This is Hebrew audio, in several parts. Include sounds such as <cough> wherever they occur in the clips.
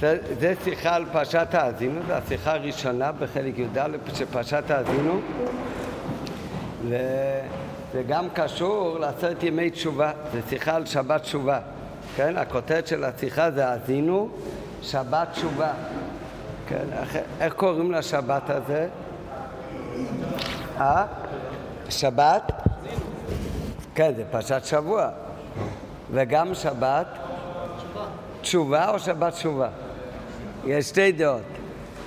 זה, זה שיחה על פרשת האזינו, זו השיחה הראשונה בחלק י"ד של פרשת האזינו וזה גם קשור לעשרת ימי תשובה, זה שיחה על שבת תשובה כן, הכותרת של השיחה זה האזינו שבת תשובה כן, איך, איך קוראים לשבת הזה? אה? שבת? כן, זה פרשת שבוע וגם שבת תשובה או שבת תשובה? יש שתי דעות.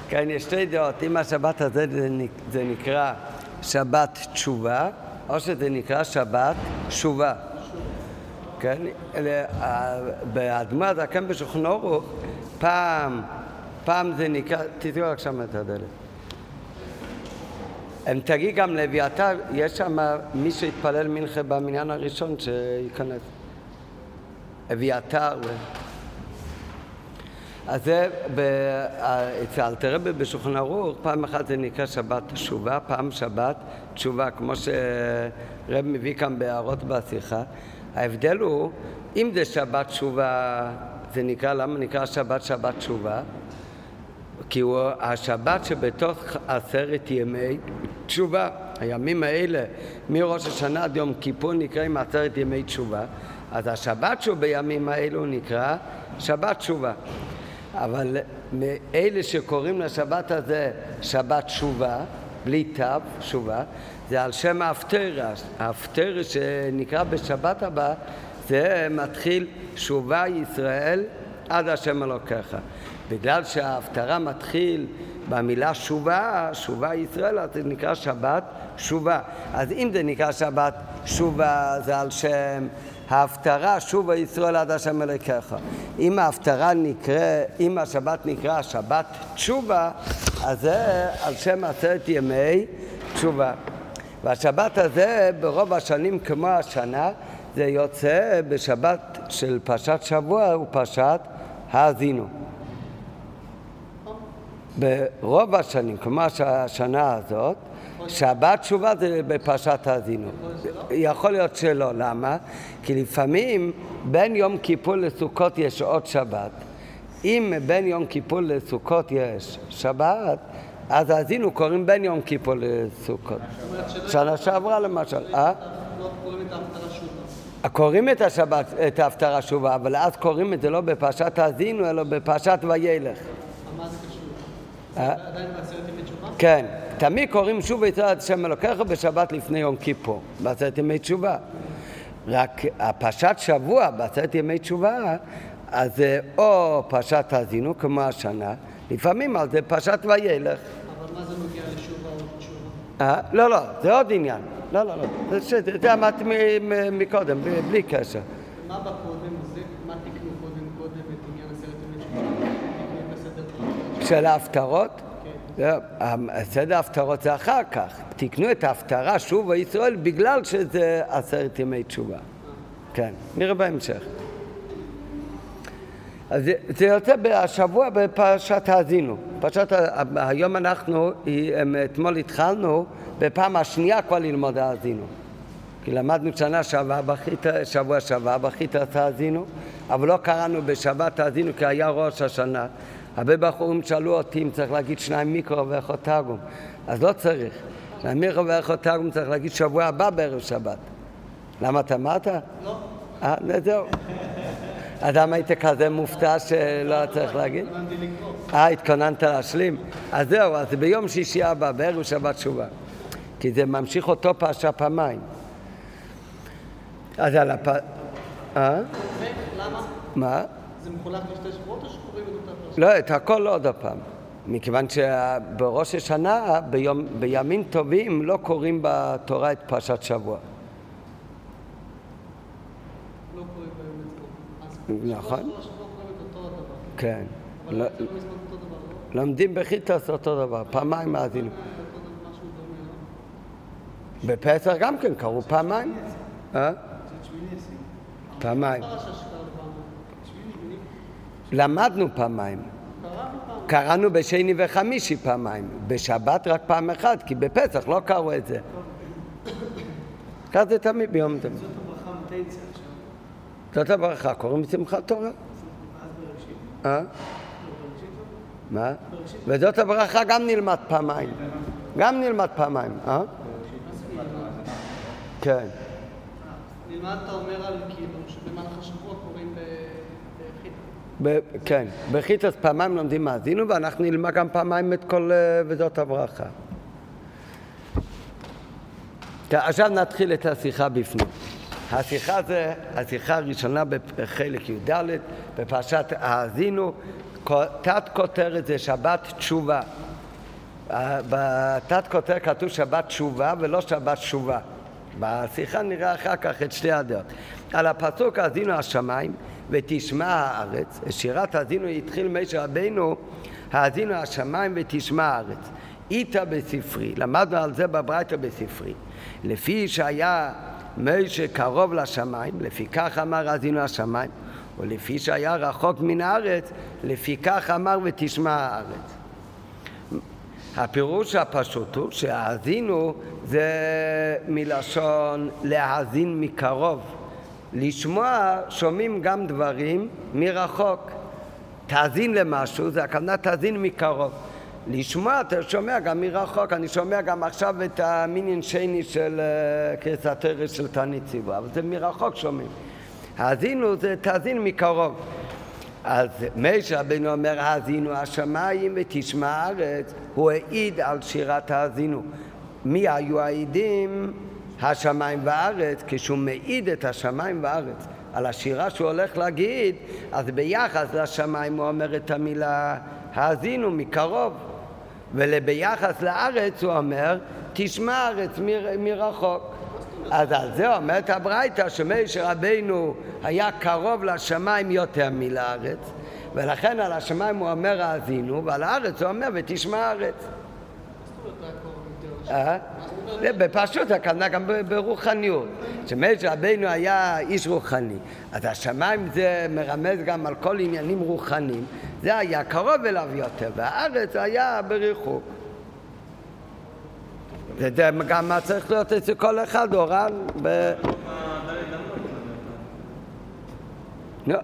כן, יש שתי דעות. אם השבת הזה זה נקרא שבת תשובה, או שזה נקרא שבת שובה. כן, באדמה זה כאן בשולחן אורוך, פעם, פעם זה נקרא, תתראו רק שם את הדלת. אם תגיד גם לאביתר, יש שם מי שהתפלל מנחה במניין הראשון שייכנס. אביתר. אז זה אצל אלתרבה בשולחן ערוך, פעם אחת זה נקרא שבת תשובה, פעם שבת תשובה, כמו שרב מביא כאן בהערות בשיחה. ההבדל הוא, אם זה שבת תשובה, זה נקרא, למה נקרא שבת שבת תשובה? כי הוא השבת שבתוך עשרת ימי תשובה. הימים האלה, מראש השנה עד יום כיפור נקראים עשרת ימי תשובה. אז השבת שהוא בימים האלו נקרא שבת תשובה. אבל מאלה שקוראים לשבת הזה שבת תשובה, בלי תו, תשובה, זה על שם ההפטרה. ההפטרה שנקרא בשבת הבא, זה מתחיל שובה ישראל עד השם אלוקיך. בגלל שההפטרה מתחיל במילה שובה, שובה ישראל, אז זה נקרא שבת שובה. אז אם זה נקרא שבת שובה, זה על שם ההפטרה שובה ישראל עד השם אלוקיך. אם ההפטרה נקרא, אם השבת נקרא שבת תשובה, אז זה על שם עשרת ימי תשובה. והשבת הזה ברוב השנים כמו השנה זה יוצא בשבת של פרשת שבוע ופרשת האזינו. ברוב השנים, כמו השנה הזאת, שבת תשובה זה בפרשת האזינו. יכול להיות שלא, למה? כי לפעמים בין יום כיפור לסוכות יש עוד שבת. אם בין יום כיפור לסוכות יש שבת, אז האזינו קוראים בין יום כיפור לסוכות. שנה שעברה למשל. אה? קוראים את השבת, את ההפטרה שובה, אבל אז קוראים את זה לא בפרשת האזינו, אלא בפרשת וילך. מה זה קשור? עדיין בעשרת ימי תשובה? כן. תמיד קוראים שוב את השם אלוקיך בשבת לפני יום כיפור, בעשרת ימי תשובה. רק הפרשת שבוע בעשרת ימי תשובה, אז זה או פרשת האזינו כמו השנה, לפעמים על זה פרשת וילך. אבל מה זה נוגע לשובה או תשובה? אה? לא, לא, זה עוד עניין. לא, לא, לא. זה, אמרתי מקודם, בלי קשר. מה בא קודם? זה, מה תקנו קודם קודם את עניין עשרת ימי תשובה? של ההפטרות? כן. סדר ההפטרות זה אחר כך. תקנו את ההפטרה שוב ישראל בגלל שזה עשרת ימי תשובה. כן, נראה בהמשך. אז זה, יוצא השבוע בפרשת האזינו. פרשת, היום אנחנו, אתמול התחלנו בפעם השנייה כבר ללמוד האזינו. כי למדנו שנה שעברה בחיתא, שבוע שעבר בחיתא האזינו, אבל לא קראנו בשבת האזינו כי היה ראש השנה. הרבה בחורים שאלו אותי אם צריך להגיד שניים מיקרו ואיכות תרגום, אז לא צריך. שניים מיקרו ואיכות תרגום צריך להגיד שבוע הבא בערב שבת. למה אתה אמרת? לא. אה, זהו. אז למה היית כזה מופתע שלא צריך להגיד? אה, התכוננת להשלים? אז זהו, אז ביום שישי הבא, בערב שבת תשובה. כי זה ממשיך אותו פרשה פעמיים. אז על הפ... אה? ולמה? מה? זה מחולק לשתי שבועות או שקוראים את אותה פרשה? לא, את הכל עוד הפעם. מכיוון שבראש השנה, ביום, בימים טובים, לא קוראים בתורה את פרשת שבוע. לא קוראים ביום נכון. כן. לא, לא? לומדים בחיטוס אותו דבר, פעמיים מאזינו. דומה, לא? בפסח גם כן קראו פעמיים. אה? פעמיים. למדנו פעמיים. קראנו בשני וחמישי פעמיים. בשבת רק פעם אחת, כי בפסח לא קראו את זה. זה תמיד ביום טוב. זאת הברכה מתי יצא עכשיו? זאת הברכה, קוראים בשמחת תורה. בראשית. אה? מה? וזאת הברכה גם נלמד פעמיים. גם נלמד פעמיים, אה? כן. נלמד, אתה אומר על כאילו, שבמהלך השבוע בחיטה. ב- כן, בחיטס פעמיים לומדים מאזינו, ואנחנו נלמד גם פעמיים את כל אה, וזאת הברכה. עכשיו נתחיל את השיחה בפנים. השיחה זה השיחה הראשונה בחלק י"ד, בפרשת האזינו, תת כותרת זה שבת תשובה. אה, בתת כותרת כתוב שבת תשובה ולא שבת תשובה. בשיחה נראה אחר כך את שתי הדעות. על הפסוק האזינו השמיים ותשמע הארץ, שירת האזינו התחיל משה רבינו, האזינו השמיים ותשמע הארץ. איתה בספרי, למדנו על זה בברייתא בספרי. לפי שהיה משה קרוב לשמיים, לפי כך אמר האזינו השמיים, ולפי שהיה רחוק מן הארץ, לפי כך אמר ותשמע הארץ. הפירוש הפשוט הוא שהאזינו זה מלשון להאזין מקרוב. לשמוע, שומעים גם דברים מרחוק. תאזין למשהו, זה הכוונה תאזין מקרוב. לשמוע, אתה שומע גם מרחוק. אני שומע גם עכשיו את המיניון שני של אה, קריסת ארץ של תענית ציבור, אבל זה מרחוק שומעים. האזינו זה תאזין מקרוב. אז משה רבינו אומר, האזינו השמיים ותשמע הארץ, הוא העיד על שירת האזינו. מי היו העידים? השמיים והארץ, כשהוא מעיד את השמיים והארץ על השירה שהוא הולך להגיד, אז ביחס לשמיים הוא אומר את המילה האזינו מקרוב, וביחס לארץ הוא אומר, תשמע הארץ מרחוק. אז על זה אומרת הברייתא שמשה רבינו היה קרוב לשמיים יותר מלארץ ולכן על השמיים הוא אומר האזינו ועל הארץ הוא אומר ותשמע הארץ. אה? זה בפשוט הכוונה גם ברוחניות. שמשה רבינו היה איש רוחני, אז השמיים זה מרמז גם על כל עניינים רוחניים, זה היה קרוב אליו יותר, והארץ היה בריחוק. זה גם מה צריך להיות אצל כל אחד, אורן. ב... לא,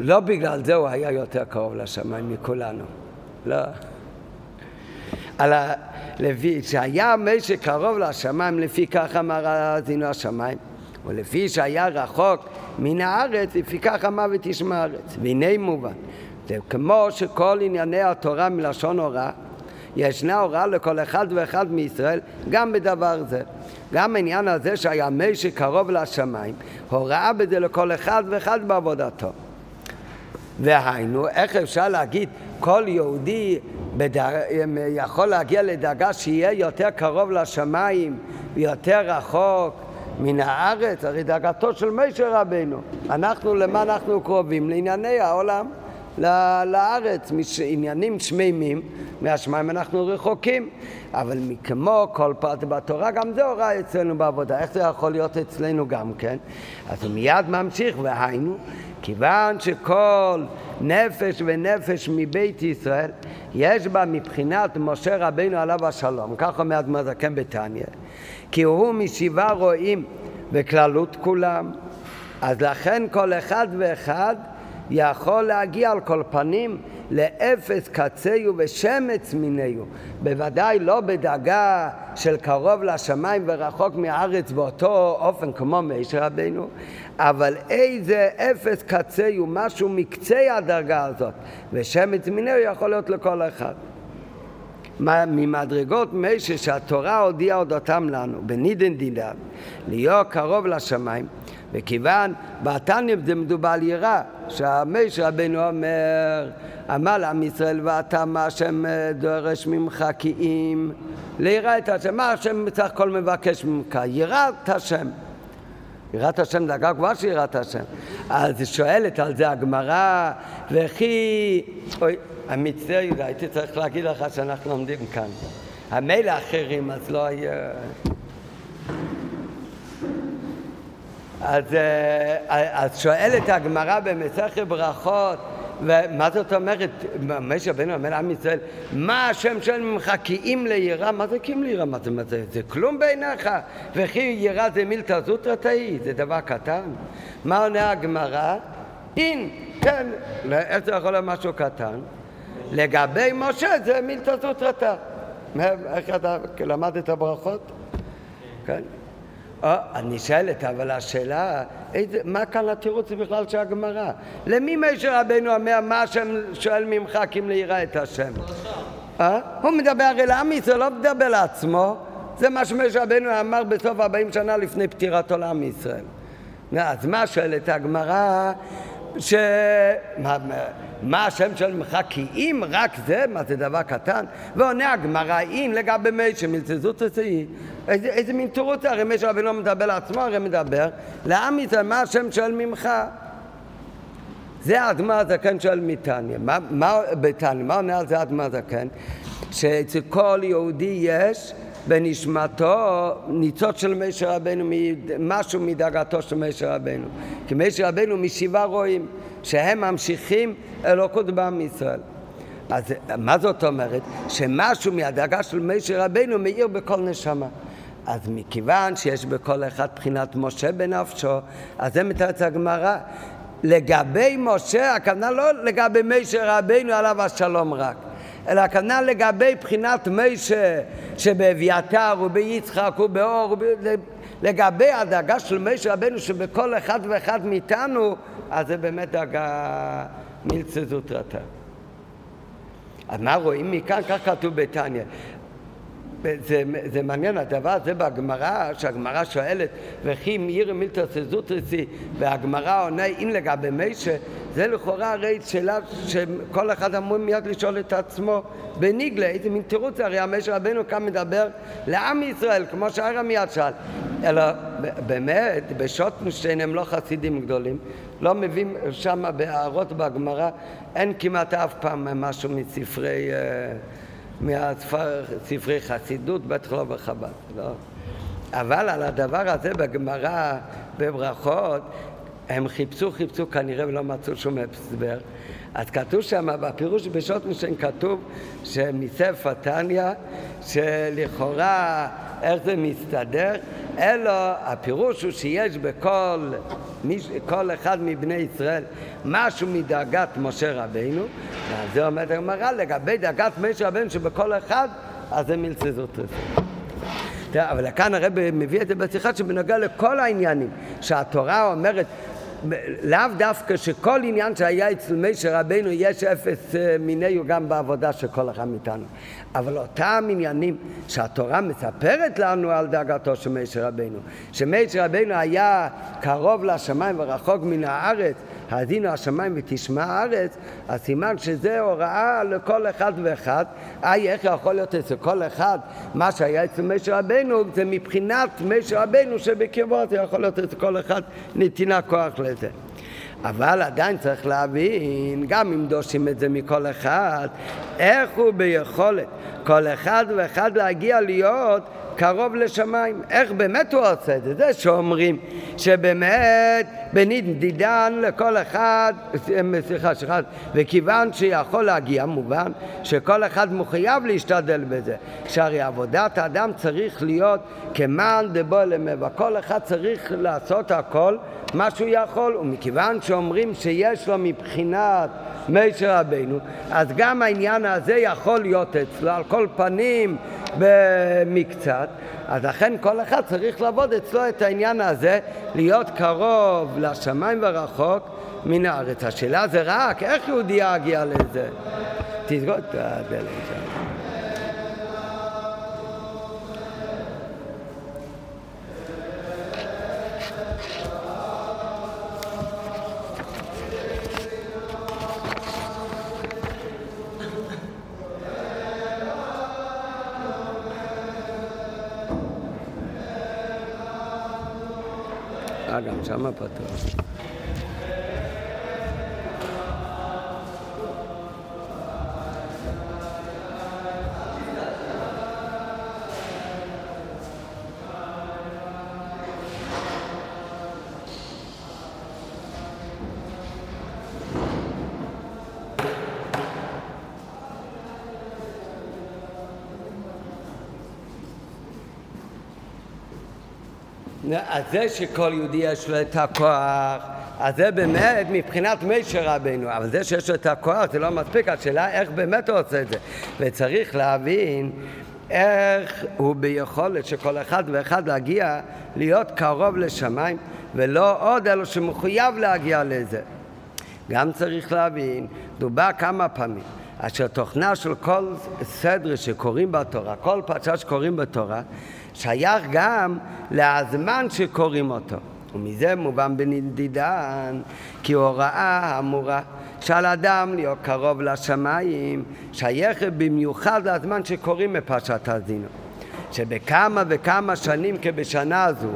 לא בגלל זה הוא היה יותר קרוב לשמיים מכולנו. לא. על ה... לפי שהיה משה קרוב לשמיים, לפי כך אמר האזינו השמיים, ולפי שהיה רחוק מן הארץ, לפי כך אמר ותשמע הארץ. והנה מובן, זה כמו שכל ענייני התורה מלשון הוראה ישנה הוראה לכל אחד ואחד מישראל גם בדבר זה. גם העניין הזה שהיה משה קרוב לשמיים, הוראה בזה לכל אחד ואחד בעבודתו. והיינו, איך אפשר להגיד כל יהודי בדר... יכול להגיע לדרגה שיהיה יותר קרוב לשמיים ויותר רחוק מן הארץ? הרי דרגתו של משה רבינו. אנחנו, למה אנחנו קרובים? לענייני העולם. לארץ, עניינים שמימים, מהשמיים אנחנו רחוקים. אבל כמו כל פרט בתורה, גם זה הוראה אצלנו בעבודה. איך זה יכול להיות אצלנו גם כן? אז הוא מיד ממשיך, והיינו, כיוון שכל נפש ונפש מבית ישראל, יש בה מבחינת משה רבינו עליו השלום, כך אומר אדמו"ר זקן בתניא, כי הוא משבעה רועים וכללות כולם, אז לכן כל אחד ואחד יכול להגיע על כל פנים לאפס קצהו ושמץ מיניהו. בוודאי לא בדאגה של קרוב לשמיים ורחוק מהארץ באותו אופן כמו משה רבינו, אבל איזה אפס קצהו, משהו מקצה הדרגה הזאת, ושמץ מיניהו יכול להיות לכל אחד. ממדרגות משה שהתורה הודיעה אודותם לנו, בנידן דידה, להיות קרוב לשמיים, וכיוון בתניא זה מדובר על יראה, שהמשה רבנו אומר, אמר לעם ישראל ואתה מה השם אה, דורש ממך כי אם ליראה את השם, מה השם בסך הכל מבקש ממך? יראת השם. יראת השם דרגה גבוהה של יראת השם. אז שואלת על זה הגמרא, וכי... אוי, אני מצטער יהודה, הייתי צריך להגיד לך שאנחנו עומדים כאן. המילא אחרים, אז לא היה... אז, אה, אז שואלת הגמרא במסכת ברכות, ומה זאת אומרת, משה רבנו אומר לעם ישראל, מה השם שואל ממך כי אם ליראה? מה זה כי אם ליראה? מה זה, מה זה, זה כלום בעיניך? וכי יראה זה מילתא זוטרא תאי, זה דבר קטן. מה עונה הגמרא? אין, כן, איך זה יכול להיות משהו קטן? לגבי משה זה מילתא זוטרתא. איך אתה למד את הברכות? כן. אה, אני שואלת, אבל השאלה, איזה, מה כאן התירוץ בכלל של הגמרא? למי משה רבנו אומר, מה השם שואל ממך כי אם ליראה את השם? אה? הוא מדבר הרי לעם ישראל, לא מדבר לעצמו. זה מה שמשה רבנו אמר בסוף 40 שנה לפני פטירתו לעם ישראל. אז מה שואלת הגמרא? ש... מה, מה השם שואל ממך? כי אם רק זה, מה זה דבר קטן? ועונה הגמרא, אם לגבי מי שמלצזות תצאי, איזה, איזה מין תירוץ הרי משה רבנו מדבר לעצמו, הרי מדבר לעם ישראל, מה השם שואל ממך? זה האדמה הזקן שואל מתניא. מה, מה? מה עונה על זה האדמה הזקן? שאצל כל יהודי יש בנשמתו ניצוץ של משה רבנו, משהו מדאגתו של משה רבנו. כי משה רבנו משבעה רואים שהם ממשיכים אלוקות בעם ישראל. אז מה זאת אומרת? שמשהו מהדאגה של משה רבנו מאיר בכל נשמה. אז מכיוון שיש בכל אחד בחינת משה בנפשו, אז זה מתרץ הגמרא. לגבי משה, הכוונה לא לגבי משה רבנו עליו השלום רק, אלא הכוונה לגבי בחינת משה שבאביתר וביצחק ובאור, וב... לגבי הדאגה של משה רבנו שבכל אחד ואחד מאיתנו, אז זה באמת דאגה מילצה זוטרתא. אז מה רואים מכאן? כך כתוב בתניא. זה, זה מעניין הדבר הזה בגמרא, שהגמרא שואלת וכי מאיר מילתא סזוטריסי? והגמרא עונה אם לגבי מישה זה לכאורה הרי שאלה שכל אחד אמור מיד לשאול את עצמו בניגלה, איזה מין תירוץ הרי המשה רבנו כאן מדבר לעם ישראל כמו שהרע מיד שאל. אלא באמת בשוטנשטיין הם לא חסידים גדולים לא מביאים שם בהערות בגמרא אין כמעט אף פעם משהו מספרי uh, מספרי חסידות, בטח לא בחב"ד, לא. אבל על הדבר הזה בגמרא, בברכות, הם חיפשו, חיפשו כנראה ולא מצאו שום הסבר. אז כתוב שם בפירוש משן כתוב שמספר תניא שלכאורה איך זה מסתדר, אלא הפירוש הוא שיש בכל כל אחד מבני ישראל משהו מדאגת משה רבינו, ועל זה עומד הגמרא לגבי דאגת משה רבינו שבכל אחד, אז זה מלצזות אבל כאן הרב מביא את זה בשיחה שבנוגע לכל העניינים, שהתורה אומרת לאו דווקא שכל עניין שהיה אצל משה רבנו יש אפס אה, מיניו גם בעבודה של כל אחד מאיתנו. אבל אותם עניינים שהתורה מספרת לנו על דאגתו של משה רבנו, שמשה רבנו היה קרוב לשמיים ורחוק מן הארץ, האזינו השמיים ותשמע הארץ, אז סימן שזה הוראה לכל אחד ואחד. איי, איך יכול להיות אצל כל אחד מה שהיה אצל משה רבנו, זה מבחינת משה רבנו שבקרבו זה יכול להיות אצל כל אחד נתינה כוח לזה. אבל עדיין צריך להבין, גם אם דושים את זה מכל אחד, איך הוא ביכולת כל אחד ואחד להגיע להיות קרוב לשמיים. איך באמת הוא עושה את זה? זה שאומרים שבאמת בנדידן לכל אחד, סליחה, סליחה, וכיוון שיכול להגיע, מובן שכל אחד מחויב להשתדל בזה. שהרי עבודת האדם צריך להיות כמען דבו למבע. כל אחד צריך לעשות הכל מה שהוא יכול, ומכיוון שאומרים שיש לו מבחינת משה רבנו, אז גם העניין הזה יכול להיות אצלו, על כל פנים במקצת, אז לכן כל אחד צריך לעבוד אצלו את העניין הזה, להיות קרוב לשמיים ורחוק מן הארץ. השאלה זה רק איך יהודי יגיע לזה. תסגור את הדלת שם. אה, גם אז זה שכל יהודי יש לו את הכוח אז זה באמת מבחינת מישר רבינו, אבל זה שיש לו את הכוח זה לא מספיק, השאלה איך באמת הוא עושה את זה. וצריך להבין איך הוא ביכולת של כל אחד ואחד להגיע להיות קרוב לשמיים, ולא עוד אלו שמחויב להגיע לזה. גם צריך להבין, דובר כמה פעמים, אשר תוכנה של כל סדר שקוראים בתורה, כל פרשה שקוראים בתורה, שייך גם לזמן שקוראים אותו. ומזה מובן בנדידן, כי הוראה האמורה שעל אדם להיות קרוב לשמיים, שייכת במיוחד לזמן שקוראים בפרשת האזינו. שבכמה וכמה שנים כבשנה הזו,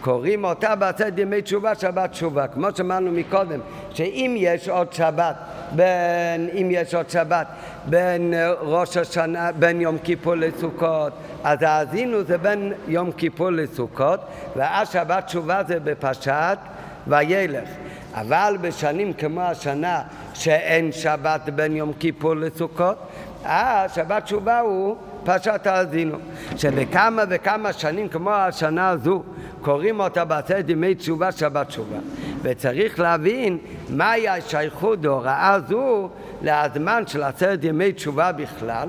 קוראים אותה בעשרת ימי תשובה, שבת תשובה. כמו שאמרנו מקודם, שאם יש עוד שבת, בין, אם יש עוד שבת, בין ראש השנה, בין יום כיפור לסוכות, אז האזינו זה בין יום כיפור לסוכות, ואז שבת תשובה זה בפרשת וילך. אבל בשנים כמו השנה שאין שבת בין יום כיפור לסוכות, אז שבת תשובה הוא פרשת האזינו. שבכמה וכמה שנים כמו השנה הזו קוראים אותה בעשרת ימי תשובה שבת תשובה. וצריך להבין מהי השייכות בהוראה זו לזמן של עשרת ימי תשובה בכלל.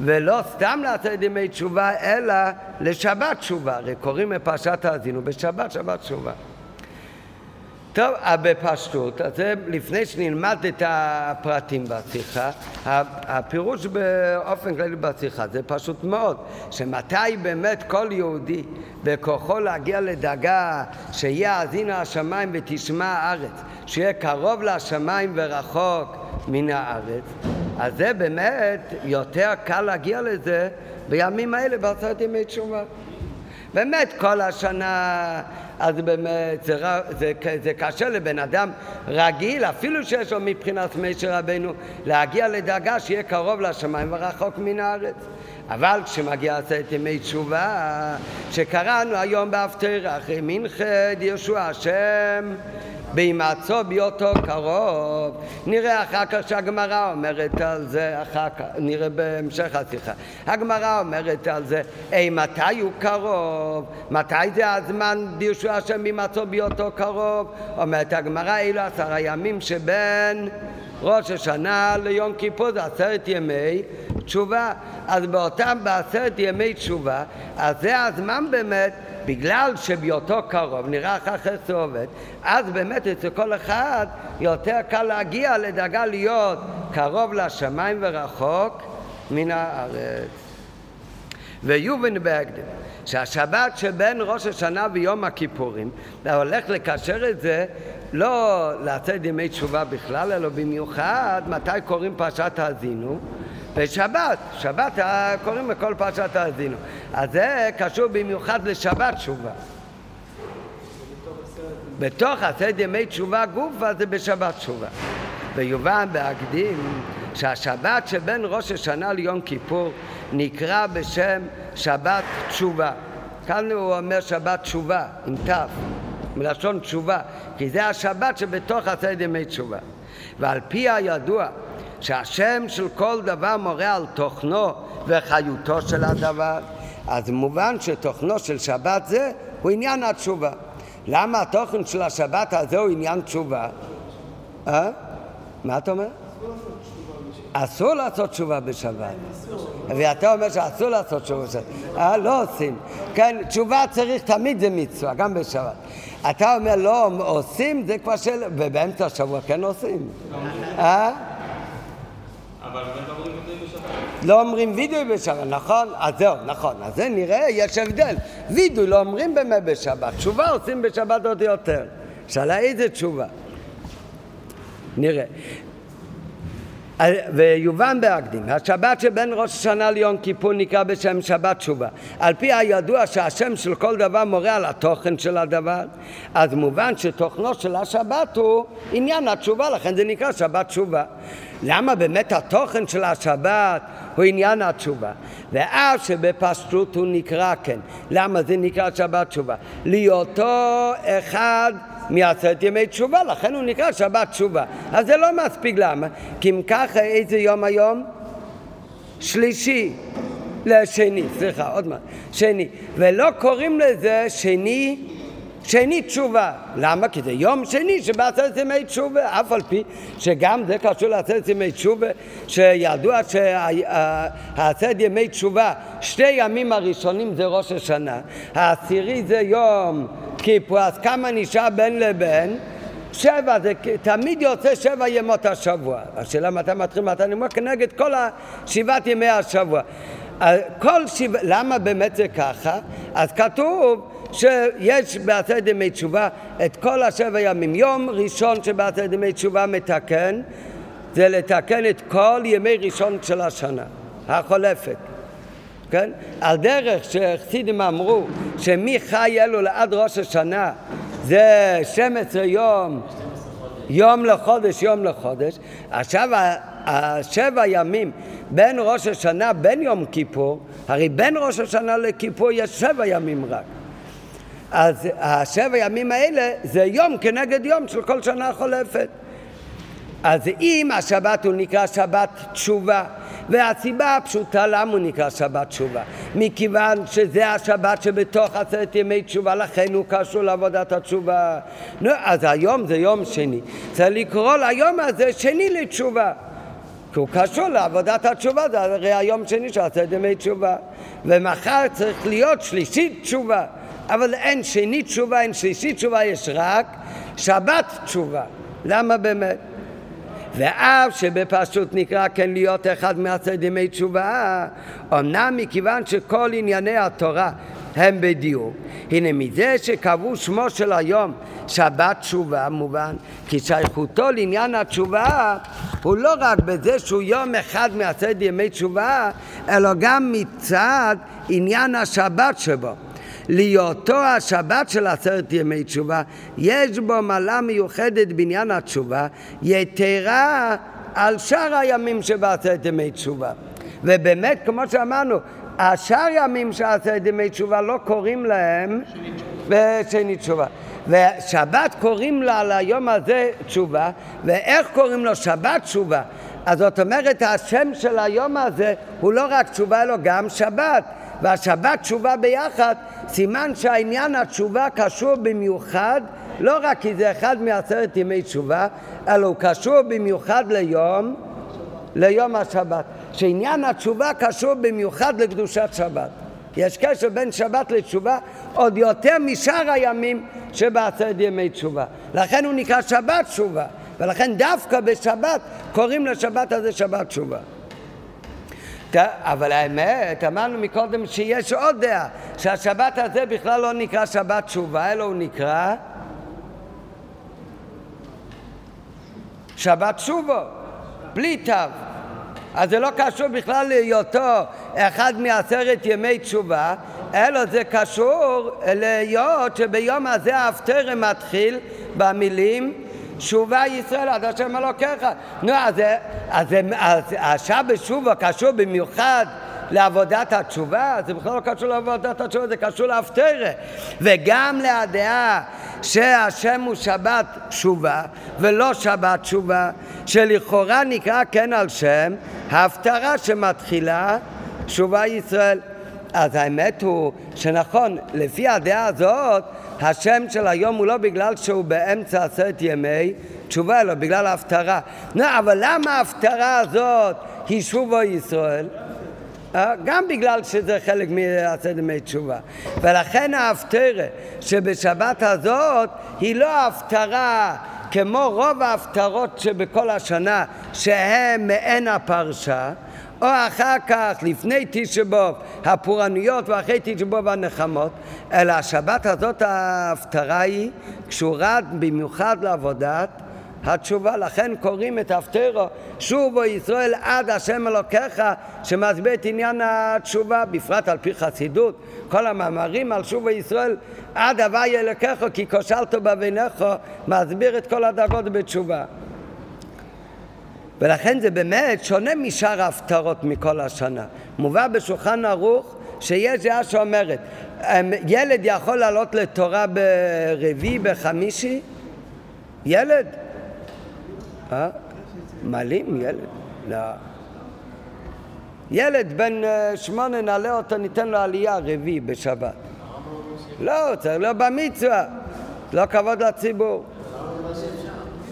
ולא סתם לעשרת ימי תשובה, אלא לשבת תשובה. הרי קוראים בפרשת האזינו בשבת, שבת תשובה. טוב, בפשטות, אז זה לפני שנלמד את הפרטים בשיחה, הפירוש באופן כללי בשיחה זה פשוט מאוד, שמתי באמת כל יהודי בכוחו להגיע לדאגה שיהיה האזינו השמיים ותשמע הארץ, שיהיה קרוב לשמיים ורחוק מן הארץ, אז זה באמת יותר קל להגיע לזה בימים האלה בעשרת ימי תשובה. באמת כל השנה אז באמת זה, זה, זה קשה לבן אדם רגיל, אפילו שיש לו מבחינת משה רבנו, להגיע לדאגה שיהיה קרוב לשמיים ורחוק מן הארץ. אבל כשמגיע עשרת ימי תשובה, שקראנו היום בהפטרה, אחרי מנחה ישוע השם בהימצאו בהיותו קרוב. נראה אחר כך שהגמרא אומרת על זה, אחר כך, נראה בהמשך השיחה. הגמרא אומרת על זה, אי מתי הוא קרוב? מתי זה הזמן דירשו השם בהימצאו בהיותו קרוב? אומרת הגמרא, אלו עשרה ימים שבין ראש השנה ליום כיפור זה עשרת ימי תשובה. אז באותם בעשרת ימי תשובה, אז זה הזמן באמת בגלל שבהיותו קרוב, נראה אחר זה עובד, אז באמת אצל כל אחד יותר קל להגיע לדאגה להיות קרוב לשמיים ורחוק מן הארץ. ויובן בהקדם שהשבת שבין ראש השנה ויום הכיפורים, אתה הולך לקשר את זה לא לצאת ימי תשובה בכלל, אלא במיוחד מתי קוראים פרשת האזינו בשבת, שבת קוראים בכל פרשת האזינו. אז זה קשור במיוחד לשבת תשובה. בתוך עשרת ימי תשובה גופה זה בשבת תשובה. ויובן בהקדים שהשבת שבין ראש השנה ליום כיפור נקרא בשם שבת תשובה. כאן הוא אומר שבת תשובה, עם ת', מלשון תשובה, כי זה השבת שבתוך עשרת ימי תשובה. ועל פי הידוע שהשם של כל דבר מורה על תוכנו וחיותו של הדבר, אז מובן שתוכנו של שבת זה הוא עניין התשובה. למה התוכן של השבת הזה הוא עניין תשובה? אה? מה אתה אומר? אסור לעשות תשובה בשבת. ואתה אומר שאסור לעשות תשובה בשבת. אה, לא עושים. כן, תשובה צריך תמיד זה מצווה, גם בשבת. אתה אומר לא עושים, זה כבר של... ובאמצע השבוע כן עושים. אה? לא אומרים וידוי בשבת, נכון? אז זהו, נכון. אז זה נראה, יש הבדל. וידוי לא אומרים באמת בשבת, תשובה עושים בשבת עוד יותר. שאלה איזה תשובה? נראה. ויובן בהקדים, השבת שבין ראש השנה ליום כיפור נקרא בשם שבת תשובה. על פי הידוע שהשם של כל דבר מורה על התוכן של הדבר, אז מובן שתוכנו של השבת הוא עניין התשובה, לכן זה נקרא שבת תשובה. למה באמת התוכן של השבת הוא עניין התשובה? ואף שבפשטות הוא נקרא כן. למה זה נקרא שבת תשובה? להיותו אחד מעשרת ימי תשובה, לכן הוא נקרא שבת תשובה. אז זה לא מספיק, למה? כי אם ככה, איזה יום היום? שלישי. לשני, סליחה, עוד מעט, שני. ולא קוראים לזה שני שני תשובה. למה? כי זה יום שני שבעשרת ימי תשובה, אף על פי שגם זה קשור לעשרת ימי תשובה, שידוע שעשרת ימי תשובה, שתי ימים הראשונים זה ראש השנה, העשירי זה יום כיפור, אז כמה נשאר בין לבין? שבע, זה תמיד יוצא שבע ימות השבוע. השאלה מתי מתחיל מתי נגמר? כנגד כל שבעת ימי השבוע. כל שבע, למה באמת זה ככה? אז כתוב שיש בעשרת ימי תשובה את כל השבע ימים. יום ראשון שבעשרת ימי תשובה מתקן, זה לתקן את כל ימי ראשון של השנה החולפת. כן? על דרך שחסידים אמרו שמי חי אלו עד ראש השנה זה 12 יום, יום לחודש, יום לחודש. עכשיו השבע ימים בין ראש השנה, בין יום כיפור, הרי בין ראש השנה לכיפור יש שבע ימים רק. אז השבע ימים האלה זה יום כנגד יום של כל שנה חולפת. אז אם השבת הוא נקרא שבת תשובה, והסיבה הפשוטה למה הוא נקרא שבת תשובה, מכיוון שזה השבת שבתוך עשרת ימי תשובה, לכן הוא קשור לעבודת התשובה. נו, אז היום זה יום שני, צריך לקרוא ליום הזה שני לתשובה. כי הוא קשור לעבודת התשובה, זה הרי היום שני של עשרת ימי תשובה. ומחר צריך להיות שלישית תשובה. אבל אין שני תשובה, אין שלישית תשובה, יש רק שבת תשובה. למה באמת? ואף שבפשוט נקרא כן להיות אחד מעשרת ימי תשובה, אמנם מכיוון שכל ענייני התורה הם בדיוק. הנה מזה שקבעו שמו של היום שבת תשובה מובן כי שייכותו לעניין התשובה הוא לא רק בזה שהוא יום אחד מעשרת ימי תשובה אלא גם מצד עניין השבת שבו להיותו השבת של עשרת ימי תשובה, יש בו מעלה מיוחדת בעניין התשובה, יתרה על שאר הימים שבעשרת ימי תשובה. ובאמת, כמו שאמרנו, השאר ימים של עשרת ימי תשובה לא קוראים להם שני תשובה. ושבת קוראים לה ליום הזה תשובה, ואיך קוראים לו שבת תשובה? אז זאת אומרת, השם של היום הזה הוא לא רק תשובה, אלא גם שבת. והשבת תשובה ביחד, סימן שהעניין התשובה קשור במיוחד, לא רק כי זה אחד מעשרת ימי תשובה, אלא הוא קשור במיוחד ליום, ליום השבת. שעניין התשובה קשור במיוחד לקדושת שבת. יש קשר בין שבת לתשובה עוד יותר משאר הימים שבעשרת ימי תשובה. לכן הוא נקרא שבת תשובה, ולכן דווקא בשבת קוראים לשבת הזה שבת תשובה. אבל האמת, אמרנו מקודם שיש עוד דעה, שהשבת הזה בכלל לא נקרא שבת תשובה, אלא הוא נקרא שבת תשובו, בלי תו. אז זה לא קשור בכלל להיותו אחד מעשרת ימי תשובה, אלא זה קשור להיות שביום הזה ההפטר מתחיל במילים שובה ישראל עד השם אלוקיך. נו, אז, אז, אז השבת שובה קשור במיוחד לעבודת התשובה, זה בכלל לא קשור לעבודת התשובה, זה קשור להפטרה. וגם להדעה שהשם הוא שבת תשובה ולא שבת תשובה, שלכאורה נקרא כן על שם ההפטרה שמתחילה שובה ישראל. אז האמת הוא שנכון, לפי הדעה הזאת השם של היום הוא לא בגלל שהוא באמצע עשרת ימי תשובה, אלא בגלל ההפטרה. לא, אבל למה ההפטרה הזאת היא שובו ישראל? אה, גם בגלל שזה חלק מעשרת ימי תשובה. ולכן ההפטרה שבשבת הזאת היא לא ההפטרה כמו רוב ההפטרות שבכל השנה שהן מעין הפרשה, או אחר כך, לפני תשבוב, הפורענויות ואחרי תשבוב הנחמות, אלא השבת הזאת ההפטרה היא קשורה במיוחד לעבודת התשובה, לכן קוראים את הפטרו שובו ישראל עד השם אלוקיך שמסביר את עניין התשובה, בפרט על פי חסידות, כל המאמרים על שובו ישראל עד הווי אלוקיך כי כושלתו בבינך מסביר את כל הדרגות בתשובה. ולכן זה באמת שונה משאר ההפטרות מכל השנה. מובא בשולחן ערוך שיש דעה שאומרת, אמ, ילד יכול לעלות לתורה ברביעי, בחמישי? ילד? אה? מעלים ילד? לא. ילד בן אה, שמונה נעלה אותו, ניתן לו עלייה רביעי בשבת. לא, צריך להיות במצווה. לא כבוד לציבור.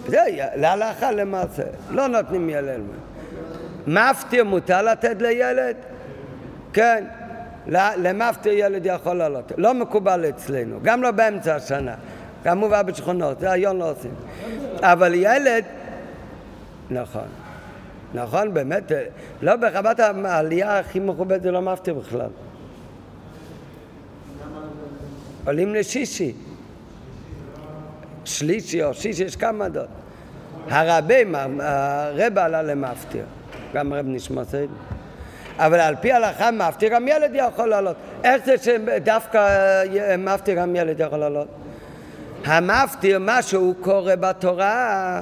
זה להלכה למעשה, לא נותנים ילד. מפטיר מותר לתת לילד? כן, למפטיר ילד יכול לעלות. לא מקובל אצלנו, גם לא באמצע השנה. גם מובא בשכונות, זה היום לא עושים. אבל ילד, נכון. נכון, באמת, לא בחבת העלייה הכי מכובדת זה לא מפטיר בכלל. עולים לשישי. שלישי או שישי, יש כמה דעות. הרבים, הרבה עלה למפטיר, גם רב נשמע. אבל על פי ההלכה מפטיר גם ילד יכול לעלות. איך זה שדווקא מפטיר גם ילד יכול לעלות? המפטיר, מה שהוא קורא בתורה,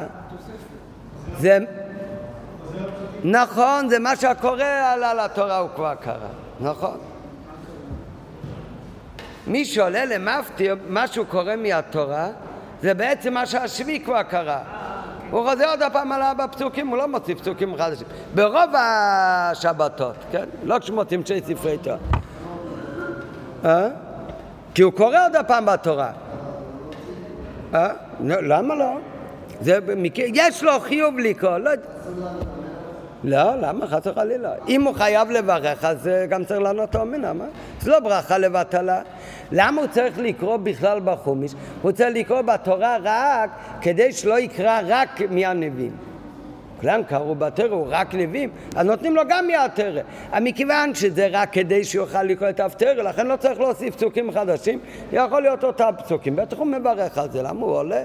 זה... נכון, זה מה שהקורא עלה לתורה הוא כבר קרא, נכון. מי שעולה למפטיר, מה שהוא קורא מהתורה, זה בעצם מה שהשביעי כבר קרא. הוא חוזר עוד הפעם על ארבע פסוקים, הוא לא מוציא פסוקים חדשים. ברוב השבתות, כן? לא כשמוצאים שני ספרי תורה. אה? כי הוא קורא עוד הפעם בתורה. אה? למה לא? זה, יש לו חיוב לקרוא, לא לא, למה? חס וחלילה. אם הוא חייב לברך, אז אה, גם צריך לענות אומנה, מה? זה לא ברכה לבטלה. למה הוא צריך לקרוא בכלל בחומיש? הוא צריך לקרוא בתורה רק כדי שלא יקרא רק מהנביאים. כולם קראו בתרא, רק נביאים, אז נותנים לו גם מהתרא. מכיוון שזה רק כדי שיוכל לקרוא את ההפטרא, לכן לא צריך להוסיף פסוקים חדשים, יכול להיות אותם פסוקים. בטח הוא מברך על זה, למה הוא עולה?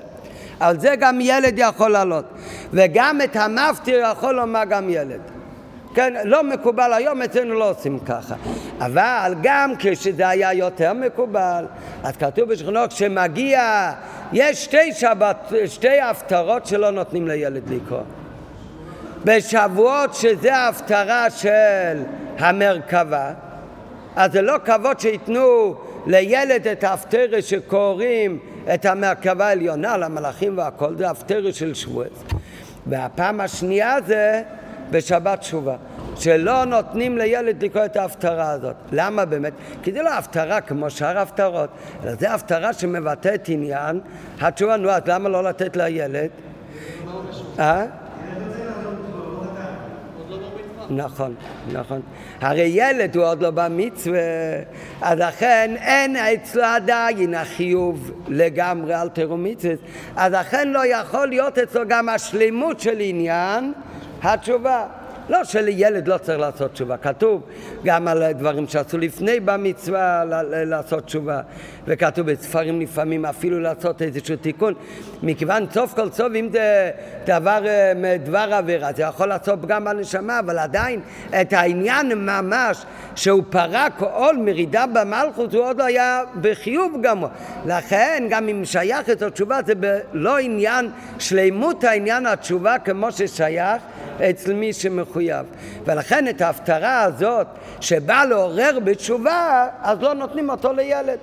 על זה גם ילד יכול לעלות. וגם את המפטיר יכול לומר גם ילד. כן, לא מקובל היום, אצלנו לא עושים ככה. אבל גם כשזה היה יותר מקובל, אז כתוב בשכונו, כשמגיע, יש שתי שבת, שתי הפטרות שלא נותנים לילד לקרוא. בשבועות שזה ההפטרה של המרכבה, אז זה לא כבוד שייתנו לילד את ההפטרה שקוראים את המרכבה העליונה למלאכים והכל, זה ההפטרה של שבועס. והפעם השנייה זה בשבת תשובה. שלא נותנים לילד לקרוא את ההפטרה הזאת. למה באמת? כי זה לא הפטרה כמו שאר ההפטרות, אלא זה הפטרה שמבטאת עניין התשובה. נו, אז למה לא לתת לילד? אה? נכון, נכון. הרי ילד הוא עוד לא במצווה, אז לכן אין אצלו עדיין החיוב לגמרי על תרומיצס, אז לכן לא יכול להיות אצלו גם השלמות של עניין התשובה. לא שלילד לא צריך לעשות תשובה, כתוב גם על דברים שעשו לפני במצווה לעשות תשובה, וכתוב בספרים לפעמים אפילו לעשות איזשהו תיקון, מכיוון סוף כל סוף אם זה דבר אה, דבר עבירה, זה יכול לעשות פגם בנשמה, אבל עדיין את העניין ממש שהוא פרק עול מרידה במלכות הוא עוד לא היה בחיוב גמור, לכן גם אם שייך את התשובה זה לא עניין שלמות העניין התשובה כמו ששייך אצל מי שמחויב. ולכן את ההפטרה הזאת שבאה לעורר בתשובה, אז לא נותנים אותו לילד.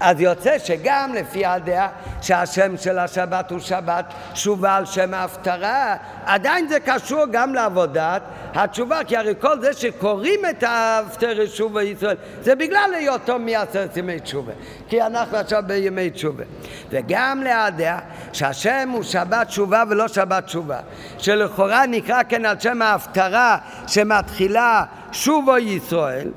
אז יוצא שגם לפי הדעה שהשם של השבת הוא שבת תשובה על שם ההפטרה, עדיין זה קשור גם לעבודת התשובה, כי הרי כל זה שקוראים את ההפטר תשובה ישראל, זה בגלל היותו מעשרת ימי תשובה, כי אנחנו עכשיו בימי תשובה. וגם להדעה שהשם הוא שבת תשובה ולא שבת תשובה, שלכאורה נקרא כן על שם ההפטרה שמתחילה שובו ישראל,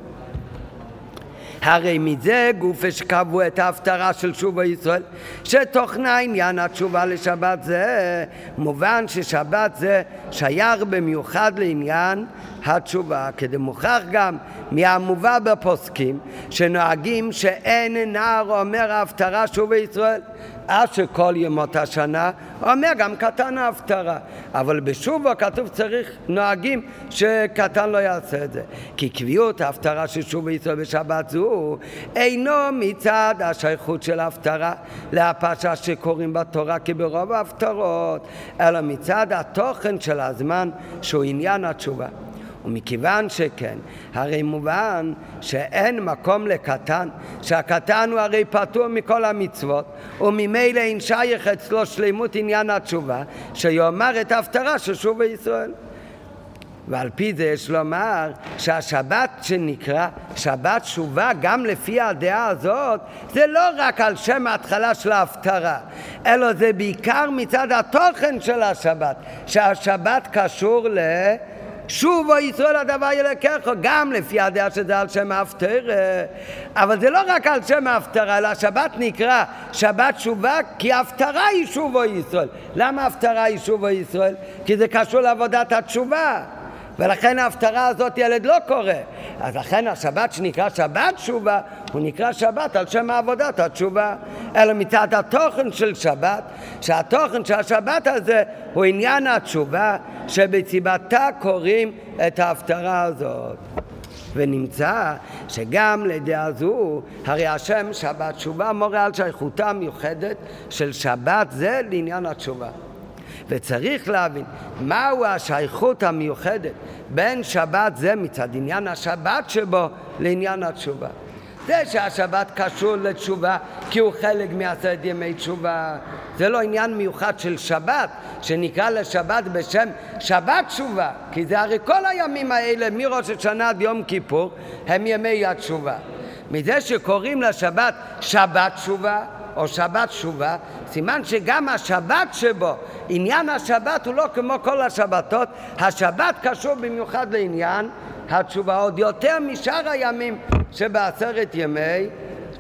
הרי מזה גוף שקבעו את ההפטרה של שובו ישראל, שתוכנה עניין התשובה לשבת זה, מובן ששבת זה שייך במיוחד לעניין התשובה, כדי מוכח גם מהמובא בפוסקים, שנוהגים שאין נער אומר ההפטרה שובו ישראל. אז שכל ימות השנה, אומר גם קטן ההפטרה. אבל בשובו כתוב צריך, נוהגים שקטן לא יעשה את זה. כי קביעות ההפטרה של שובו ישראל בשבת זו אינו מצד השייכות של ההפטרה להפשה שקוראים בתורה כברוב ההפטרות, אלא מצד התוכן של הזמן שהוא עניין התשובה. ומכיוון שכן, הרי מובן שאין מקום לקטן, שהקטן הוא הרי פטור מכל המצוות, וממילא אין שייך אצלו שלמות עניין התשובה, שיאמר את ההפטרה של שוב בישראל. ועל פי זה יש לומר שהשבת שנקרא שבת תשובה, גם לפי הדעה הזאת, זה לא רק על שם ההתחלה של ההפטרה, אלא זה בעיקר מצד התוכן של השבת, שהשבת קשור ל... שובו ישראל הדבר ילקחו, גם לפי הדעה שזה על שם ההפטרה. אבל זה לא רק על שם ההפטרה, אלא השבת נקרא שבת תשובה, כי ההפטרה היא שובו ישראל. למה ההפטרה היא שובו ישראל? כי זה קשור לעבודת התשובה. ולכן ההפטרה הזאת ילד לא קורא. אז לכן השבת שנקרא שבת תשובה, הוא נקרא שבת על שם עבודת התשובה. אלא מצד התוכן של שבת, שהתוכן של השבת הזה הוא עניין התשובה, שבציבתה קוראים את ההפטרה הזאת. ונמצא שגם לדעה זו, הרי השם שבת תשובה מורה על שייכותה המיוחדת של שבת זה לעניין התשובה. וצריך להבין מהו השייכות המיוחדת בין שבת זה מצד עניין השבת שבו לעניין התשובה. זה שהשבת קשור לתשובה כי הוא חלק מעשרת ימי תשובה זה לא עניין מיוחד של שבת שנקרא לשבת בשם שבת תשובה כי זה הרי כל הימים האלה מראש השנה עד יום כיפור הם ימי התשובה מזה שקוראים לשבת שבת תשובה או שבת תשובה, סימן שגם השבת שבו, עניין השבת הוא לא כמו כל השבתות, השבת קשור במיוחד לעניין התשובה, עוד יותר משאר הימים שבעשרת ימי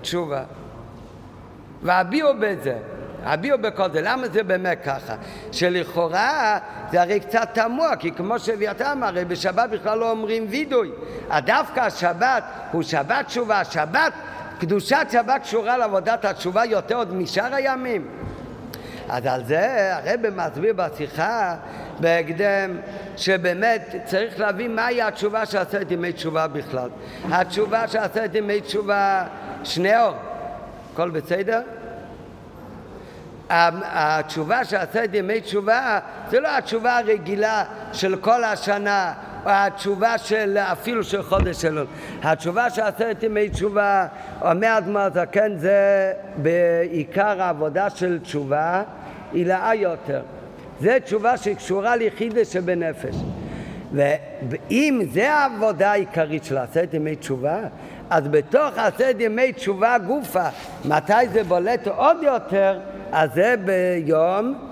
תשובה. והביאו בזה, הביאו בכל זה, למה זה באמת ככה? שלכאורה זה הרי קצת תמוה, כי כמו שאביתר אמר, הרי בשבת בכלל לא אומרים וידוי. דווקא השבת הוא שבת תשובה, שבת קדושת שבת קשורה לעבודת התשובה יותר עוד משאר הימים. אז על זה הרב מסביר בשיחה בהקדם שבאמת צריך להבין מהי התשובה של עשרת ימי תשובה בכלל. התשובה של עשרת ימי תשובה, שני אור, הכל בסדר? התשובה של עשרת ימי תשובה זה לא התשובה הרגילה של כל השנה התשובה של אפילו של חודש אלול. התשובה של עשרת ימי תשובה, אומר אדמו"ר הזקן, זה בעיקר העבודה של תשובה עילאה יותר. זה תשובה שקשורה ליחידה שבנפש. ואם זה העבודה העיקרית של עשרת ימי תשובה, אז בתוך עשרת ימי תשובה גופה, מתי זה בולט עוד יותר? אז זה ביום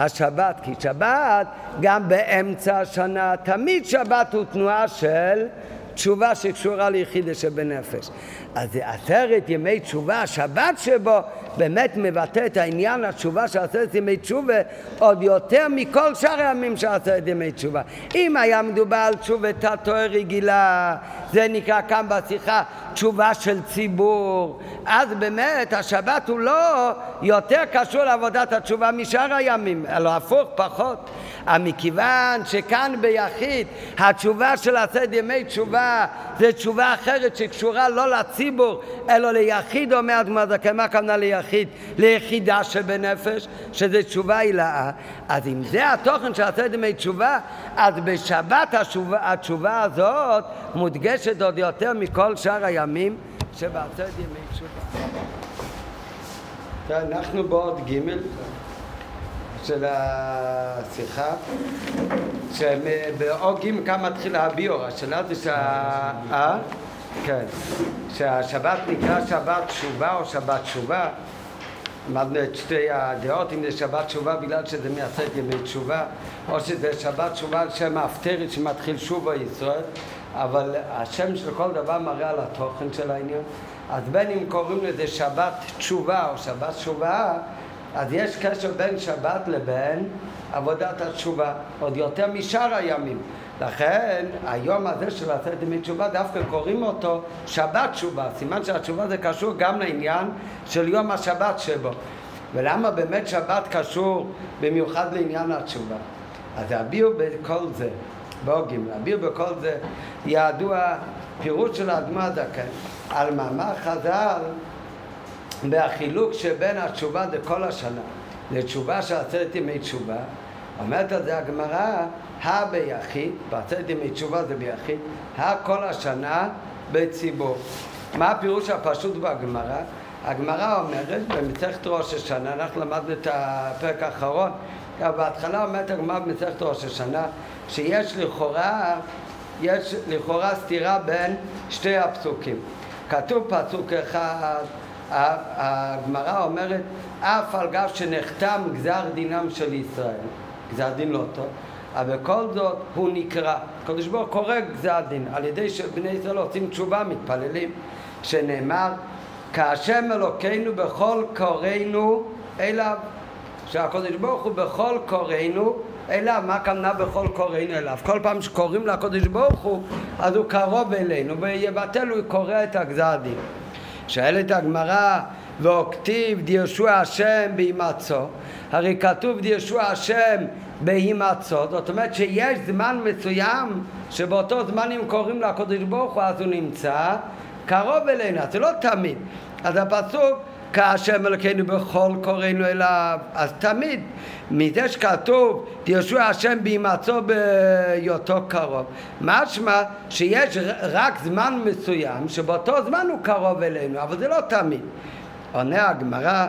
השבת, כי שבת גם באמצע השנה, תמיד שבת הוא תנועה של תשובה שקשורה ליחידה שבנפש. אז עשרת ימי תשובה, השבת שבו באמת מבטא את העניין התשובה של עשרת ימי תשובה עוד יותר מכל שאר הימים של עשרת ימי תשובה. אם היה מדובר על תשובת התואר רגילה, זה נקרא כאן בשיחה תשובה של ציבור, אז באמת השבת הוא לא יותר קשור לעבודת התשובה משאר הימים, אלא הפוך פחות. מכיוון שכאן ביחיד התשובה של עשרת ימי תשובה זה תשובה אחרת שקשורה לא לציבור אלא ליחיד אומר אדמו"ר זקן, מה הכוונה ליחיד? ליחידה שבנפש שזה תשובה הילאה. אז אם זה התוכן של עשרת ימי תשובה אז בשבת התשובה, התשובה הזאת מודגשת עוד יותר מכל שאר הימים שבעשרת ימי תשובה. אנחנו בעוד ג' של השיחה, שבאוגים כאן מתחיל הביור, השאלה זה שה... כן, שהשבת נקרא שבת תשובה או שבת תשובה למדנו את שתי הדעות, אם זה שבת תשובה בגלל שזה מייסד ימי תשובה, או שזה שבת תשובה על שם האפטרית שמתחיל שובה ישראל, אבל השם של כל דבר מראה על התוכן של העניין. אז בין אם קוראים לזה שבת תשובה או שבת תשובה, אז יש קשר בין שבת לבין עבודת התשובה, עוד יותר משאר הימים. לכן היום הזה של עשרת ימי תשובה דווקא קוראים אותו שבת תשובה, סימן שהתשובה זה קשור גם לעניין של יום השבת שבו. ולמה באמת שבת קשור במיוחד לעניין התשובה? אז הביאו בכל זה, בוגים, הביאו בכל זה ידוע פירוט של האדמה הזקן על מאמר חז"ל והחילוק שבין התשובה לכל השנה לתשובה של עשרת ימי תשובה, אומרת על זה הגמרא, הא ביחיד, בעשרת ימי תשובה זה ביחיד, הא כל השנה בציבור. מה הפירוש הפשוט בגמרא? הגמרא אומרת במסכת ראש השנה, אנחנו למדנו את הפרק האחרון, בהתחלה אומרת הגמרא במסכת ראש השנה שיש לכאורה, יש לכאורה סתירה בין שתי הפסוקים. כתוב פסוק אחד, הגמרא אומרת אף על גב שנחתם גזר דינם של ישראל, גזר דין לא טוב, אבל בכל זאת הוא נקרא, הקדוש ברוך הוא קורא גזר דין, על ידי שבני ישראל עושים תשובה, מתפללים, שנאמר כהשם אלוקינו בכל קוראינו אליו שהקדוש ברוך הוא בכל קוראינו אליו, מה כמנה בכל קוראינו אליו? כל פעם שקוראים לקדוש ברוך הוא, אז הוא קרוב אלינו, ויבטל הוא קורא את הגזר דין. שואלת הגמרא, והוכתיב דישוע השם בהימצאו, הרי כתוב דישוע השם בהימצאו, זאת אומרת שיש זמן מסוים שבאותו זמן אם קוראים לקדוש ברוך הוא אז הוא נמצא קרוב אלינו, זה לא תמיד. אז הפסוק כאשר אלוקינו בכל קוראינו אליו, אז תמיד מזה שכתוב תירשו השם בהימצאו בהיותו קרוב משמע שיש רק זמן מסוים שבאותו זמן הוא קרוב אלינו אבל זה לא תמיד. עונה הגמרא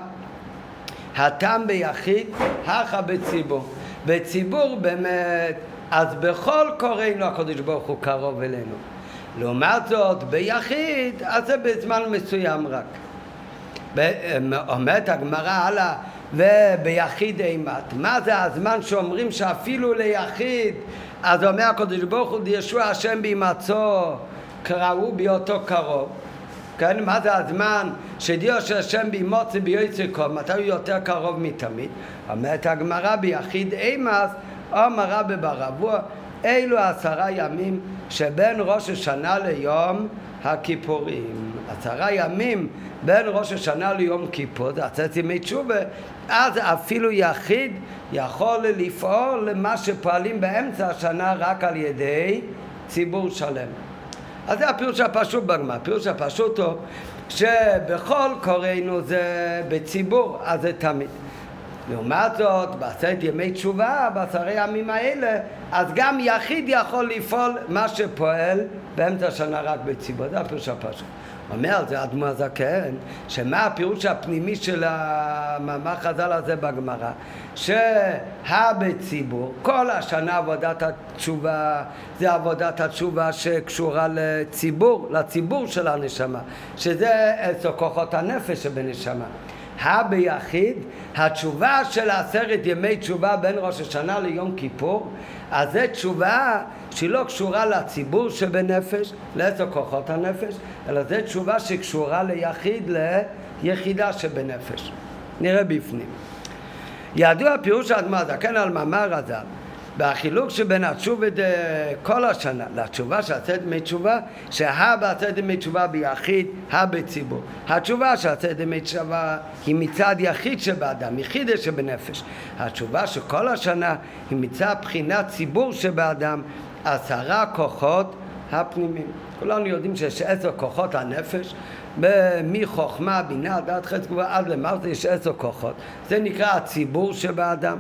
הטעם ביחיד הכה בציבור בציבור באמת אז בכל קוראינו הקדוש ברוך הוא קרוב אלינו. לעומת זאת ביחיד אז זה בזמן מסוים רק. אומרת הגמרא הלאה וביחיד אימת. מה זה הזמן שאומרים שאפילו ליחיד אז אומר הקדוש ברוך הוא ישוע השם בהימצאו קראו בהיותו קרוב כן, מה זה הזמן שדיו של השם בהימוצא ביועצי קום, מתי הוא יותר קרוב מתמיד? אומרת הגמרא ביחיד אימס, אומר רבי ברבוע, אלו עשרה ימים שבין ראש השנה ליום הכיפורים. עשרה ימים בין ראש השנה ליום כיפור, זה עצת ימי תשובה, אז אפילו יחיד יכול לפעול למה שפועלים באמצע השנה רק על ידי ציבור שלם. אז זה הפירוש הפשוט בגמרא. הפירוש הפשוט הוא שבכל קוראינו זה בציבור, אז זה תמיד. לעומת זאת, בעשרת ימי תשובה, בעשרי הימים האלה, אז גם יחיד יכול לפעול מה שפועל באמצע השנה רק בציבור. זה הפירוש הפשוט. אומר זה אדמו הזקן, שמה הפירוש הפנימי של המאמר חז"ל הזה בגמרא? שהבציבור, כל השנה עבודת התשובה זה עבודת התשובה שקשורה לציבור, לציבור של הנשמה, שזה עשר כוחות הנפש שבנשמה. הביחיד, התשובה של עשרת ימי תשובה בין ראש השנה ליום כיפור, אז זו תשובה שהיא לא קשורה לציבור שבנפש, לעשר כוחות הנפש, אלא זו תשובה שקשורה ליחיד, ליחידה שבנפש. נראה בפנים. ידוע פירוש האדמה זקן על מאמר הז"ל והחילוק שבין התשובה כל השנה לתשובה שעשית דמי תשובה, שהא בעשית דמי תשובה ביחיד, הא בציבור. התשובה שעשית דמי תשובה היא מצד יחיד שבאדם, יחיד שבנפש. התשובה שכל השנה היא מצד בחינת ציבור שבאדם, עשרה כוחות הפנימיים. כולנו יודעים שיש עשר כוחות הנפש, מחוכמה, בינה, דעת חץ גבוהה עד למטה יש עשר כוחות. זה נקרא הציבור שבאדם.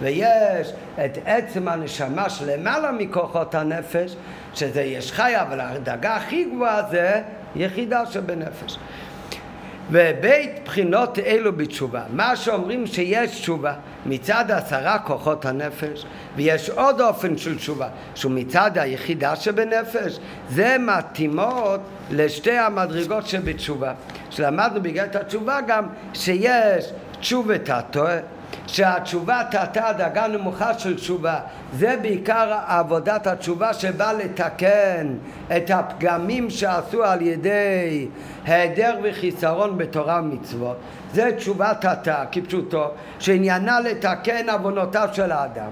ויש את עצם הנשמה שלמעלה מכוחות הנפש, שזה יש חי, אבל הדרגה הכי גבוהה זה יחידה שבנפש. ובית בחינות אלו בתשובה. מה שאומרים שיש תשובה מצד עשרה כוחות הנפש, ויש עוד אופן של תשובה, שהוא מצד היחידה שבנפש, זה מתאימות לשתי המדרגות שבתשובה. שלמדנו בגלל התשובה גם שיש תשובת הטועה שהתשובה תתה דרגה נמוכה של תשובה זה בעיקר עבודת התשובה שבאה לתקן את הפגמים שעשו על ידי היעדר וחיסרון בתורה ומצוות זה תשובה תתה כפשוטו שעניינה לתקן עוונותיו של האדם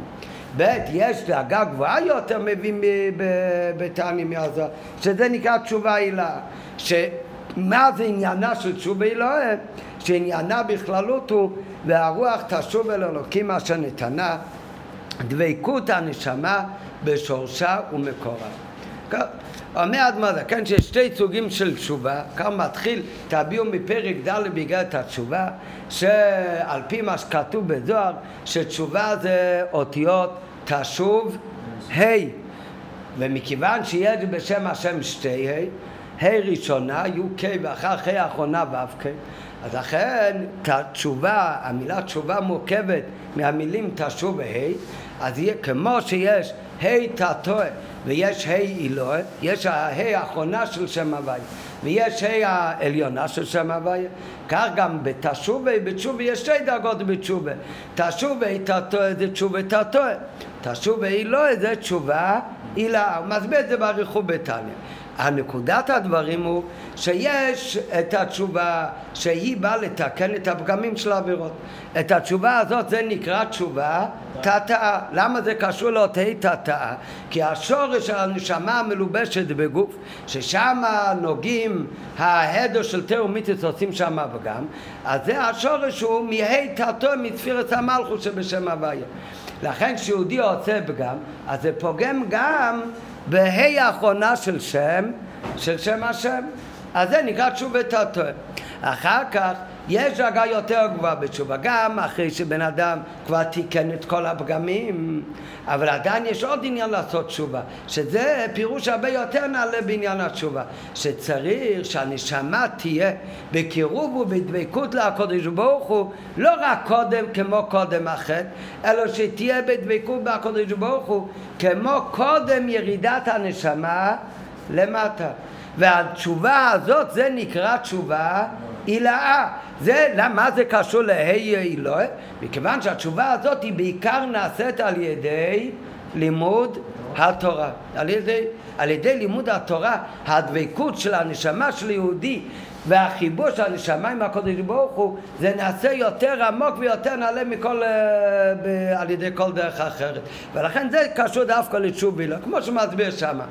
ב' יש דרגה גבוהה יותר מבין בתעני מעזה שזה נקרא תשובה הילה שמה זה עניינה של תשובה הילה? שעניינה בכללות הוא והרוח תשוב אל אלוקים אשר נתנה דבקות הנשמה בשורשה ומקורה. אומר אדמודה, כן, שיש שתי סוגים של תשובה, כאן מתחיל, תביאו מפרק ד' את התשובה, שעל פי מה שכתוב בזוהר, שתשובה זה אותיות תשוב ה', ומכיוון שיש בשם השם שתי ה', ה' ראשונה, י' ק' ואחר ה' האחרונה ו' ק', אז לכן תשובה, המילה תשובה מורכבת מהמילים תשוב וה', אז יהיה כמו שיש ה' תתוה ויש ה' אלוה, יש ה' האחרונה של שם הוויה ויש ה' העליונה של שם הוויה, כך גם בתשובה, בתשובה יש שתי דרגות בתשובה, תשובה תתוה זה תשובה תתוה, תשובה אלוה זה תשובה הילה, הוא מסביר את זה באריכות בתניא הנקודת הדברים הוא שיש את התשובה שהיא באה לתקן את הפגמים של העבירות. את התשובה הזאת זה נקרא תשובה תתאה. למה זה קשור לאותי תתאה? כי השורש של הנשמה המלובשת בגוף, ששם נוגעים ההדר של תר ומיתוס עושים שם הפגם, אז זה השורש הוא מהי תתאה מספירת המלכות שבשם הוויה. לכן כשיהודי עושה פגם, אז זה פוגם גם בה"א האחרונה של שם, של שם השם. אז זה נקרא תשובה תתוה. אחר כך יש דרגה יותר גבוהה בתשובה, גם אחרי שבן אדם כבר תיקן את כל הפגמים, אבל עדיין יש עוד עניין לעשות תשובה, שזה פירוש הרבה יותר נעלה בעניין התשובה, שצריך שהנשמה תהיה בקירוב ובדבקות לקודש ברוך הוא, לא רק קודם כמו קודם החטא, אלא שתהיה בדבקות בקודש ברוך הוא כמו קודם ירידת הנשמה למטה. והתשובה הזאת זה נקרא תשובה הילאה. זה, למה זה קשור להי אלוהי? מכיוון שהתשובה הזאת היא בעיקר נעשית על ידי לימוד התורה. על ידי, על ידי לימוד התורה, הדבקות של הנשמה של יהודי והחיבור של הנשמה עם הקודש ברוך הוא זה נעשה יותר עמוק ויותר נעלה מכל, uh, על ידי כל דרך אחרת. ולכן זה קשור דווקא לתשובה, כמו שמסביר שמה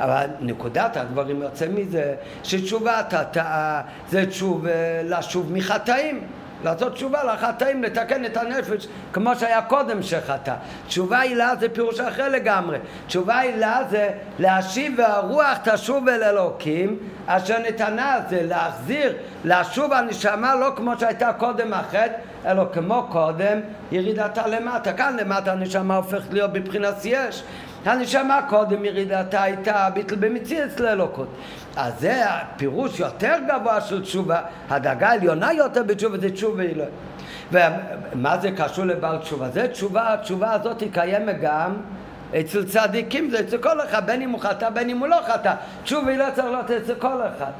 אבל נקודת הדברים יוצא מזה שתשובת התאה זה תשוב לשוב מחטאים לעשות תשובה לחטאים, לתקן את הנפש כמו שהיה קודם שחטא. תשובה הילה זה פירוש אחר לגמרי. תשובה הילה זה להשיב והרוח תשוב אל אלוקים אשר נתנה זה להחזיר, לשוב הנשמה לא כמו שהייתה קודם החטא אלא כמו קודם ירידתה למטה. כאן למטה הנשמה הופכת להיות בבחינת יש. הנשמה קודם ירידתה הייתה ביטל במציאס לאלוקות. אז זה הפירוש יותר גבוה של תשובה, הדאגה העליונה יותר בתשובה זה תשובה אלוהים. ומה זה קשור לבעל תשובה? זה תשובה, התשובה הזאת היא קיימת גם אצל צדיקים, זה אצל כל אחד, בין אם הוא חטא, בין אם הוא לא חטא. תשובה היא לא צריך להיות אצל כל אחד.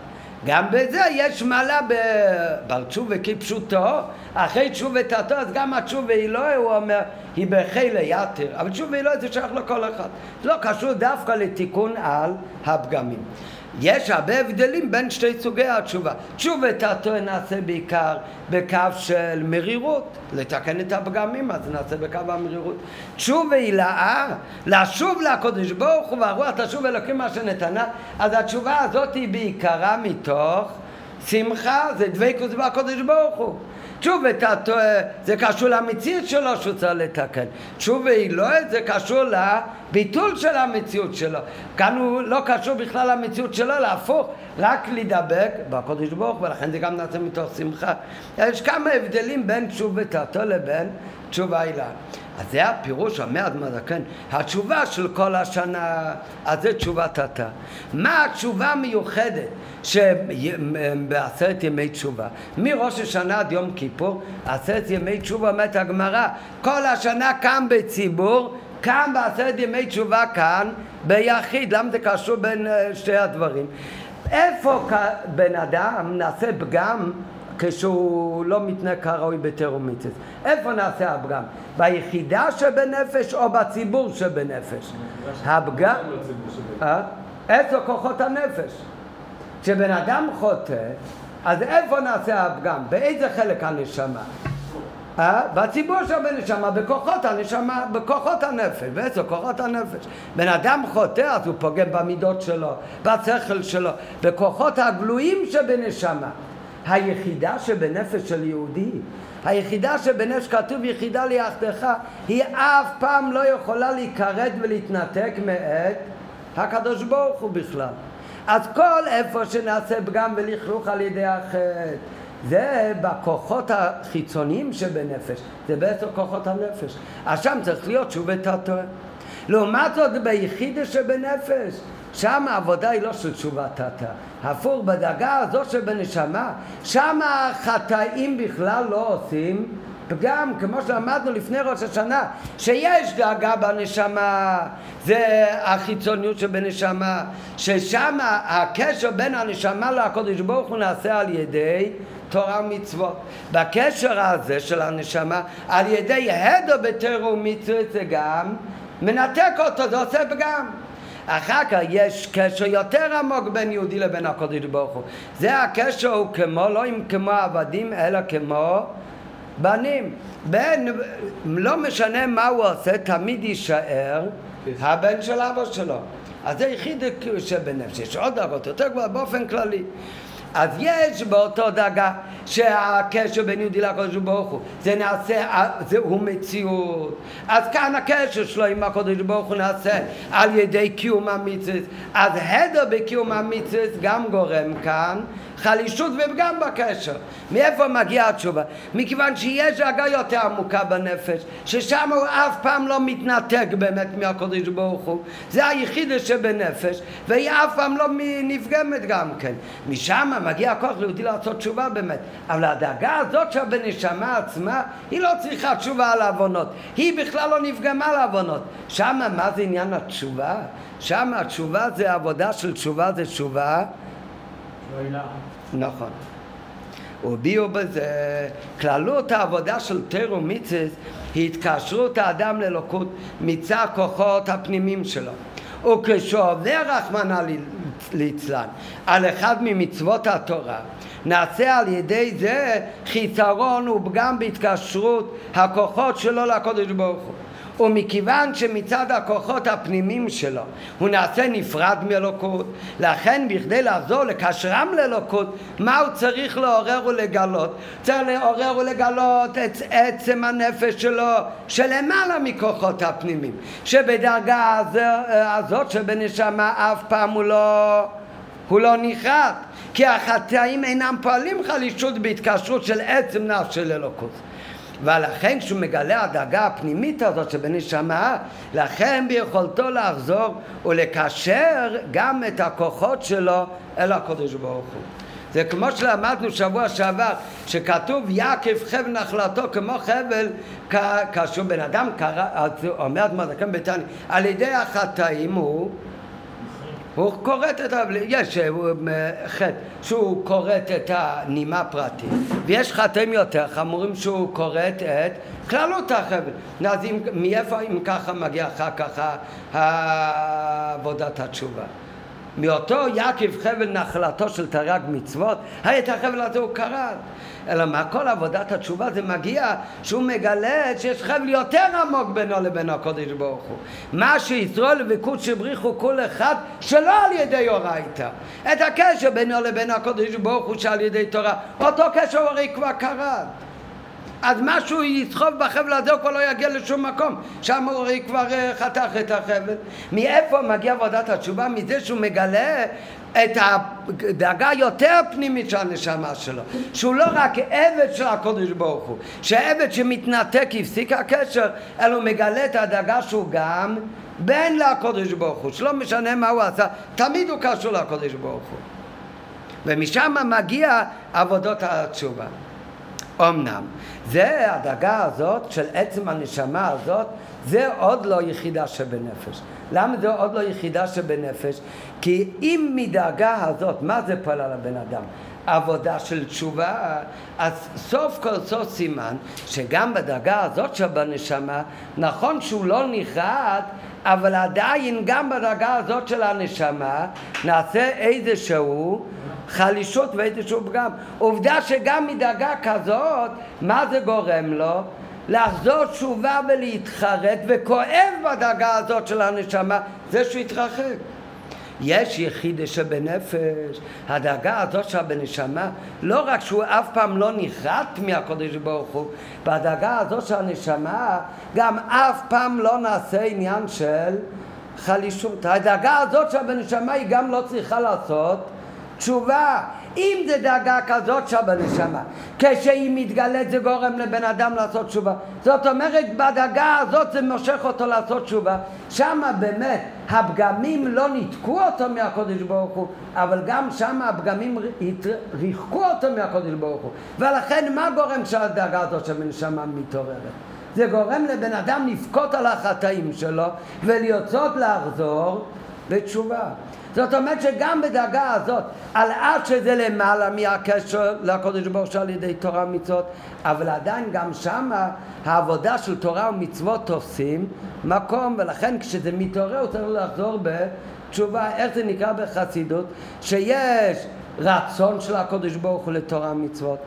גם בזה יש מעלה בבר תשובה כפשוטו, אחרי תשובה תתו, אז גם התשובה היא לא, הוא אומר, היא בחילה יתר, אבל תשובה היא לא, זה שייך לכל אחד. לא קשור דווקא לתיקון על הפגמים. יש הרבה הבדלים בין שתי סוגי התשובה. תשובת התואר נעשה בעיקר בקו של מרירות, לתקן את הפגמים, אז נעשה בקו המרירות. תשובה הילאה, לשוב לקודש ברוך הוא והרוח תשוב אלוקים מה שנתנה, אז התשובה הזאת היא בעיקרה מתוך שמחה, זה דבקות בקודש ברוך הוא. תשובה זה קשור למציאות שלו שהוא צריך לתקן. תשובה היא לא, זה קשור לביטול של המציאות שלו. כאן הוא לא קשור בכלל למציאות שלו, להפוך, רק להידבק בקודש ברוך ולכן זה גם נעשה מתוך שמחה. יש כמה הבדלים בין תשובה תתו לבין תשובה הילה. אז זה הפירוש, אומר אדמה זקן, התשובה של כל השנה, אז זה תשובת התא. מה התשובה המיוחדת שבעשרת ימי תשובה? מראש השנה עד יום כיפור, עשרת ימי תשובה אומרת הגמרא, כל השנה קם בציבור, קם בעשרת ימי תשובה כאן ביחיד, למה זה קשור בין אה, שתי הדברים? איפה בן אדם נעשה פגם כשהוא לא מתנהג כראוי בתרומיתס. איפה נעשה הפגם? ביחידה שבנפש או בציבור שבנפש? הפגם... אה? איפה כוחות הנפש? כשבן אדם חוטא, אז איפה נעשה הפגם? באיזה חלק הנשמה? אה? בציבור שבנשמה, בכוחות הנשמה, בכוחות הנפש, באיזה כוחות הנפש. בן אדם חוטא אז הוא פוגם במידות שלו, בשכל שלו, בכוחות הגלויים שבנשמה. היחידה שבנפש של יהודי, היחידה שבנפש כתוב יחידה ליחדך, היא אף פעם לא יכולה להיכרת ולהתנתק מאת הקדוש ברוך הוא בכלל. אז כל איפה שנעשה פגם ולכלוך על ידי החטא, זה בכוחות החיצוניים שבנפש, זה בעצם כוחות הנפש. אז שם צריך להיות שוב את התואר. לעומת זאת ביחידה שבנפש, שם העבודה היא לא של תשובת תתא. הפוך, בדרגה הזאת שבנשמה, שם החטאים בכלל לא עושים פגם, כמו שלמדנו לפני ראש השנה, שיש דאגה בנשמה, זה החיצוניות שבנשמה, ששם הקשר בין הנשמה לקודש ברוך הוא נעשה על ידי תורה ומצוות. בקשר הזה של הנשמה, על ידי הדו בתורה ומצוות זה גם מנתק אותו, זה עושה פגם. אחר כך יש קשר יותר עמוק בין יהודי לבין הקודש ברוך הוא. זה הקשר הוא כמו, לא עם כמו עבדים, אלא כמו בנים. בן, לא משנה מה הוא עושה, תמיד יישאר הבן של אבא שלו. אז זה יחיד שבנפש. יש עוד דרגות יותר גבוהות באופן כללי. אז יש באותו דרגה שהקשר בין יהודי לקדוש ברוך הוא זה נעשה, זה, הוא מציאות. אז כאן הקשר שלו עם הקדוש ברוך הוא נעשה על ידי קיום המצוות. אז הדר בקיום המצוות גם גורם כאן חלישות ופגם בקשר. מאיפה מגיעה התשובה? מכיוון שיש דאגה יותר עמוקה בנפש, ששם הוא אף פעם לא מתנתק באמת מהקודש ברוך הוא. זה היחיד שבנפש, והיא אף פעם לא נפגמת גם כן. משם מגיע הכוח ליהודי לעשות תשובה באמת. אבל הדאגה הזאת שבנשמה עצמה, היא לא צריכה תשובה על עוונות. היא בכלל לא נפגמה לעוונות. שם מה זה עניין התשובה? שם התשובה זה עבודה של תשובה זה תשובה נכון. הוביעו בזה, כללות העבודה של תירו מיציס היא התקשרות האדם לאלוקות מצד כוחות הפנימיים שלו. וכשעובר רחמנא ליצלן על אחד ממצוות התורה נעשה על ידי זה חיסרון ופגם בהתקשרות הכוחות שלו לקודש ברוך הוא ומכיוון שמצד הכוחות הפנימיים שלו הוא נעשה נפרד מאלוקות, לכן בכדי לחזור לקשרם לאלוקות, מה הוא צריך לעורר ולגלות? צריך לעורר ולגלות את עצם הנפש שלו שלמעלה מכוחות הפנימיים, שבדרגה הזאת שבנשמה אף פעם הוא לא... הוא לא נחרט, כי החטאים אינם פועלים חלישות בהתקשרות של עצם נפש של אלוקות. ולכן כשהוא מגלה הדאגה הפנימית הזאת שבנשמה, לכן ביכולתו לחזור ולקשר גם את הכוחות שלו אל הקודש ברוך הוא. זה כמו שלמדנו שבוע שעבר, שכתוב יעקב חבל נחלתו כמו חבל, כאשר בן אדם קרא, אומר אדמת כאן בתניא, על ידי החטאים הוא הוא כורת את ה... יש אה, חטא שהוא כורת את הנימה הפרטית. ויש חטאים יותר חמורים שהוא כורת את כללות החבל. אז אם, מאיפה אם ככה מגיע אחר כך עבודת התשובה? מאותו יעקב חבל נחלתו של תרי"ג מצוות, הרי את החבל הזה הוא כרת. אלא מה כל עבודת התשובה זה מגיע שהוא מגלה שיש חבל יותר עמוק בינו לבין הקודש ברוך הוא. מה שישראל וקודש בריחו כל אחד שלא על ידי אורייתא. את הקשר בינו לבין הקודש ברוך הוא שעל ידי תורה, אותו קשר הוא הרי כבר כרת. אז משהו יסחוב בחבל הזה הוא כבר לא יגיע לשום מקום שם הוא הרי כבר אה, חתך את החבל מאיפה מגיע עבודת התשובה? מזה שהוא מגלה את הדאגה יותר פנימית של הנשמה שלו שהוא לא רק עבד של הקודש ברוך הוא שעבד שמתנתק הפסיק הקשר אלא מגלה את הדאגה שהוא גם בן לקודש ברוך הוא שלא משנה מה הוא עשה תמיד הוא קשור לקודש ברוך הוא ומשם מגיע עבודות התשובה אמנם, זה הדאגה הזאת של עצם הנשמה הזאת, זה עוד לא יחידה שבנפש. למה זה עוד לא יחידה שבנפש? כי אם מדאגה הזאת, מה זה פועל על הבן אדם? עבודה של תשובה, אז סוף כל סוף סימן שגם בדאגה הזאת שבנשמה, נכון שהוא לא נחרט, אבל עדיין גם בדאגה הזאת של הנשמה נעשה איזשהו חלישות ואיזשהו פגם. עובדה שגם מדאגה כזאת, מה זה גורם לו? לחזור תשובה ולהתחרט, וכואב בדאגה הזאת של הנשמה, זה שהוא יתרחק. יש יחיד שבנפש, הדאגה הזאת שבנשמה, לא רק שהוא אף פעם לא נחרט מהקודש ברוך הוא, בדאגה הזאת של הנשמה גם אף פעם לא נעשה עניין של חלישות. הדאגה הזאת שבנשמה היא גם לא צריכה לעשות תשובה. אם זה דאגה כזאת שבנשמה, כשהיא מתגלית זה גורם לבן אדם לעשות תשובה. זאת אומרת, בדאגה הזאת זה מושך אותו לעשות תשובה. שמה באמת הפגמים לא ניתקו אותו מהקודש ברוך הוא, אבל גם שם הפגמים ריחקו אותו מהקודש ברוך הוא. ולכן מה גורם כשהדאגה הזאת של בנשמה מתעוררת? זה גורם לבן אדם לבכות על החטאים שלו ולרצות לחזור בתשובה. זאת אומרת שגם בדאגה הזאת, על אף שזה למעלה מהקשר לקודש ברוך הוא על ידי תורה ומצוות, אבל עדיין גם שמה העבודה של תורה ומצוות תופסים מקום, ולכן כשזה מתעורר הוא צריך לחזור בתשובה. איך זה נקרא בחסידות? שיש רצון של הקודש ברוך הוא לתורה ומצוות,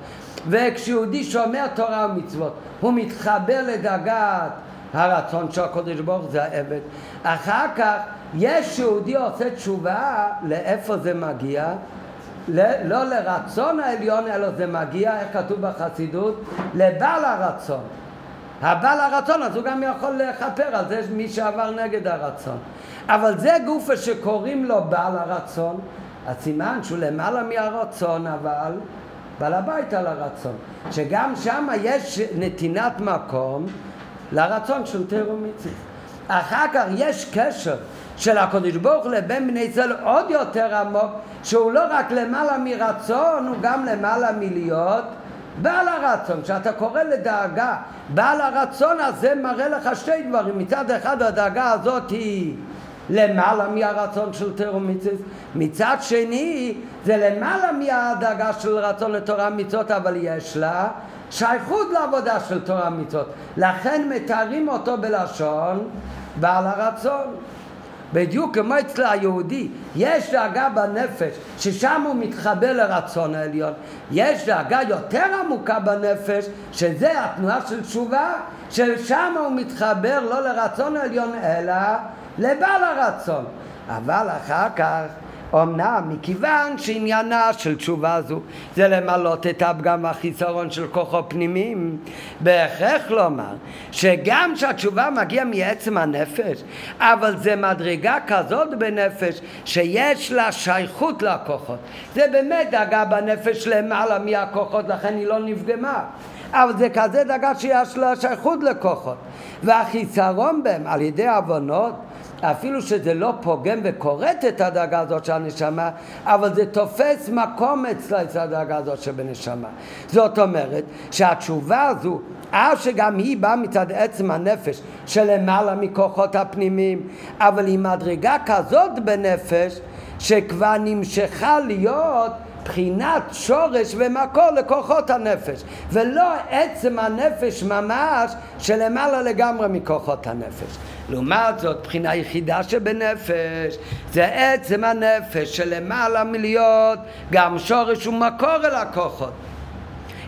וכשיהודי שומר תורה ומצוות, הוא מתחבר לדאגת הרצון של הקודש ברוך זה העבד. אחר כך יש יהודי עושה תשובה, לאיפה זה מגיע? לא לרצון העליון, אלא זה מגיע, איך כתוב בחסידות? לבעל הרצון. הבעל הרצון, אז הוא גם יכול לכפר על זה מי שעבר נגד הרצון. אבל זה גופה שקוראים לו בעל הרצון, הסימן שהוא למעלה מהרצון, אבל בעל הבית על הרצון. שגם שם יש נתינת מקום לרצון של תירו מצווה. אחר כך יש קשר של הקדוש ברוך הוא לבין בני ישראל עוד יותר עמוק, שהוא לא רק למעלה מרצון, הוא גם למעלה מלהיות בעל הרצון. כשאתה קורא לדאגה בעל הרצון, אז זה מראה לך שתי דברים. מצד אחד הדאגה הזאת היא למעלה מהרצון של תירו מצוות, מצד שני זה למעלה מהדאגה של רצון לתורה מצוות, אבל יש לה שייכות לעבודה של תורה מצוות. לכן מתארים אותו בלשון בעל הרצון. בדיוק כמו אצל היהודי, יש דאגה בנפש, ששם הוא מתחבר לרצון העליון. יש דאגה יותר עמוקה בנפש, שזה התנועה של תשובה, ששם הוא מתחבר לא לרצון העליון, אלא לבעל הרצון. אבל אחר כך אמנם מכיוון שעניינה של תשובה זו זה למלות את הפגם והחיסרון של כוחו פנימיים, בהכרח לומר שגם שהתשובה מגיעה מעצם הנפש, אבל זה מדרגה כזאת בנפש שיש לה שייכות לכוחות. זה באמת דאגה בנפש למעלה מהכוחות, לכן היא לא נפגמה. אבל זה כזה דאגה שיש לה שייכות לכוחות. והחיסרון בהם על ידי עוונות אפילו שזה לא פוגם וכורת את הדאגה הזאת של הנשמה, אבל זה תופס מקום אצלה את הדאגה הזאת שבנשמה. זאת אומרת שהתשובה הזו, אף שגם היא באה מצד עצם הנפש שלמעלה מכוחות הפנימיים, אבל היא מדרגה כזאת בנפש שכבר נמשכה להיות בחינת שורש ומקור לכוחות הנפש, ולא עצם הנפש ממש שלמעלה לגמרי מכוחות הנפש. לעומת זאת, בחינה יחידה שבנפש זה עצם הנפש שלמעלה מלהיות גם שורש ומקור אל הכוחות.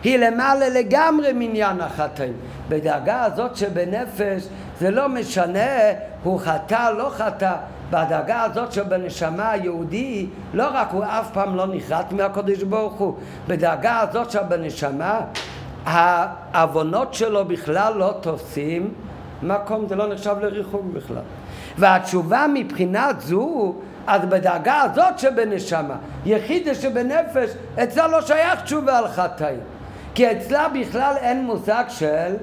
היא למעלה לגמרי מניין החטאים. בדאגה הזאת שבנפש זה לא משנה, הוא חטא, לא חטא. בדאגה הזאת שבנשמה היהודי, לא רק הוא אף פעם לא נחרט מהקודש ברוך הוא, בדאגה הזאת שבנשמה העוונות שלו בכלל לא תופסים מקום, זה לא נחשב לריחוק בכלל. והתשובה מבחינת זו, אז בדאגה הזאת שבנשמה, יחידה שבנפש, אצלה לא שייך תשובה על חטאים. כי אצלה בכלל אין מושג של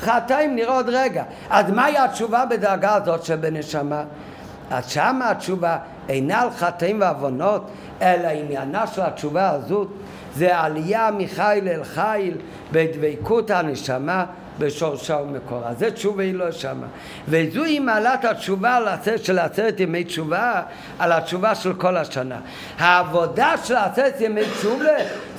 חטאים, נראה עוד רגע. אז מהי התשובה בדאגה הזאת שבנשמה? אז שמה התשובה אינה על חטאים ועוונות, אלא עניינה של התשובה הזאת זה עלייה מחיל אל חיל בדבקות הנשמה בשורשה ומקורה. זה תשובה היא לא שמה. וזוהי מעלת התשובה של עשרת ימי תשובה על התשובה של כל השנה. העבודה של עשרת ימי תשובה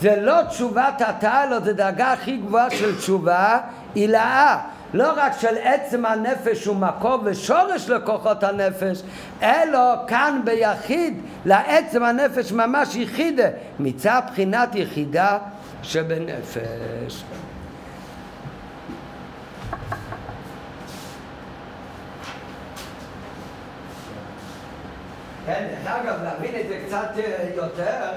זה לא תשובת התא, אלא זה דאגה הכי גבוהה של תשובה, הילאה. לא רק של עצם הנפש הוא מקור ושורש לכוחות הנפש, אלא כאן ביחיד, לעצם הנפש ממש יחידה, מצד בחינת יחידה שבנפש. כן, אגב, להבין את זה קצת אה, יותר,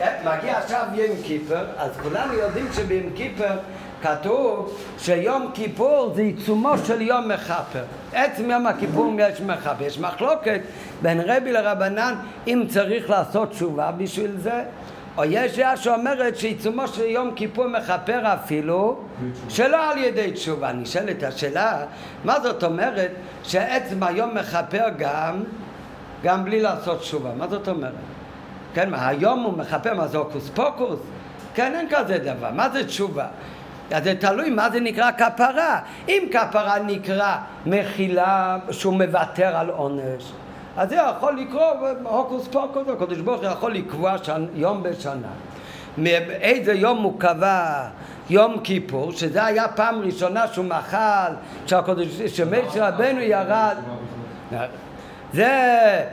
אה, מגיע עכשיו יום כיפר, אז כולנו יודעים שביום כיפר כתוב שיום כיפור זה עיצומו של יום מכפר. עצם יום הכיפור יש מכפר. יש מחלוקת בין רבי לרבנן אם צריך לעשות תשובה בשביל זה, או יש דעה שאומרת שעיצומו של יום כיפור מכפר אפילו שלא על ידי תשובה. נשאלת השאלה, מה זאת אומרת שעצם היום מכפר גם גם בלי לעשות תשובה. מה זאת אומרת? כן, היום הוא מכפר, מה זה הוקוס פוקוס? כן, אין כזה דבר. מה זה תשובה? אז זה תלוי מה זה נקרא כפרה. אם כפרה נקרא מחילה שהוא מוותר על עונש, אז זה יכול לקרוא הוקוס פוקוס, הקדוש ברוך הוא יכול לקבוע שנ, יום בשנה. מאיזה יום הוא קבע יום כיפור, שזה היה פעם ראשונה שהוא מחל, שהקדוש, שמשה רבנו ירד. זה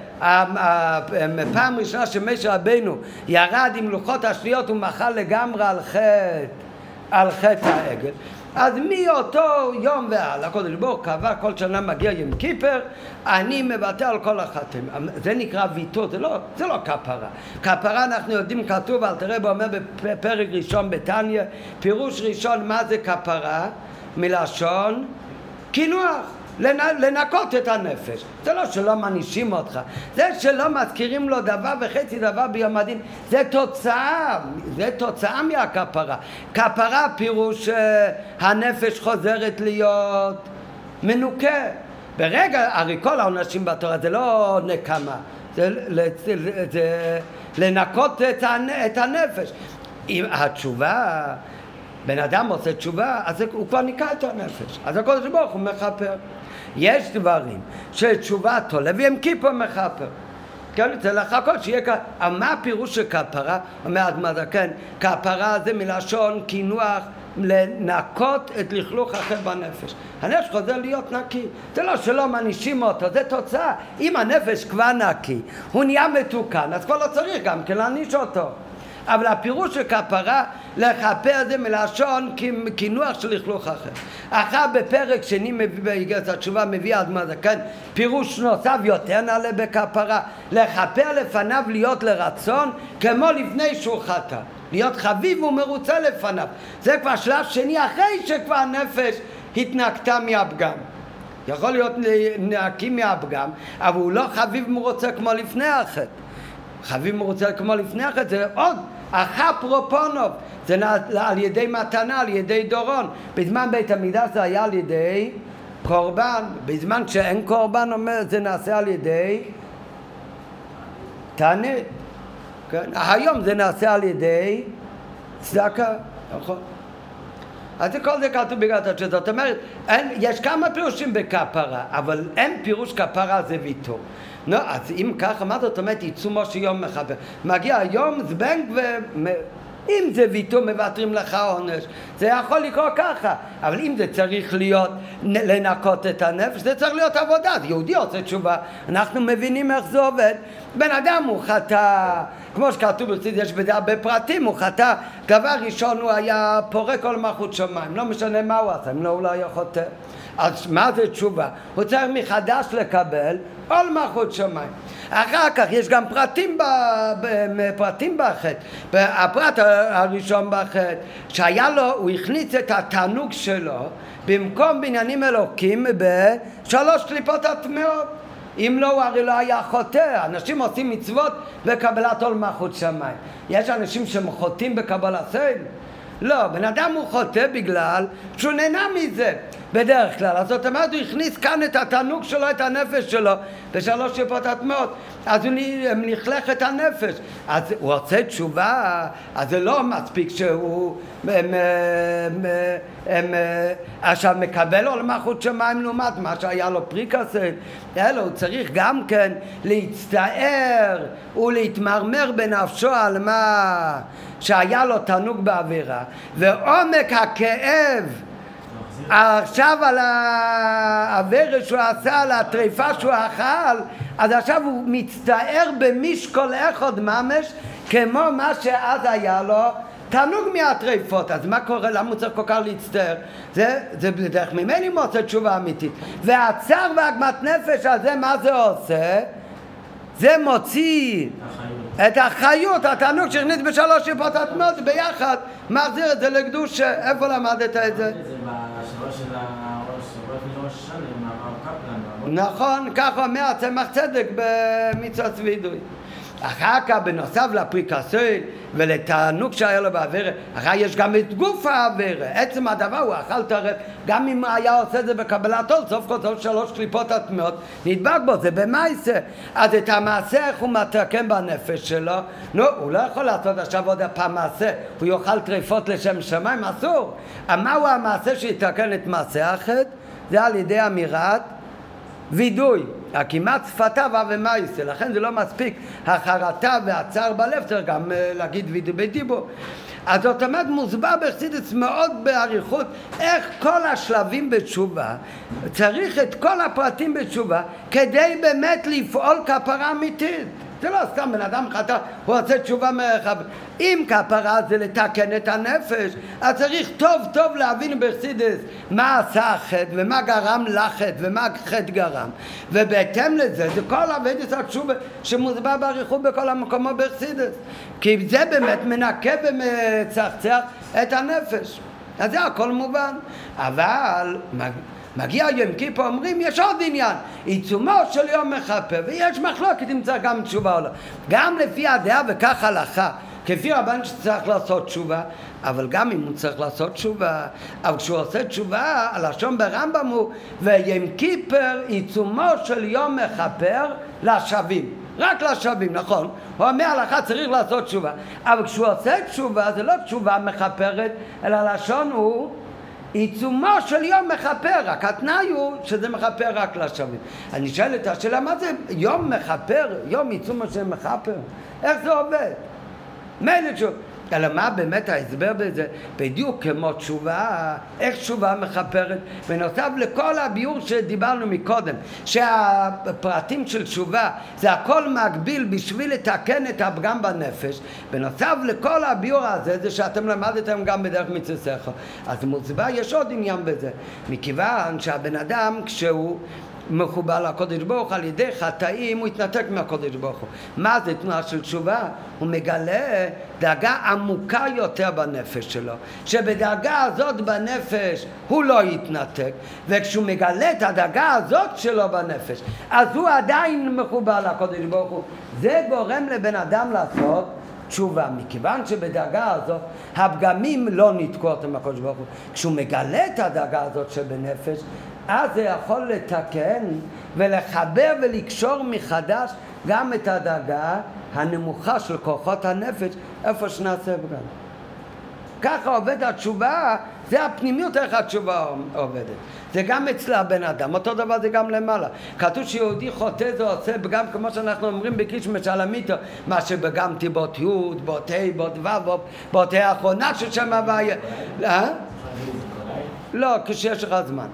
פעם ראשונה שמשה רבנו ירד עם לוחות השניות הוא מחל לגמרי על חטא, על חטא העגל. אז מאותו יום והלאה, הקודש ברוך קבע כל שנה מגיע יום כיפר, אני מוותר על כל החטאים. זה נקרא ויתור, זה לא, זה לא כפרה. כפרה אנחנו יודעים, כתוב, אל תראה, אומר בפרק ראשון בתניא, פירוש ראשון מה זה כפרה? מלשון קינוח. לנקות את הנפש. זה לא שלא מענישים אותך, זה שלא מזכירים לו דבר וחצי דבר ביום הדין, זה תוצאה, זה תוצאה מהכפרה. כפרה פירוש אה, חוזרת להיות מנוקה. ברגע, הרי כל העונשים בתורה זה לא נקמה, זה, זה, זה, לנקות את הנפש. אם התשובה בן אדם עושה תשובה, אז הוא כבר ניקה את הנפש. אז הקודש ברוך הוא מכפר. יש דברים שתשובה תולה והם כיפו מכפר. כן, זה לחכות שיהיה כ... מה הפירוש של כפרה? אומר אדמדה, כן, כפרה זה מלשון קינוח לנקות את לכלוך החטא בנפש. הנפש חוזר להיות נקי. זה לא שלא מענישים אותו, זה תוצאה. אם הנפש כבר נקי, הוא נהיה מתוקן, אז כבר לא צריך גם כן להעניש אותו. אבל הפירוש של כפרה, לכפר זה מלשון קינוח של לכלוך אחר. אחר בפרק שני באגרת התשובה מביא אדמה זקן פירוש נוסף יותר נעלה בכפרה, לכפר לפניו להיות לרצון כמו לפני שהוא חטא. להיות חביב ומרוצה לפניו. זה כבר שלב שני אחרי שכבר הנפש התנקתה מהפגם. יכול להיות נקי מהפגם, אבל הוא לא חביב ומרוצה כמו לפני החטא. חביב מרוצה כמו לפני החטא, זה עוד אחר פרופונוב, זה על ידי מתנה, על ידי דורון. בזמן בית המקדש זה היה על ידי קורבן, בזמן שאין קורבן אומר זה נעשה על ידי תענית. כן? היום זה נעשה על ידי צדקה, נכון? אז כל זה כתוב בגלל התשובה. זאת אומרת, אין, יש כמה פירושים בכפרה, אבל אין פירוש כפרה זה ויתור. נו, אז אם ככה, מה זאת אומרת עיצומו של יום מחבר? מגיע היום זבנג ו... אם זה ויתור מוותרים לך עונש, זה יכול לקרות ככה, אבל אם זה צריך להיות לנקות את הנפש, זה צריך להיות עבודה, יהודי עושה תשובה, אנחנו מבינים איך זה עובד. בן אדם הוא חטא, כמו שכתוב יש בזה הרבה פרטים, הוא חטא, דבר ראשון הוא היה פורק כל מלכות שמיים, לא משנה מה הוא עשה, אם לא הוא לא היה חוטא. אז מה זה תשובה? הוא צריך מחדש לקבל עול מלכות שמיים. אחר כך יש גם פרטים, ב, פרטים בחטא. הפרט הראשון בחטא, שהיה לו, הוא הכניס את התענוג שלו במקום בניינים אלוקים בשלוש קליפות הטמעות. אם לא, הוא הרי לא היה חוטא. אנשים עושים מצוות בקבלת עול מלכות שמיים. יש אנשים שהם חוטאים בקבלת סייל? לא, בן אדם הוא חוטא בגלל שהוא נהנה מזה. בדרך כלל. אז זאת אומרת, הוא הכניס כאן את התענוג שלו, את הנפש שלו, בשלוש שפות הטמעות. אז הוא לכלך את הנפש. אז הוא עושה תשובה, אז זה לא מספיק שהוא עכשיו מקבל עול מלכות שמיים לעומת מה שהיה לו פרי כזה, אלא הוא צריך גם כן להצטער ולהתמרמר בנפשו על מה שהיה לו תענוג בעבירה, ועומק הכאב עכשיו על האברת שהוא עשה, על הטריפה שהוא אכל, אז עכשיו הוא מצטער במשקול אחד ממש, כמו מה שאז היה לו תענוג מהטריפות. אז מה קורה? למה הוא צריך כל כך להצטער? זה, זה בדרך ממני מוצא תשובה אמיתית. והצער והגמת נפש הזה, מה זה עושה? זה מוציא את החיות, התענוג שהכניס בשלוש שיפות הטמעות ביחד, מחזיר את זה לקדושה. איפה למדת את זה? נכון, כך אומר הצמח צדק במצוות וידוי. אחר כך בנוסף לפריקסוי ולתענוג שהיה לו בעבירה, אחר יש גם את גוף העבירה, עצם הדבר הוא אכל טרף, גם אם היה עושה את זה בקבלת עול, סוף כל סוף שלוש קליפות הטמעות, נדבק בו, זה במעשה. אז את המעשה איך הוא מתקן בנפש שלו, נו, הוא לא יכול לעשות עכשיו עוד פעם מעשה, הוא יאכל טריפות לשם שמיים, אסור. מהו המעשה שיתקן את מעשה החטא? זה על ידי אמירת וידוי, הכמעט שפתיו ומייסה, לכן זה לא מספיק החרטה והצער בלב, צריך גם אה, להגיד בדיבור. אז זאת אומרת מוסבר בחסידס מאוד באריכות איך כל השלבים בתשובה, צריך את כל הפרטים בתשובה כדי באמת לפעול כפרה אמיתית. זה לא סתם בן אדם חטא, הוא עושה תשובה מרחב. אם כפרה זה לתקן את הנפש, אז צריך טוב טוב להבין בחסידס מה עשה החטא ומה גרם לחטא ומה החטא גרם. ובהתאם לזה, זה כל אביידס התשובה שמוסבר באריכות בכל המקומות בחסידס. כי זה באמת מנקה ומצחצח את הנפש. אז זה הכל מובן. אבל מגיע יום כיפור, אומרים יש עוד עניין, עיצומו של יום מכפר, ויש מחלוקת אם צריך גם תשובה או לא. גם לפי הדעה וכך הלכה, כפי רבן שצריך לעשות תשובה, אבל גם אם הוא צריך לעשות תשובה, אבל כשהוא עושה תשובה, הלשון ברמב"ם הוא ויום כיפר עיצומו של יום מכפר לשווים. רק לשווים, נכון. הוא אומר הלכה צריך לעשות תשובה. אבל כשהוא עושה תשובה זה לא תשובה מכפרת, אלא הלשון הוא עיצומו של יום מכפר, רק התנאי הוא שזה מכפר רק לשווים. אני שואל את השאלה, מה זה יום מכפר, יום עיצומו של מכפר? איך זה עובד? מילא תשובה. אלא מה באמת ההסבר בזה? בדיוק כמו תשובה, איך תשובה מכפרת? בנוסף לכל הביור שדיברנו מקודם, שהפרטים של תשובה זה הכל מקביל בשביל לתקן את הפגם בנפש, בנוסף לכל הביור הזה, זה שאתם למדתם גם בדרך מצווה שכל. אז מוסבר, יש עוד עניין בזה, מכיוון שהבן אדם כשהוא מחובר לקודש ברוך הוא, על ידי חטאים הוא התנתק מהקודש ברוך הוא. מה זה תנועה של תשובה? הוא מגלה דאגה עמוקה יותר בנפש שלו, שבדאגה הזאת בנפש הוא לא יתנתק, וכשהוא מגלה את הדאגה הזאת שלו בנפש, אז הוא עדיין מחובר לקודש ברוך הוא. זה גורם לבן אדם לעשות תשובה, מכיוון שבדאגה הזאת הפגמים לא ניתקו אותם מהקודש ברוך הוא. כשהוא מגלה את הדאגה הזאת שבנפש, אז זה יכול לתקן ולחבר ולקשור מחדש גם את הדאגה הנמוכה של כוחות הנפש איפה שנעשה פגם. ככה עובד התשובה, זה הפנימיות איך התשובה עובדת. זה גם אצל הבן אדם, אותו דבר זה גם למעלה. כתוב שיהודי חוטא זה עושה פגם כמו שאנחנו אומרים בקיש משלמיתו, מה שבגם תיבות י', באות ה', באות ו', באות האחרונה של שם הוויה. אה? לא, כשיש לך זמן.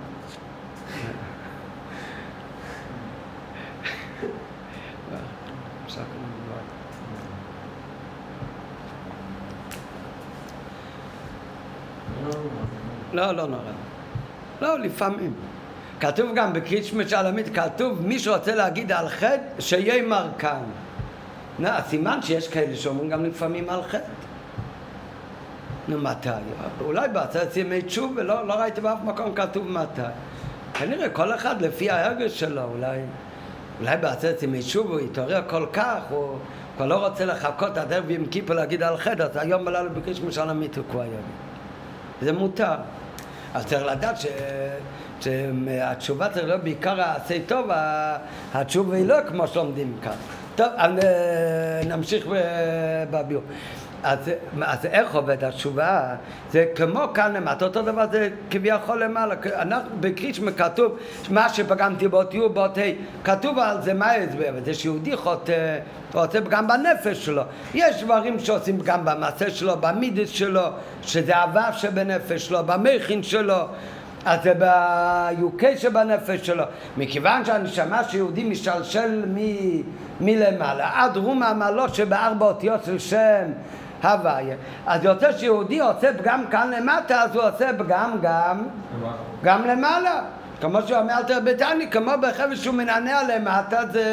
לא, לא נורא. לא, לפעמים. כתוב גם בקריצ'מץ' עלמית, כתוב מי שרוצה להגיד על חטא, שיהיה מרקן. נו, הסימן שיש כאלה שאומרים גם לפעמים על חטא. נו, מתי? אולי בעצרת ימי תשוב, ולא לא ראיתי באף מקום כתוב מתי. כנראה כל אחד לפי ההרגש שלו, אולי, אולי בעצרת ימי תשוב הוא יתעורר כל כך, הוא כבר לא רוצה לחכות עד ערב יום כיפור להגיד על חטא, אז היום בלילה בקריצ'מץ' עלמית הוא כבר יגיד. זה מותר. אז צריך לדעת ש... שהתשובה צריך להיות בעיקר העשה טוב, התשובה היא לא כמו שלומדים כאן. טוב, נמשיך בביור. אז, אז איך עובד התשובה? זה כמו כאן למטה, אותו דבר זה כביכול למעלה. אנחנו בקרישמה כתוב מה שפגמתי באות י' באות ה', כתוב על זה מה ההסבר, זה שיהודי חוטא, רוצה פגם בנפש שלו. יש דברים שעושים פגם במעשה שלו, במידס שלו, שזה הוו שבנפש שלו, במכין שלו. אז זה ביוקי שבנפש שלו. מכיוון שהנשמה שיהודי משלשל מ... מלמעלה עד רום המעלות שבארבע אותיות של שם הוויה. אז יוצא שיהודי עושה פגם כאן למטה, אז הוא עושה פגם גם, גם למעלה. כמו שאומר אלתר ביתני, כמו בחבל שהוא מנענע למטה, זה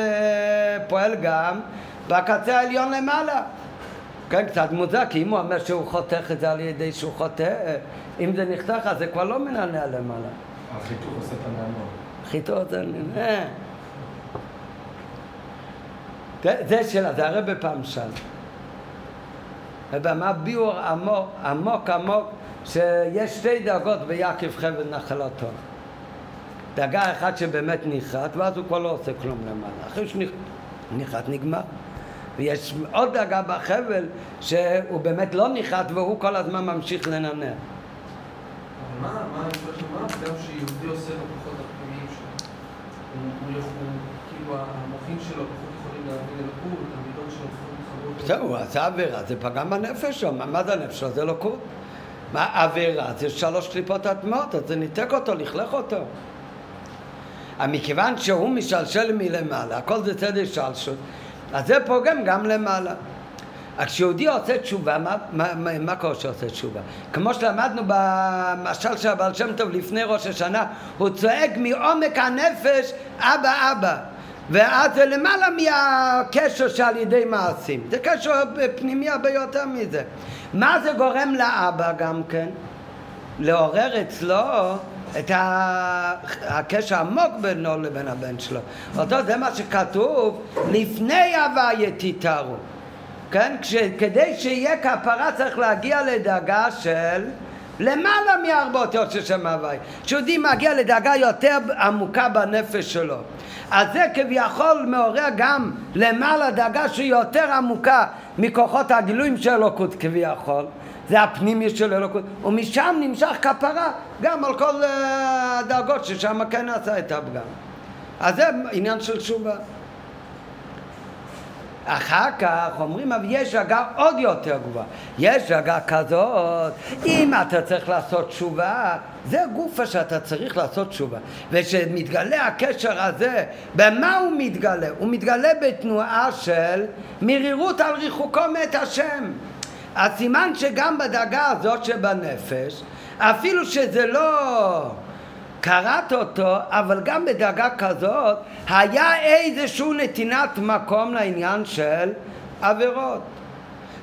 פועל גם בקצה העליון למעלה. כן, קצת מוזר, כי אם הוא אומר שהוא חותך את זה על ידי שהוא חותך, אם זה נחתך, אז זה כבר לא מנענע למעלה. החיתוך עושה את הנענוע. חיתוך זה... אה. זה שאלה, זה הרי בפעם שאל. ביאור עמוק, עמוק עמוק, שיש שתי דרגות ביעקב חבל נחלתו. דרגה אחת שבאמת נחרט, ואז הוא כבר לא עושה כלום למעלה. אחרי שנחרט נגמר. ויש עוד דרגה בחבל שהוא באמת לא נחרט והוא כל הזמן ממשיך. אבל מה, מה שמה? גם שיהודי עושה בכוחות הפנימיים שלו. הוא יכול, כאילו המוחים שלו פחות יכולים להבין אלוקות, המידות שלו פחות מתחברות. זהו, עשה עבירה, זה פגם בנפש שלו, מה זה הנפש שלו? זה אלוקות. מה עבירה? זה שלוש קליפות הטמעות, אז זה ניתק אותו, לכלך אותו. מכיוון שהוא משלשל מלמעלה, הכל זה צדק שלשות, אז זה פוגם גם למעלה. כשיהודי עושה תשובה, מה, מה, מה, מה קורה שעושה תשובה? כמו שלמדנו במשל של הבעל שם טוב לפני ראש השנה, הוא צועק מעומק הנפש, אבא אבא. ואז זה למעלה מהקשר שעל ידי מעשים. זה קשר פנימי הרבה יותר מזה. מה זה גורם לאבא גם כן? לעורר אצלו את הקשר העמוק בינו לבין הבן שלו. אותו זה מה שכתוב, לפני הוויה תתארו. כן? כדי שיהיה כפרה צריך להגיע לדאגה של למעלה מארבע אותיות של שם הוואי. כשיהודי מגיע לדאגה יותר עמוקה בנפש שלו. אז זה כביכול מעורר גם למעלה דאגה שהיא יותר עמוקה מכוחות הגילויים של אלוקות כביכול. זה הפנימי של אלוקות, ומשם נמשך כפרה גם על כל אה, הדאגות ששם כן עשה את הפגם. אז זה עניין של תשובה. אחר כך אומרים, אבל יש דרגה עוד יותר גבוהה. יש דרגה כזאת, אם אתה צריך לעשות תשובה, זה גופה שאתה צריך לעשות תשובה. ושמתגלה הקשר הזה, במה הוא מתגלה? הוא מתגלה בתנועה של מרירות על ריחוקו מאת השם. הסימן שגם בדרגה הזאת שבנפש, אפילו שזה לא קראת אותו, אבל גם בדרגה כזאת היה איזשהו נתינת מקום לעניין של עבירות.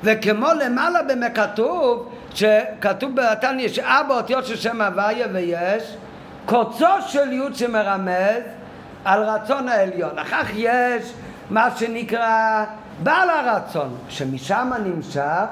וכמו למעלה במה כתוב, שכתוב בתן יש ארבע אותיות של שם הוויה ויש קוצו של יוד שמרמז על רצון העליון. אחר כך יש מה שנקרא בעל הרצון, שמשם נמשך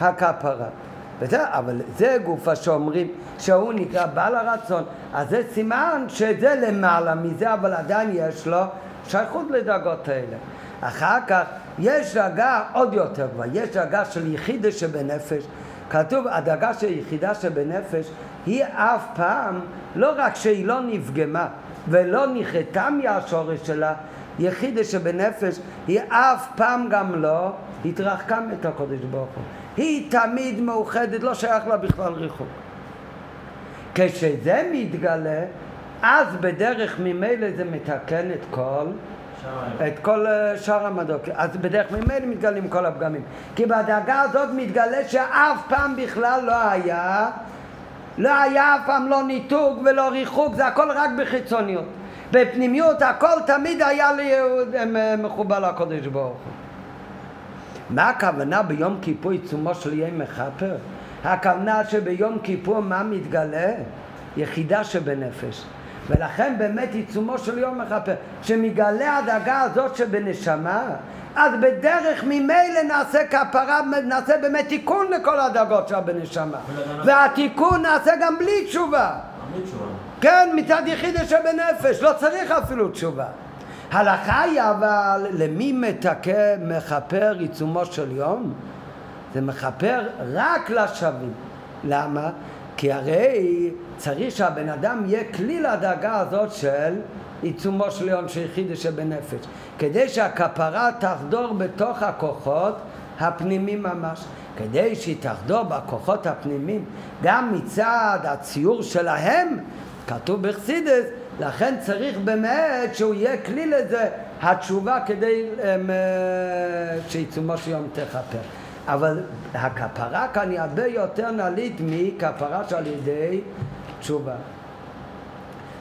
הכפרה. בסדר, אבל זה גופה שאומרים שהוא נקרא בעל הרצון, אז זה סימן שזה למעלה מזה, אבל עדיין יש לו שייכות לדרגות האלה. אחר כך יש דרגה עוד יותר גבוהה, יש דרגה של יחידה שבנפש. כתוב, הדרגה של יחידה שבנפש היא אף פעם, לא רק שהיא לא נפגמה ולא נחתה מהשורש שלה, יחידה שבנפש היא אף פעם גם לא התרחקה את הקודש ברוך הוא. היא תמיד מאוחדת, לא שייך לה בכלל ריחוק. כשזה מתגלה, אז בדרך ממילא זה מתקן את כל את כל אה, שאר המדוק. אז בדרך ממילא מתגלים כל הפגמים. כי בדאגה הזאת מתגלה שאף פעם בכלל לא היה, לא היה אף פעם לא ניתוק ולא ריחוק, זה הכל רק בחיצוניות. בפנימיות הכל תמיד היה אה, מחובר לקודש ברוך הוא. מה הכוונה ביום כיפור עיצומו של יהיה מכפר? הכוונה שביום כיפור מה מתגלה? יחידה שבנפש. ולכן באמת עיצומו של יום מכפר, שמגלה הדאגה הזאת שבנשמה, אז בדרך ממילא נעשה כפרה, נעשה באמת תיקון לכל הדאגות שלה בנשמה. והתיקון נעשה גם בלי תשובה. כן, מצד יחידה שבנפש, לא צריך אפילו תשובה. הלכה היא אבל למי מתקה מכפר עיצומו של יום? זה מכפר רק לשווים. למה? כי הרי צריך שהבן אדם יהיה כלי לדאגה הזאת של עיצומו של יום שיחידי שבנפש. כדי שהכפרה תחדור בתוך הכוחות הפנימיים ממש. כדי שהיא תחדור בכוחות הפנימיים גם מצד הציור שלהם, כתוב בחסידס, לכן צריך באמת שהוא יהיה כלי לזה, התשובה כדי um, שעיצומו של יום תכפר. אבל הכפרה כאן היא הרבה יותר נעלית מכפרה שעל ידי תשובה.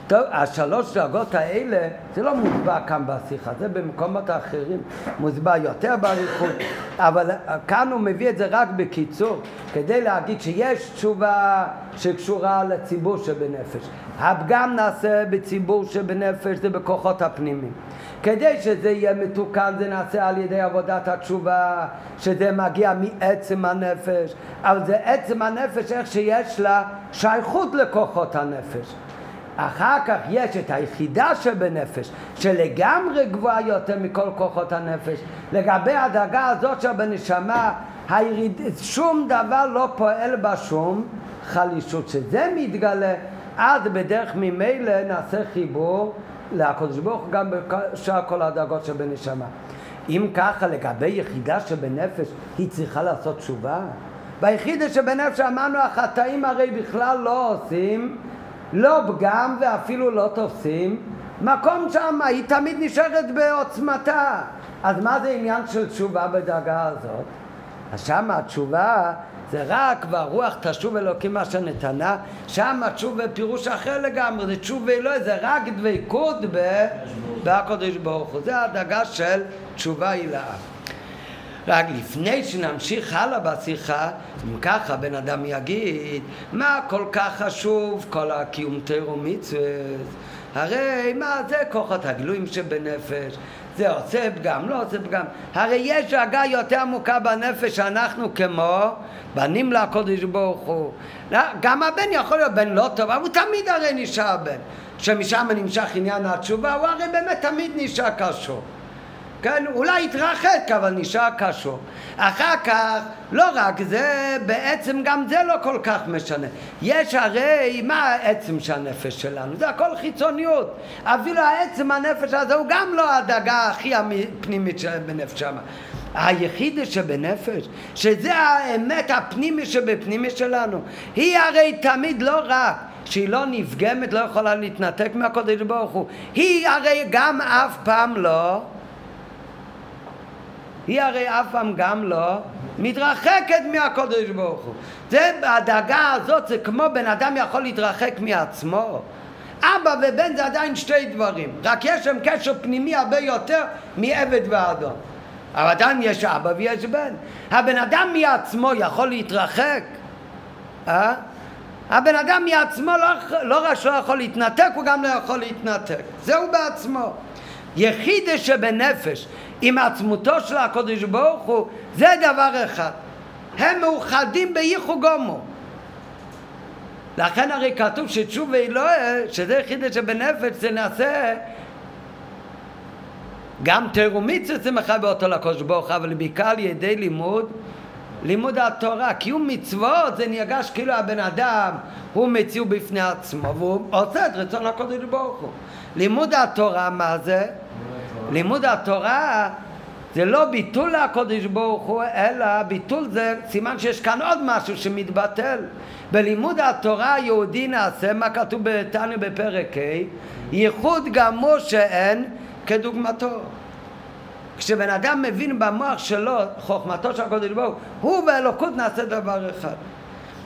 טוב, השלוש דרגות האלה, זה לא מוסבר כאן בשיחה, זה במקומות אחרים מוסבר יותר באריכות, אבל כאן הוא מביא את זה רק בקיצור, כדי להגיד שיש תשובה שקשורה לציבור שבנפש. הפגם נעשה בציבור שבנפש, זה בכוחות הפנימיים. כדי שזה יהיה מתוקן זה נעשה על ידי עבודת התשובה, שזה מגיע מעצם הנפש, אבל זה עצם הנפש איך שיש לה שייכות לכוחות הנפש. אחר כך יש את היחידה שבנפש, שלגמרי גבוהה יותר מכל כוחות הנפש. לגבי הדרגה הזאת שבנשמה, היריד... שום דבר לא פועל בה שום חלישות. שזה מתגלה, אז בדרך ממילא נעשה חיבור לקדוש ברוך הוא גם בשאר כל הדרגות שבנשמה. אם ככה לגבי יחידה שבנפש היא צריכה לעשות תשובה? ביחידה שבנפש אמרנו החטאים הרי בכלל לא עושים לא פגם ואפילו לא תופסים מקום שם היא תמיד נשארת בעוצמתה אז מה זה עניין של תשובה בדרגה הזאת? אז שם התשובה זה רק והרוח תשוב אלוקים אשר נתנה, שם תשוב בפירוש אחר לגמרי, זה תשוב ואלוהי, זה רק דבקות בקודש ברוך הוא, זה הדאגה של תשובה הילאה. רק לפני שנמשיך הלאה בשיחה, אם ככה בן אדם יגיד, מה כל כך חשוב כל הקיום תירו? הרי מה זה כוחות הגלויים שבנפש, זה עושה פגם, לא עושה פגם. הרי יש דאגה יותר עמוקה בנפש שאנחנו כמו בנים לקודש ברוך הוא. גם הבן יכול להיות בן לא טוב, אבל הוא תמיד הרי נשאר בן. שמשם נמשך עניין התשובה, הוא הרי באמת תמיד נשאר קשור. כן, אולי התרחק, אבל נשאר קשור. אחר כך, לא רק זה, בעצם גם זה לא כל כך משנה. יש הרי, מה העצם של הנפש שלנו? זה הכל חיצוניות. אפילו העצם הנפש הזה הוא גם לא הדאגה הכי הפנימית בנפש שמה. היחיד שבנפש, שזה האמת הפנימי שבפנימי שלנו, היא הרי תמיד לא רק שהיא לא נפגמת, לא יכולה להתנתק מהקודש ברוך הוא, היא הרי גם אף פעם לא היא הרי אף פעם גם לא מתרחקת מהקודש ברוך הוא. זה, הדאגה הזאת זה כמו בן אדם יכול להתרחק מעצמו. אבא ובן זה עדיין שתי דברים, רק יש שם קשר פנימי הרבה יותר מעבד ואדון. אבל עדיין יש אבא ויש בן. הבן אדם מעצמו יכול להתרחק, אה? הבן אדם מעצמו לא, לא רק שלא יכול להתנתק, הוא גם לא יכול להתנתק. זהו בעצמו. יחידה שבנפש עם עצמותו של הקודש ברוך הוא, זה דבר אחד. הם מאוחדים בייחו גומו. לכן הרי כתוב שתשובה אלוהה, שזה יחידה שבנפש, זה נעשה גם תרומיצה זה מחבר אותו לקודש ברוך אבל בעיקר על ידי לימוד לימוד התורה, קיום מצוות זה נרגש כאילו הבן אדם הוא מציאו בפני עצמו והוא עושה את רצון הקודש ברוך הוא לימוד התורה מה זה? לימוד התורה זה לא ביטול הקודש ברוך הוא, אלא ביטול זה סימן שיש כאן עוד משהו שמתבטל. בלימוד התורה היהודי נעשה מה כתוב בתניא בפרק ה', ייחוד גמור שאין כדוגמתו. כשבן אדם מבין במוח שלו חוכמתו של הקודש ברוך הוא ואלוקות נעשה דבר אחד.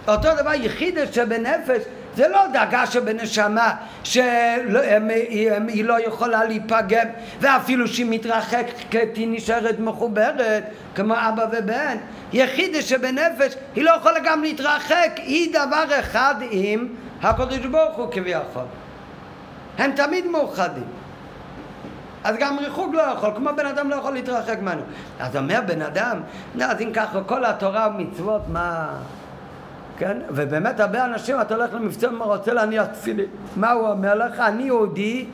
אותו דבר יחיד שבנפש זה לא דאגה שבנשמה שהיא לא יכולה להיפגם ואפילו שהיא מתרחקת היא נשארת מחוברת כמו אבא ובן. יחיד שבנפש היא לא יכולה גם להתרחק. היא דבר אחד עם הקדוש ברוך הוא כביכול. הם תמיד מאוחדים. אז גם ריחוק לא יכול, כמו בן אדם לא יכול להתרחק ממנו. אז אומר בן אדם, אז אם ככה כל התורה ומצוות, מה... כן? ובאמת הרבה אנשים, אתה הולך למבצע ורוצה להניח תפילין. מה הוא אומר לך? אני יהודי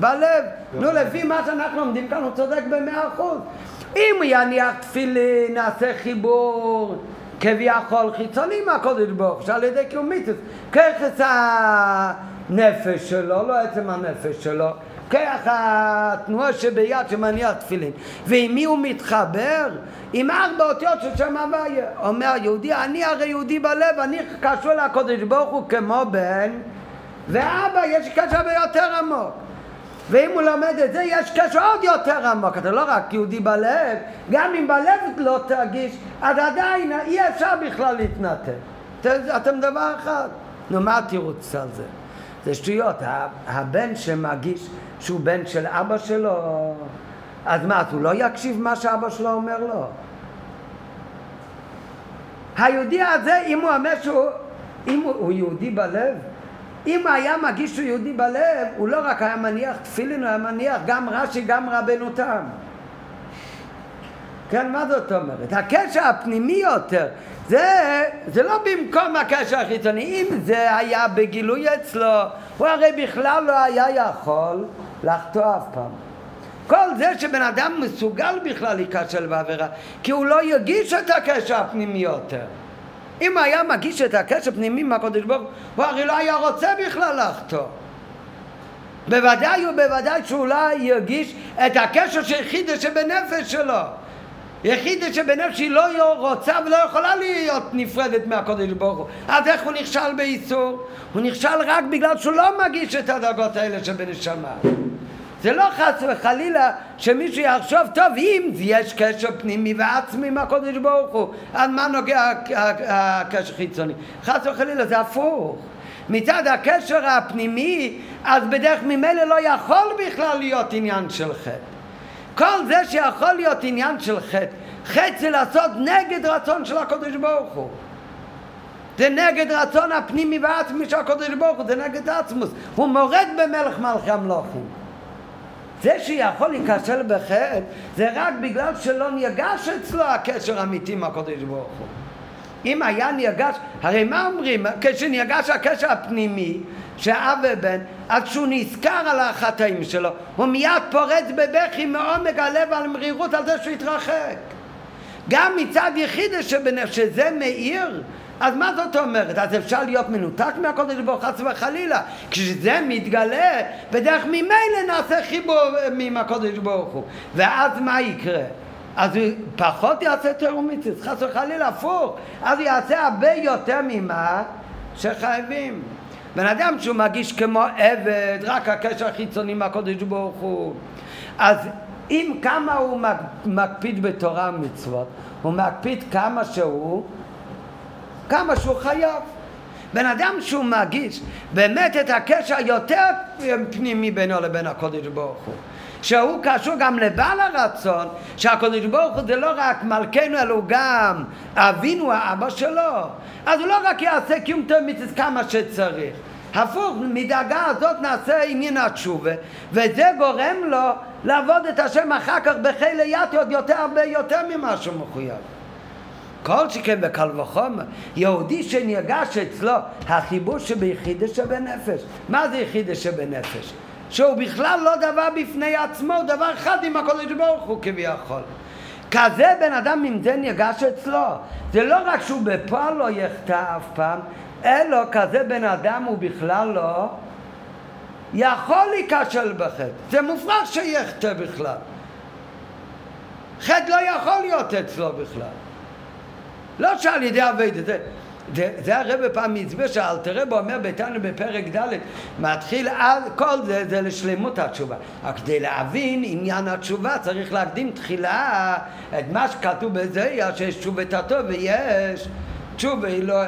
בלב. נו, לפי מה שאנחנו לומדים כאן, הוא צודק במאה אחוז. אם יניח תפילין, נעשה חיבור כביכול חיצוני מהקודש ברוך שעל ידי קיום מצוות. ככס הנפש שלו, לא עצם הנפש שלו. ככה התנועה שביד שמניח תפילין. ועם מי הוא מתחבר? עם ארבע אותיות של שם הוויה. אומר היהודי, אני הרי יהודי בלב, אני קשור לקודש ברוך הוא כמו בן, ואבא יש קשר הרבה יותר עמוק. ואם הוא לומד את זה, יש קשר עוד יותר עמוק. אתה לא רק יהודי בלב, גם אם בלב לא תרגיש, אז עדיין אי אפשר בכלל להתנתק. אתם דבר אחד. נו, מה התירוץ על זה? זה שטויות. הבן שמרגיש שהוא בן של אבא שלו, אז מה, אז הוא לא יקשיב מה שאבא שלו אומר לו? היהודי הזה, אם הוא אומר שהוא, אם הוא, הוא יהודי בלב, אם היה מגיש שהוא יהודי בלב, הוא לא רק היה מניח תפילין, הוא היה מניח גם רש"י, גם רבנו תם. כן, מה זאת אומרת? הקשר הפנימי יותר, זה, זה לא במקום הקשר החיצוני. אם זה היה בגילוי אצלו, הוא הרי בכלל לא היה יכול לחטוא אף פעם. כל זה שבן אדם מסוגל בכלל להיכשל בעבירה, כי הוא לא יגיש את הקשר הפנימי יותר. אם היה מגיש את הקשר הפנימי עם הקודש ברוך הוא הרי לא היה רוצה בכלל לחטוא. בוודאי ובוודאי שהוא לא ירגיש את הקשר של יחידה שבנפש שלו. יחידה שבנפש היא לא רוצה ולא יכולה להיות נפרדת מהקודש ברוך הוא. אז איך הוא נכשל באיסור? הוא נכשל רק בגלל שהוא לא מגיש את הדרגות האלה שבנשמה. זה לא חס וחלילה שמישהו יחשוב, טוב, אם יש קשר פנימי ועצמי עם הקודש ברוך הוא, אז מה נוגע הקשר חיצוני? חס וחלילה זה הפוך. מצד הקשר הפנימי, אז בדרך ממילא לא יכול בכלל להיות עניין של חטא. כל זה שיכול להיות עניין של חטא, חטא זה לעשות נגד רצון של הקודש ברוך הוא. זה נגד רצון הפנימי והעצמי של הקודש ברוך הוא, זה נגד עצמוס. הוא מורד במלך מלכי המלוכים. זה שיכול להיכשל בחטא זה רק בגלל שלא נרגש אצלו הקשר האמיתי עם הקודש ברוך הוא. אם היה נרגש, הרי מה אומרים? כשנרגש הקשר הפנימי שאב ובן, אז כשהוא נזכר על החטאים שלו, הוא מיד פורץ בבכי מעומק הלב על מרירות על זה שהוא התרחק. גם מצד יחיד שזה מאיר, אז מה זאת אומרת? אז אפשר להיות מנותק מהקודש ברוך חס וחלילה. כשזה מתגלה, בדרך ממילא נעשה חיבור עם הקודש ברוך הוא. ואז מה יקרה? אז הוא פחות יעשה תיאום מצווה, חס וחלילה, הפוך. אז הוא יעשה הרבה יותר ממה שחייבים. בן אדם שהוא מרגיש כמו עבד, רק הקשר החיצוני מהקודש ברוך הוא. אז אם כמה הוא מקפיד בתורה ומצוות, הוא מקפיד כמה שהוא כמה שהוא חייב. בן אדם שהוא מרגיש באמת את הקשר היותר פנימי בינו לבין הקודש ברוך הוא שהוא קשור גם לבעל הרצון שהקודש ברוך הוא זה לא רק מלכנו אלא הוא גם אבינו האבא שלו אז הוא לא רק יעשה קיום מצווה כמה שצריך הפוך, מדאגה הזאת נעשה עניין התשובה וזה גורם לו לעבוד את השם אחר כך בחיל יתי עוד יותר הרבה יותר ממה שהוא מחויב כל שכן בקל וחומר, יהודי שנרגש אצלו החיבור שביחידה שבנפש. מה זה יחידה שבנפש? שהוא בכלל לא דבר בפני עצמו, הוא דבר אחד עם הקודש ברוך הוא כביכול. כזה בן אדם אם זה נרגש אצלו. זה לא רק שהוא בפועל לא יחטא אף פעם, אלא כזה בן אדם הוא בכלל לא יכול להיכשל בחטא. זה מופרך שיחטא בכלל. חטא לא יכול להיות אצלו בכלל. לא שעל ידי אביידה, זה, זה, זה הרב פעם הסביר שאלתרב אומר ביתנו בפרק ד' מתחיל על כל זה זה לשלמות התשובה. אבל כדי להבין עניין התשובה צריך להקדים תחילה את מה שכתוב בזה שיש תשובת הטוב ויש תשובה היא לא...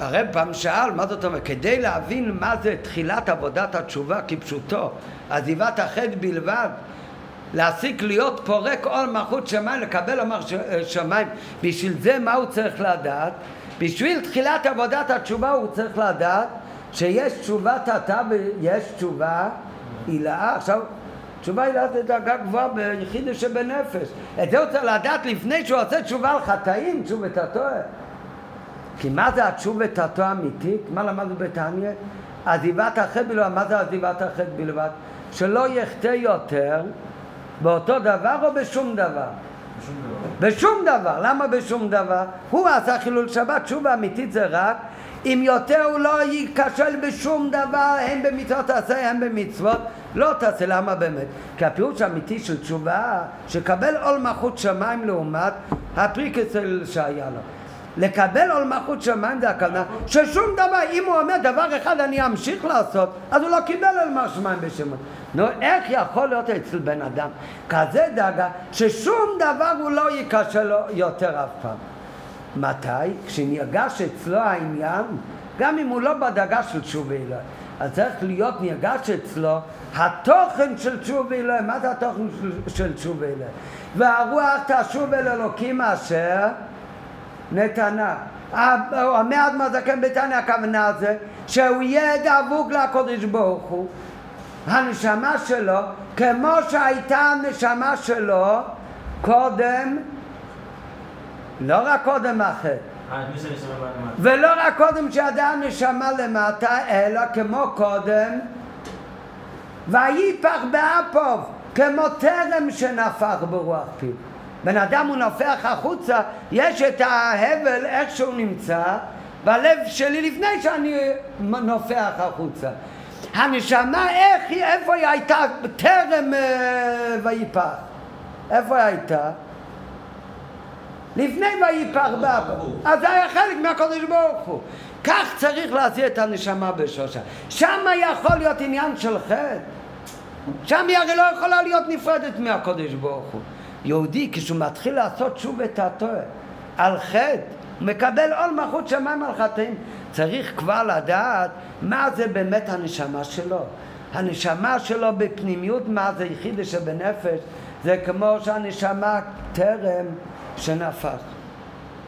הרב פעם שאל מה זאת אומרת כדי להבין מה זה תחילת עבודת התשובה כפשוטו עזיבת החטא בלבד להסיק להיות פורק עול מלכות שמיים, לקבל עול שמיים. בשביל זה מה הוא צריך לדעת? בשביל תחילת עבודת התשובה הוא צריך לדעת שיש תשובת התא ויש תשובה הילאה. עכשיו, תשובה הילאה זה דרגה גבוהה ביחיד שבנפש. את זה הוא צריך לדעת לפני שהוא עושה תשובה על חטאים, תשובת התואר. כי מה זה התשובת התואר האמיתית? מה למדנו בתניא? עזיבת החטא בלבד. מה זה עזיבת החטא בלבד? שלא יחטא יותר באותו דבר או בשום דבר? בשום דבר. למה בשום דבר? הוא עשה חילול שבת, תשובה אמיתית זה רק אם יותר הוא לא ייכשל בשום דבר, הן במצוות תעשה, הן במצוות לא תעשה. למה באמת? כי האמיתי של תשובה, שקבל עול מלכות שמיים לעומת הפריקסל שהיה לו. לקבל עול מלכות שמיים זה הכוונה ששום דבר, אם הוא אומר דבר אחד אני אמשיך לעשות, אז הוא לא קיבל עול מלכות שמיים בשמות. נו, איך יכול להיות אצל בן אדם כזה דאגה ששום דבר הוא לא ייכשל לו יותר אף פעם? מתי? כשנרגש אצלו העניין, גם אם הוא לא בדאגה של תשובה אלוהי. אז צריך להיות נרגש אצלו התוכן של תשוב אלוהים. מה זה התוכן של, של תשוב אלוהים? והרוח תשוב אל אלוקים אשר נתנה. המעט מהזקן בתניא הכוונה זה שהוא יהיה דבוק לקודש ברוך הוא הנשמה שלו כמו שהייתה הנשמה שלו קודם לא רק קודם למטה? ולא רק קודם שידע הנשמה למטה אלא כמו קודם ויפח באפוב כמו טרם שנפח ברוח פיו בן אדם הוא נופח החוצה, יש את ההבל איך שהוא נמצא, והלב שלי לפני שאני נופח החוצה. הנשמה, איך היא, איפה היא הייתה טרם אה, ויפח? איפה היא הייתה? לפני ויפח באבא. אז זה היה חלק מהקודש ברוך הוא. כך צריך להזיע את הנשמה בשושן. שם יכול להיות עניין של חטא. שם היא הרי לא יכולה להיות נפרדת מהקודש ברוך הוא. יהודי כשהוא מתחיל לעשות שוב את התואר על חטא, מקבל עול מלכות שמיים על חטאים. צריך כבר לדעת מה זה באמת הנשמה שלו. הנשמה שלו בפנימיות, מה זה יחידה שבנפש, זה כמו שהנשמה טרם שנפח.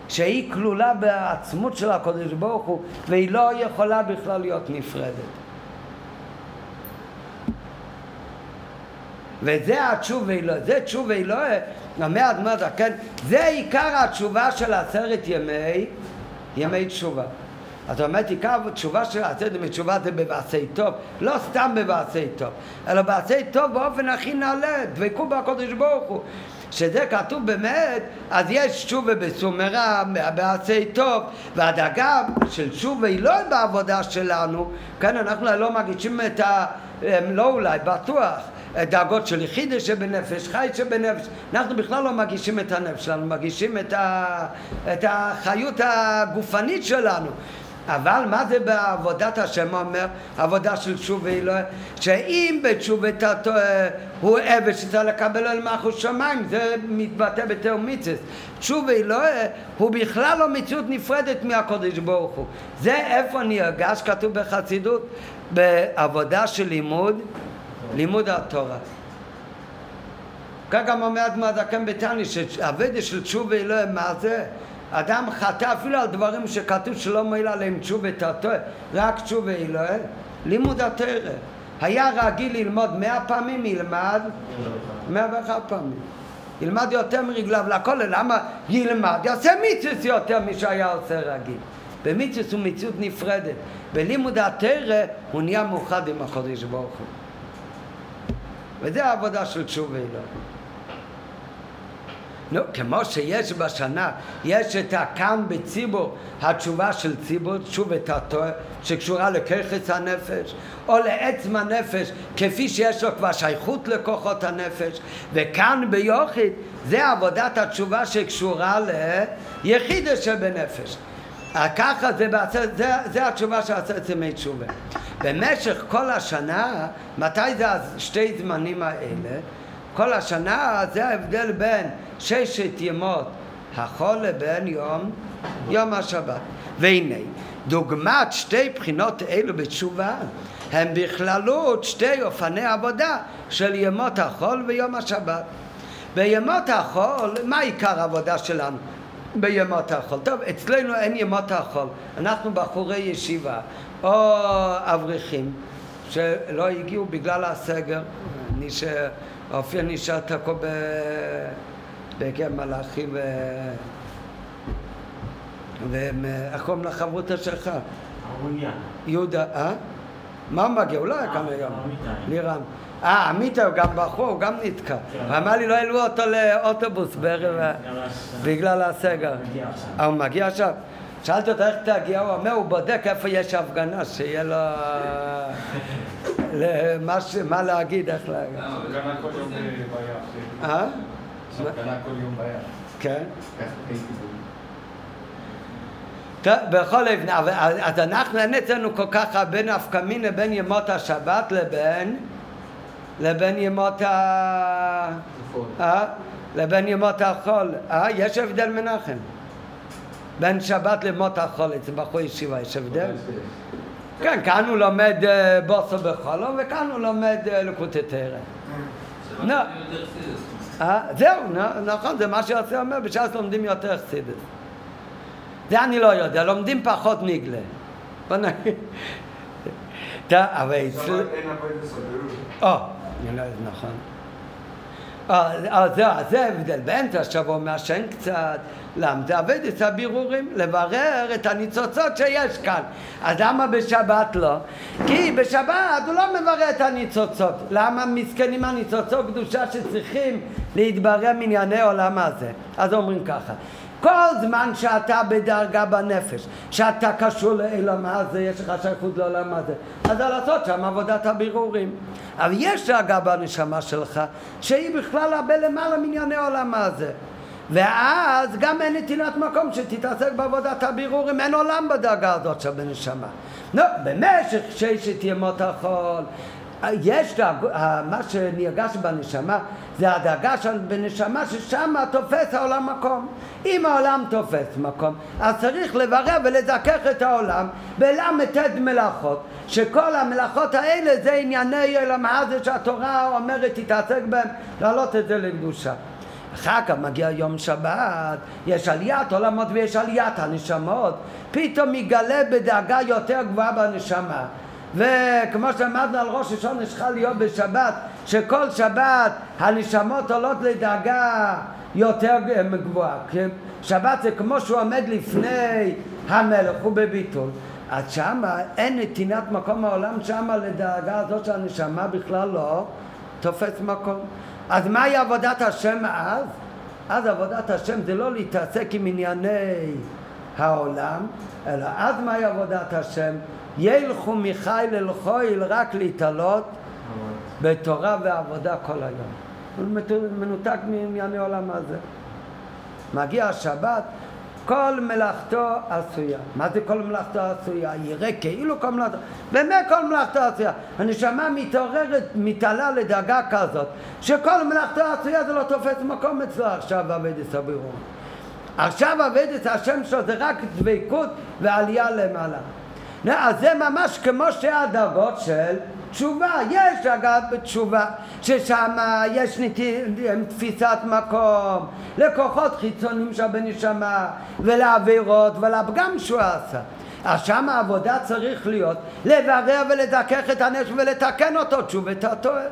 שהיא כלולה בעצמות של הקודש ברוך הוא, והיא לא יכולה בכלל להיות נפרדת. וזה התשובה אלוהי, זה תשובה אלוהי, אומר אדמת כן, זה עיקר התשובה של עשרת ימי, ימי תשובה. זאת אומרת, עיקר התשובה של עשרת ימי תשובה זה בבעשי טוב, לא סתם בבעשי טוב, אלא בעשי טוב באופן הכי נעלה, דבקו בקודש ברוך הוא. שזה כתוב באמת, אז יש תשובה בסומרה, בעשי טוב, והדאגה של תשובה היא לא בעבודה שלנו, כן, אנחנו לא מגישים את ה... לא אולי, בטוח, דאגות של יחידה שבנפש, חי שבנפש. אנחנו בכלל לא מגישים את הנפש שלנו, מגישים את, ה, את החיות הגופנית שלנו. אבל מה זה בעבודת השם אומר? עבודה של תשובה אלוהי, שאם בתשובתו הוא עבד שצריך לקבל על מלכות שמיים, זה מתבטא בתאומיצס. תשובה אלוהי הוא בכלל לא מציאות נפרדת מהקודש ברוך הוא. זה איפה נרגש, כתוב בחסידות, בעבודה של לימוד לימוד התורה. כך גם אומר אדמה זקן בתני, שהאבדה של תשובה אלוהים, מה זה? אדם חטא אפילו על דברים שכתוב שלא מועיל עליהם תשובה התורה, רק תשובה אלוהים, לימוד התורה. היה רגיל ללמוד מאה פעמים, ילמד מאה ואחת פעמים. ילמד יותר מרגליו לכל, למה ילמד? יעשה מיצוס יותר משהיה עושה רגיל. במיצוס הוא מציאות נפרדת. בלימוד התרא הוא נהיה מאוחד עם הקודש ברוך הוא. וזה העבודה של תשובה אלוהים. נו, כמו שיש בשנה, יש את הכאן בציבור, התשובה של ציבור, תשובת התואר, שקשורה לככס הנפש, או לעצם הנפש, כפי שיש לו כבר שייכות לכוחות הנפש, וכאן ביוחיד, זה עבודת התשובה שקשורה ליחידה שבנפש. ככה זה, בעצר, זה, זה התשובה של עשרת ימי תשובה. במשך כל השנה, מתי זה שתי זמנים האלה? כל השנה זה ההבדל בין ששת ימות החול לבין יום, יום השבת. והנה, דוגמת שתי בחינות אלו בתשובה הם בכללות שתי אופני עבודה של ימות החול ויום השבת. בימות החול, מה עיקר העבודה שלנו? בימות החול. טוב, אצלנו אין ימות החול, אנחנו בחורי ישיבה או אברכים שלא הגיעו בגלל הסגר, אופיר נשאר תקוע בקרב מלאכי ו... ואיך קוראים לחברותא שלך? יהודה, אה? מה מגיע? הוא לא היה כאן היום. לירן. אה, עמית הוא גם בחור, הוא גם נתקע. הוא אמר לי לא העלו אותו לאוטובוס בערב בגלל הסגר. אה, הוא מגיע עכשיו? שאלתי אותו איך תגיע, הוא אומר, הוא בודק איפה יש הפגנה, שיהיה לו <laughs> מה להגיד, איך להגיד. הפגנה כל יום בים. אה? הפגנה כל יום בים. כן. בכל אופן, אז אנחנו אין אצלנו כל כך הרבה נפקא מינה בין ימות השבת לבין לבין ימות ה... אה? לבין ימות החול. אה? יש הבדל מנחם. בין שבת למות החול, אצל בחור ישיבה יש הבדל? כן, כאן הוא לומד אה, בוסו בחולו, וכאן הוא לומד אה, לקוטי תרא. לא. אה, זהו, נכון, זה מה שיוסי אומר, בש"ס לומדים יותר חסידס. זה אני לא יודע, לומדים פחות ניגלה. בוא נגיד. <laughs> אבל אצל... אין עבוד בסודרות. לא נכון. אה, אז זהו, אז זה ההבדל. באמצע השבוע מעשן קצת, עובד את הבירורים, לברר את הניצוצות שיש כאן. אז למה בשבת לא? כי בשבת הוא לא מברר את הניצוצות. למה מסכנים הניצוצות קדושה שצריכים להתברר מענייני עולם הזה? אז אומרים ככה. כל זמן שאתה בדרגה בנפש, שאתה קשור לעולם הזה, יש לך שייכות לעולם הזה, אז זה לעשות שם עבודת הבירורים. אבל יש דרגה בנשמה שלך, שהיא בכלל הרבה למעלה מענייני העולם הזה. ואז גם אין נתינת מקום שתתעסק בעבודת הבירורים, אין עולם בדרגה הזאת של בנשמה. לא, במשך ששת ימות החול, יש דרג, מה שנרגש בנשמה זה הדרגה של בנשמה ששם תופס העולם מקום. אם העולם תופס מקום, אז צריך לברר ולזכך את העולם בל"ט מלאכות, שכל המלאכות האלה זה ענייני עולם הזה שהתורה אומרת תתעסק בהם, להעלות את זה לקדושה. אחר כך מגיע יום שבת, יש עליית עולמות ויש עליית הנשמות, פתאום יגלה בדאגה יותר גבוהה בנשמה. וכמו שאמרנו על ראש השונה שלך להיות בשבת, שכל שבת הנשמות עולות לדאגה יותר גבוהה. כי שבת זה כמו שהוא עומד לפני המלך, הוא בביטול. אז שמה אין נתינת מקום העולם, שמה לדאגה הזאת של הנשמה בכלל לא תופס מקום. אז מהי עבודת השם אז? אז עבודת השם זה לא להתעסק עם ענייני העולם, אלא אז מהי עבודת השם? ילכו מחיל אל רק להתעלות בתורה ועבודה כל היום. הוא מנותק מענייני העולם הזה. מגיע השבת, כל מלאכתו עשויה. מה זה כל מלאכתו עשויה? יראה כאילו כל מלאכתו, באמת כל מלאכתו עשויה. הנשמה מתעוררת, מתעלה לדאגה כזאת, שכל מלאכתו עשויה זה לא תופס מקום אצלו עכשיו עבודת הבירור. עכשיו עבודת השם שלו זה רק דבקות ועלייה למעלה. אז זה ממש כמו שתי הדרגות של תשובה. יש אגב בתשובה, ששם יש נטי, תפיסת מקום לכוחות חיצוניים שבנשמה ולעבירות ולפגם שהוא עשה. אז שם העבודה צריך להיות לברר ולזכך את הנשק ולתקן אותו, תשובת הטועה.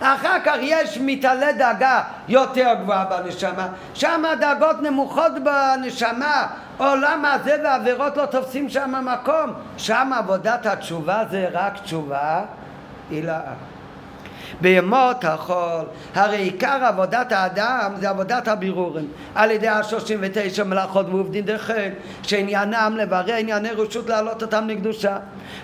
אחר כך יש מתעלה דאגה יותר גבוהה בנשמה, שם דאגות נמוכות בנשמה, עולם הזה ועבירות לא תופסים שם מקום, שם עבודת התשובה זה רק תשובה הילאה. בימות החול, הרי עיקר עבודת האדם זה עבודת הבירורים. על ידי השלושים ותשע מלאכות ועובדין דחל שעניינם לברר ענייני רשות להעלות אותם לקדושה.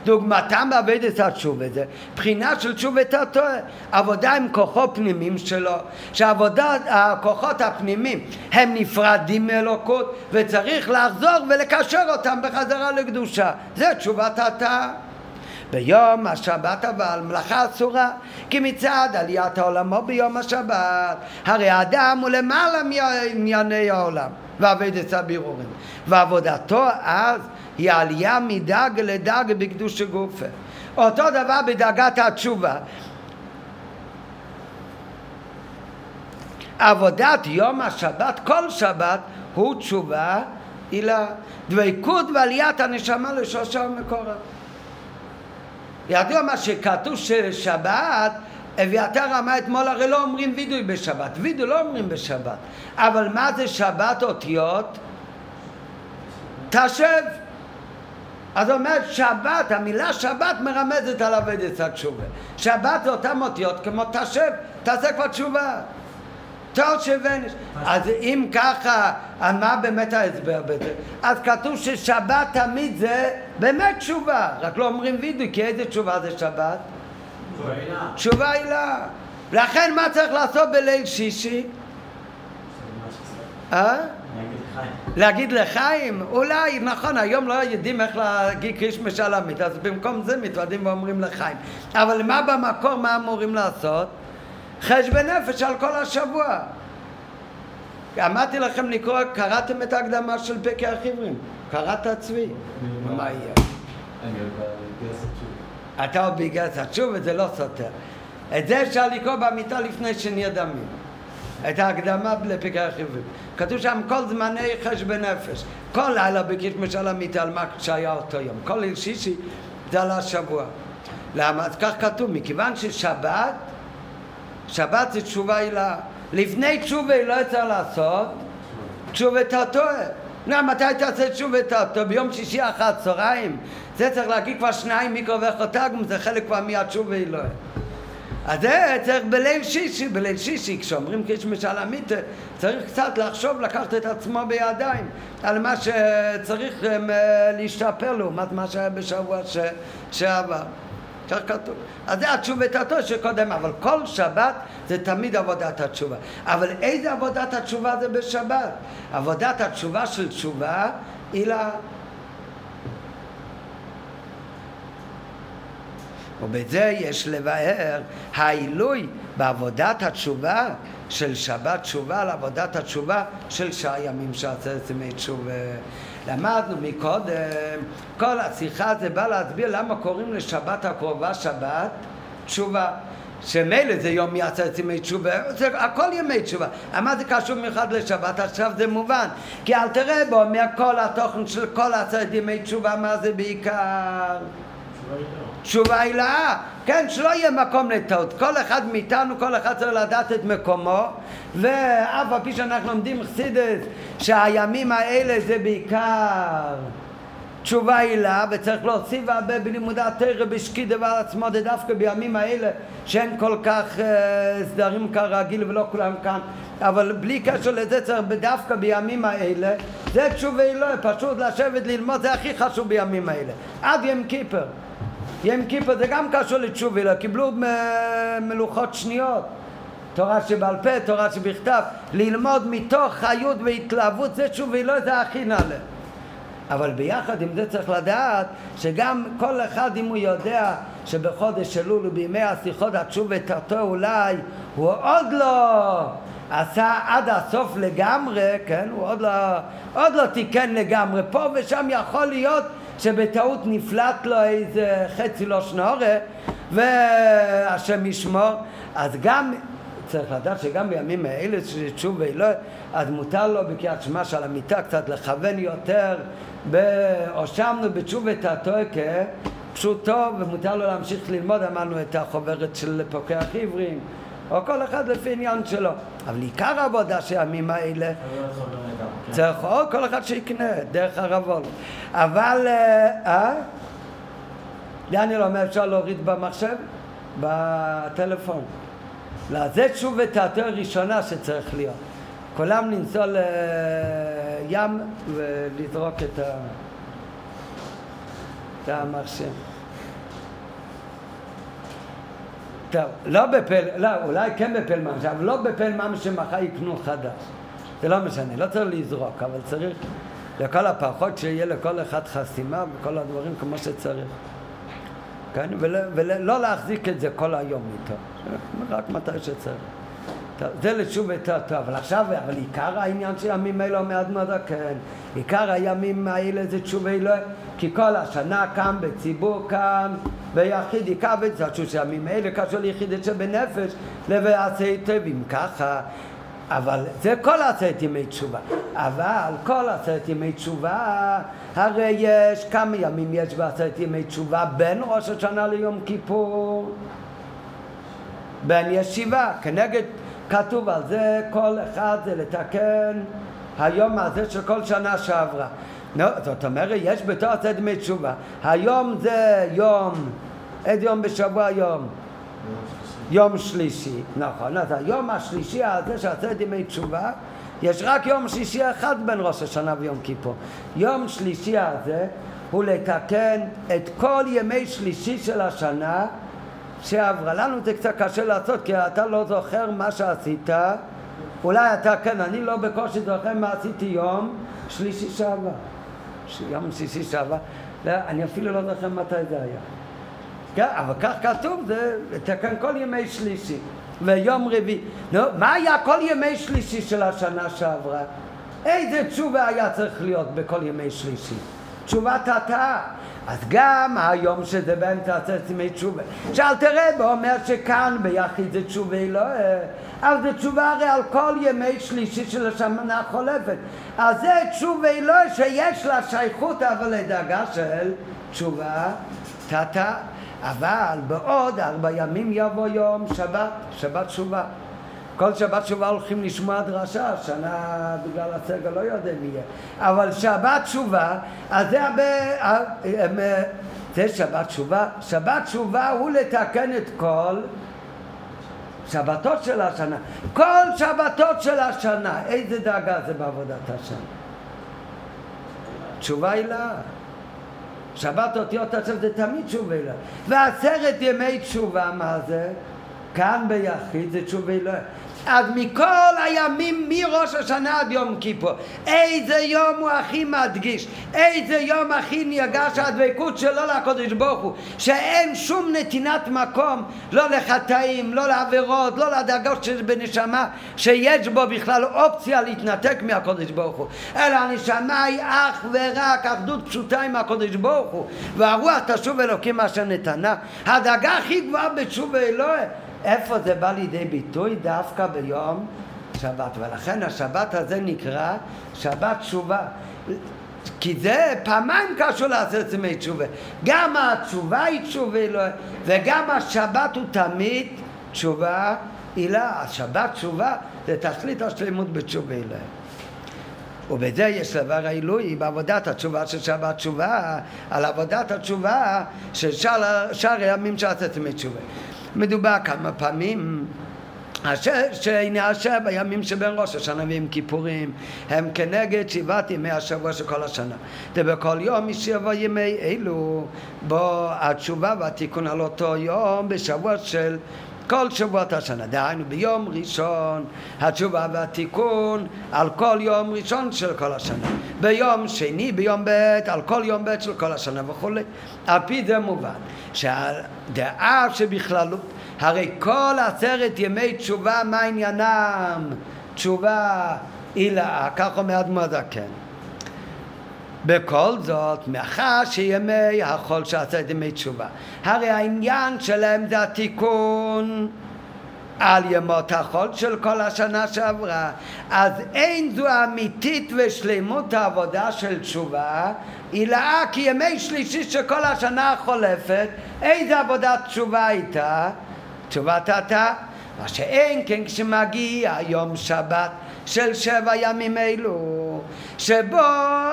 דוגמתם בעבודת התשובה זה בחינה של תשובת הטועה עבודה עם כוחות פנימיים שלו שעבודת הכוחות הפנימיים הם נפרדים מאלוקות וצריך לחזור ולקשר אותם בחזרה לקדושה. זה תשובת התא ביום השבת אבל מלאכה אסורה כי מצד עליית העולמו ביום השבת. הרי האדם הוא למעלה מענייני העולם ועבודת הבירורים ועבודתו אז היא עלייה מדג לדג בקדוש גופה אותו דבר בדרגת התשובה. עבודת יום השבת כל שבת הוא תשובה הילה דבקות ועליית הנשמה לשורשה ומקורה ידוע מה שכתוב ששבת, אביתר אמר אתמול הרי לא אומרים וידוי בשבת, וידוי לא אומרים בשבת, אבל מה זה שבת אותיות? תשב. אז אומרת שבת, המילה שבת מרמזת על עבודת התשובה. שבת זה אותם אותיות כמו תשב, תעשה כבר תשובה. תושבנש. אז אם ככה, אז מה באמת ההסבר בזה? אז כתוב ששבת תמיד זה באמת תשובה, רק לא אומרים וידוי, כי איזה תשובה זה שבת? תשובה הילה. לכן מה צריך לעשות בליל שישי? אה? להגיד לחיים? אולי, נכון, היום לא יודעים איך להגיד קריש משלמית, אז במקום זה מתוועדים ואומרים לחיים. אבל מה במקור, מה אמורים לעשות? חשבון נפש על כל השבוע. אמרתי לכם לקרוא, קראתם את ההקדמה של פקי החיוורים, קראת צבי, מה יהיה? אתה עוד בגרס התשובה, זה לא סותר. את זה אפשר לקרוא במיטה לפני שנהיה דמים. את ההקדמה לפרקי החיובים. כתוב שם כל זמני חשבון נפש. כל לילה בקיש משל המיטה על מה שהיה אותו יום. כל ליל שישי זה על השבוע. למה? אז כך כתוב, מכיוון ששבת, שבת זה תשובה הילה. לפני תשובה לא צריך לעשות תשובת הטועה. נו, מתי תעשה תשובת הטועה? ביום שישי אחר הצהריים? זה צריך להגיד כבר שניים מיקרו וחותגום, זה חלק כבר מהתשובה אלוהי. אז זה צריך בליל שישי, בליל שישי, כשאומרים קיש משל המיטה, צריך קצת לחשוב, לקחת את עצמו בידיים על מה שצריך um, להשתפר לעומת מה שהיה בשבוע ש... שעבר. כך כתוב. אז זה התשובת התו שקודם, אבל כל שבת זה תמיד עבודת התשובה. אבל איזה עבודת התשובה זה בשבת? עבודת התשובה של תשובה היא לה... ובזה יש לבאר העילוי בעבודת התשובה של שבת תשובה על עבודת התשובה של שעה ימים שעשרת ימי תשובה. למדנו מקודם, כל השיחה זה בא להסביר למה קוראים לשבת הקרובה שבת תשובה. שמילא זה יום מעשרת ימי תשובה, זה הכל ימי תשובה. מה זה קשור מיוחד לשבת? עכשיו זה מובן. כי אל תראה בו מכל התוכן של כל עשרת ימי תשובה, מה זה בעיקר? תשובה הילאה, כן, שלא יהיה מקום לטעות. כל אחד מאיתנו, כל אחד צריך לדעת את מקומו, ואף על פי שאנחנו לומדים חסידס, שהימים האלה זה בעיקר תשובה הילה, וצריך להוסיף הרבה בלימודי התרא בשקידה ועל עצמו, זה דווקא בימים האלה שאין כל כך אה, סדרים כרגיל ולא כולם כאן, אבל בלי קשר לזה צריך דווקא בימים האלה, זה תשובה הילה, פשוט לשבת ללמוד, זה הכי חשוב בימים האלה, עד יום כיפר. יום כיפר זה גם קשור לתשובה הילה, קיבלו מלוכות שניות. תורה שבעל פה, תורה שבכתב, ללמוד מתוך חיות והתלהבות, זה תשובה הילה, זה הכי נעלה. אבל ביחד עם זה צריך לדעת שגם כל אחד אם הוא יודע שבחודש אלול ובימי השיחות התשובה תרתו אולי הוא עוד לא עשה עד הסוף לגמרי, כן? הוא עוד לא, עוד לא תיקן לגמרי. פה ושם יכול להיות שבטעות נפלט לו איזה חצי לא שנורה והשם ישמור. אז גם צריך לדעת שגם בימים האלה שתשובה לא, אז מותר לו בקריאת שמע של המיטה קצת לכוון יותר הושמנו בתשובת התוקה פשוטו ומותר לו להמשיך ללמוד, אמרנו את החוברת של פוקח עברים או כל אחד לפי עניין שלו אבל עיקר העבודה של הימים האלה צריך עוד כל אחד שיקנה דרך הרבול אבל אה? דניאל אומר אפשר להוריד במחשב? בטלפון לא, זה תשובת התואר הראשונה שצריך להיות כולם לנסוע לים ולזרוק את, ה... את המחשב. טוב, לא בפל, לא, אולי כן בפל ממש, אבל לא בפל ממש שמחר יקנו חדש. זה לא משנה, לא צריך לזרוק, אבל צריך לכל הפחות שיהיה לכל אחד חסימה וכל הדברים כמו שצריך. כן? ולא, ולא להחזיק את זה כל היום איתו, רק מתי שצריך. טוב, זה לשוב יותר טוב, אבל עכשיו, אבל עיקר העניין של ימים אלו מעט מאוד כן, עיקר הימים האלה זה תשובה אלוהי, כי כל השנה כאן בציבור כאן, ביחיד עיקר וזה חשוב שהימים האלה קשור ליחיד שבנפש, לבעשה היטב, אם ככה, אבל זה כל עשרת ימי תשובה, אבל כל עשרת ימי תשובה, הרי יש, כמה ימים יש בעשרת ימי תשובה בין ראש השנה ליום כיפור? בין ישיבה, כנגד כתוב על זה, כל אחד זה לתקן היום הזה של כל שנה שעברה. לא, זאת אומרת, יש בתור עשרת ימי תשובה. היום זה יום, איזה יום בשבוע היום? יום שלישי, נכון. אז היום השלישי הזה של עשרת ימי תשובה, יש רק יום שלישי אחד בין ראש השנה ויום כיפור. יום שלישי הזה הוא לתקן את כל ימי שלישי של השנה שעברה. לנו זה קצת קשה לעשות כי אתה לא זוכר מה שעשית אולי אתה כן, אני לא בקושי זוכר מה עשיתי יום שלישי שעבר יום שלישי שעבר לא, אני אפילו לא זוכר מתי זה היה אבל כך כתוב, זה לתקן כל ימי שלישי ויום רביעי נו, מה היה כל ימי שלישי של השנה שעברה? איזה תשובה היה צריך להיות בכל ימי שלישי? תשובת התא. אז גם היום שזה באמצע עשרת ימי תשובה. שאלתר רב אומר שכאן ביחיד זה תשובה אלוהי, אבל זה תשובה הרי על כל ימי שלישי של השמנה החולפת. אז זה תשובה אלוהי שיש לה שייכות אבל לדאגה של תשובה תתא. אבל בעוד ארבע ימים יבוא יום שבת, שבת תשובה. כל שבת תשובה הולכים לשמוע דרשה, שנה בגלל הסגל לא יודע מי יהיה. אבל שבת תשובה, אז זה הרבה... אה, אה, זה שבת תשובה. שבת תשובה הוא לתקן את כל שבתות של השנה. כל שבתות של השנה. איזה דאגה זה בעבודת השנה? תשובה היא לה. שבת אותיות עכשיו זה תמיד תשובה לה. ועשרת ימי תשובה, מה זה? כאן ביחיד זה תשובה לה. אז מכל הימים מראש השנה עד יום כיפור. איזה יום הוא הכי מדגיש איזה יום הכי נרגש הדבקות שלו לקודש ברוך הוא שאין שום נתינת מקום לא לחטאים, לא לעבירות, לא לדאגות של בנשמה שיש בו בכלל אופציה להתנתק מהקודש ברוך הוא. אלא הנשמה היא אך ורק אחדות פשוטה עם הקודש ברוך הוא. והרוח תשוב אלוקים אשר נתנה. הדאגה הכי גבוהה בתשוב אלוהי איפה זה בא לידי ביטוי? דווקא ביום שבת. ולכן השבת הזה נקרא שבת תשובה. כי זה פעמיים קשור לעשרת ימי תשובה. גם התשובה היא תשובה אלוהי, וגם השבת הוא תמיד תשובה הילה. השבת תשובה זה תכלית השלמות בתשובה אלוהי. ובזה יש דבר העילוי בעבודת התשובה של שבת תשובה, על עבודת התשובה של שאר הימים ימי תשובה. מדובר כמה פעמים. שהנה השבע בימים שבין ראש השנה ועם כיפורים הם כנגד שבעת ימי השבוע של כל השנה. ובכל יום משבע ימי אלו בו התשובה והתיקון על אותו יום בשבוע של כל שבועות השנה, דהיינו ביום ראשון התשובה והתיקון על כל יום ראשון של כל השנה, ביום שני, ביום ב', על כל יום ב' של כל השנה וכולי. על פי זה מובן שהדעה שבכללות, הרי כל עשרת ימי תשובה מה עניינם? תשובה עילה, כך אומר אדמו הזקן. בכל זאת, מאחר שימי החול שעשה ימי תשובה, הרי העניין שלהם זה התיקון על ימות החול של כל השנה שעברה, אז אין זו אמיתית ושלמות העבודה של תשובה, אלא כי ימי שלישי של כל השנה החולפת, איזה עבודת תשובה הייתה? תשובת אתה, מה שאין כן כשמגיע יום שבת של שבע ימים אלו, שבו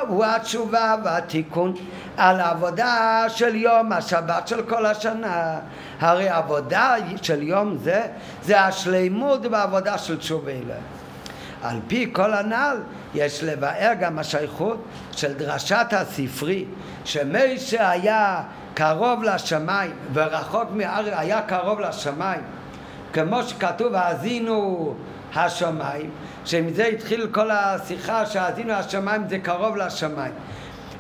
הוא התשובה והתיקון על העבודה של יום השבת של כל השנה. הרי עבודה של יום זה, זה השלימות בעבודה של תשובה אלוהים. על פי כל הנ"ל יש לבאר גם השייכות של דרשת הספרי שמשה היה קרוב לשמיים ורחוק מהארץ היה קרוב לשמיים כמו שכתוב האזינו השמיים שמזה התחיל כל השיחה שהאזינו השמיים זה קרוב לשמיים.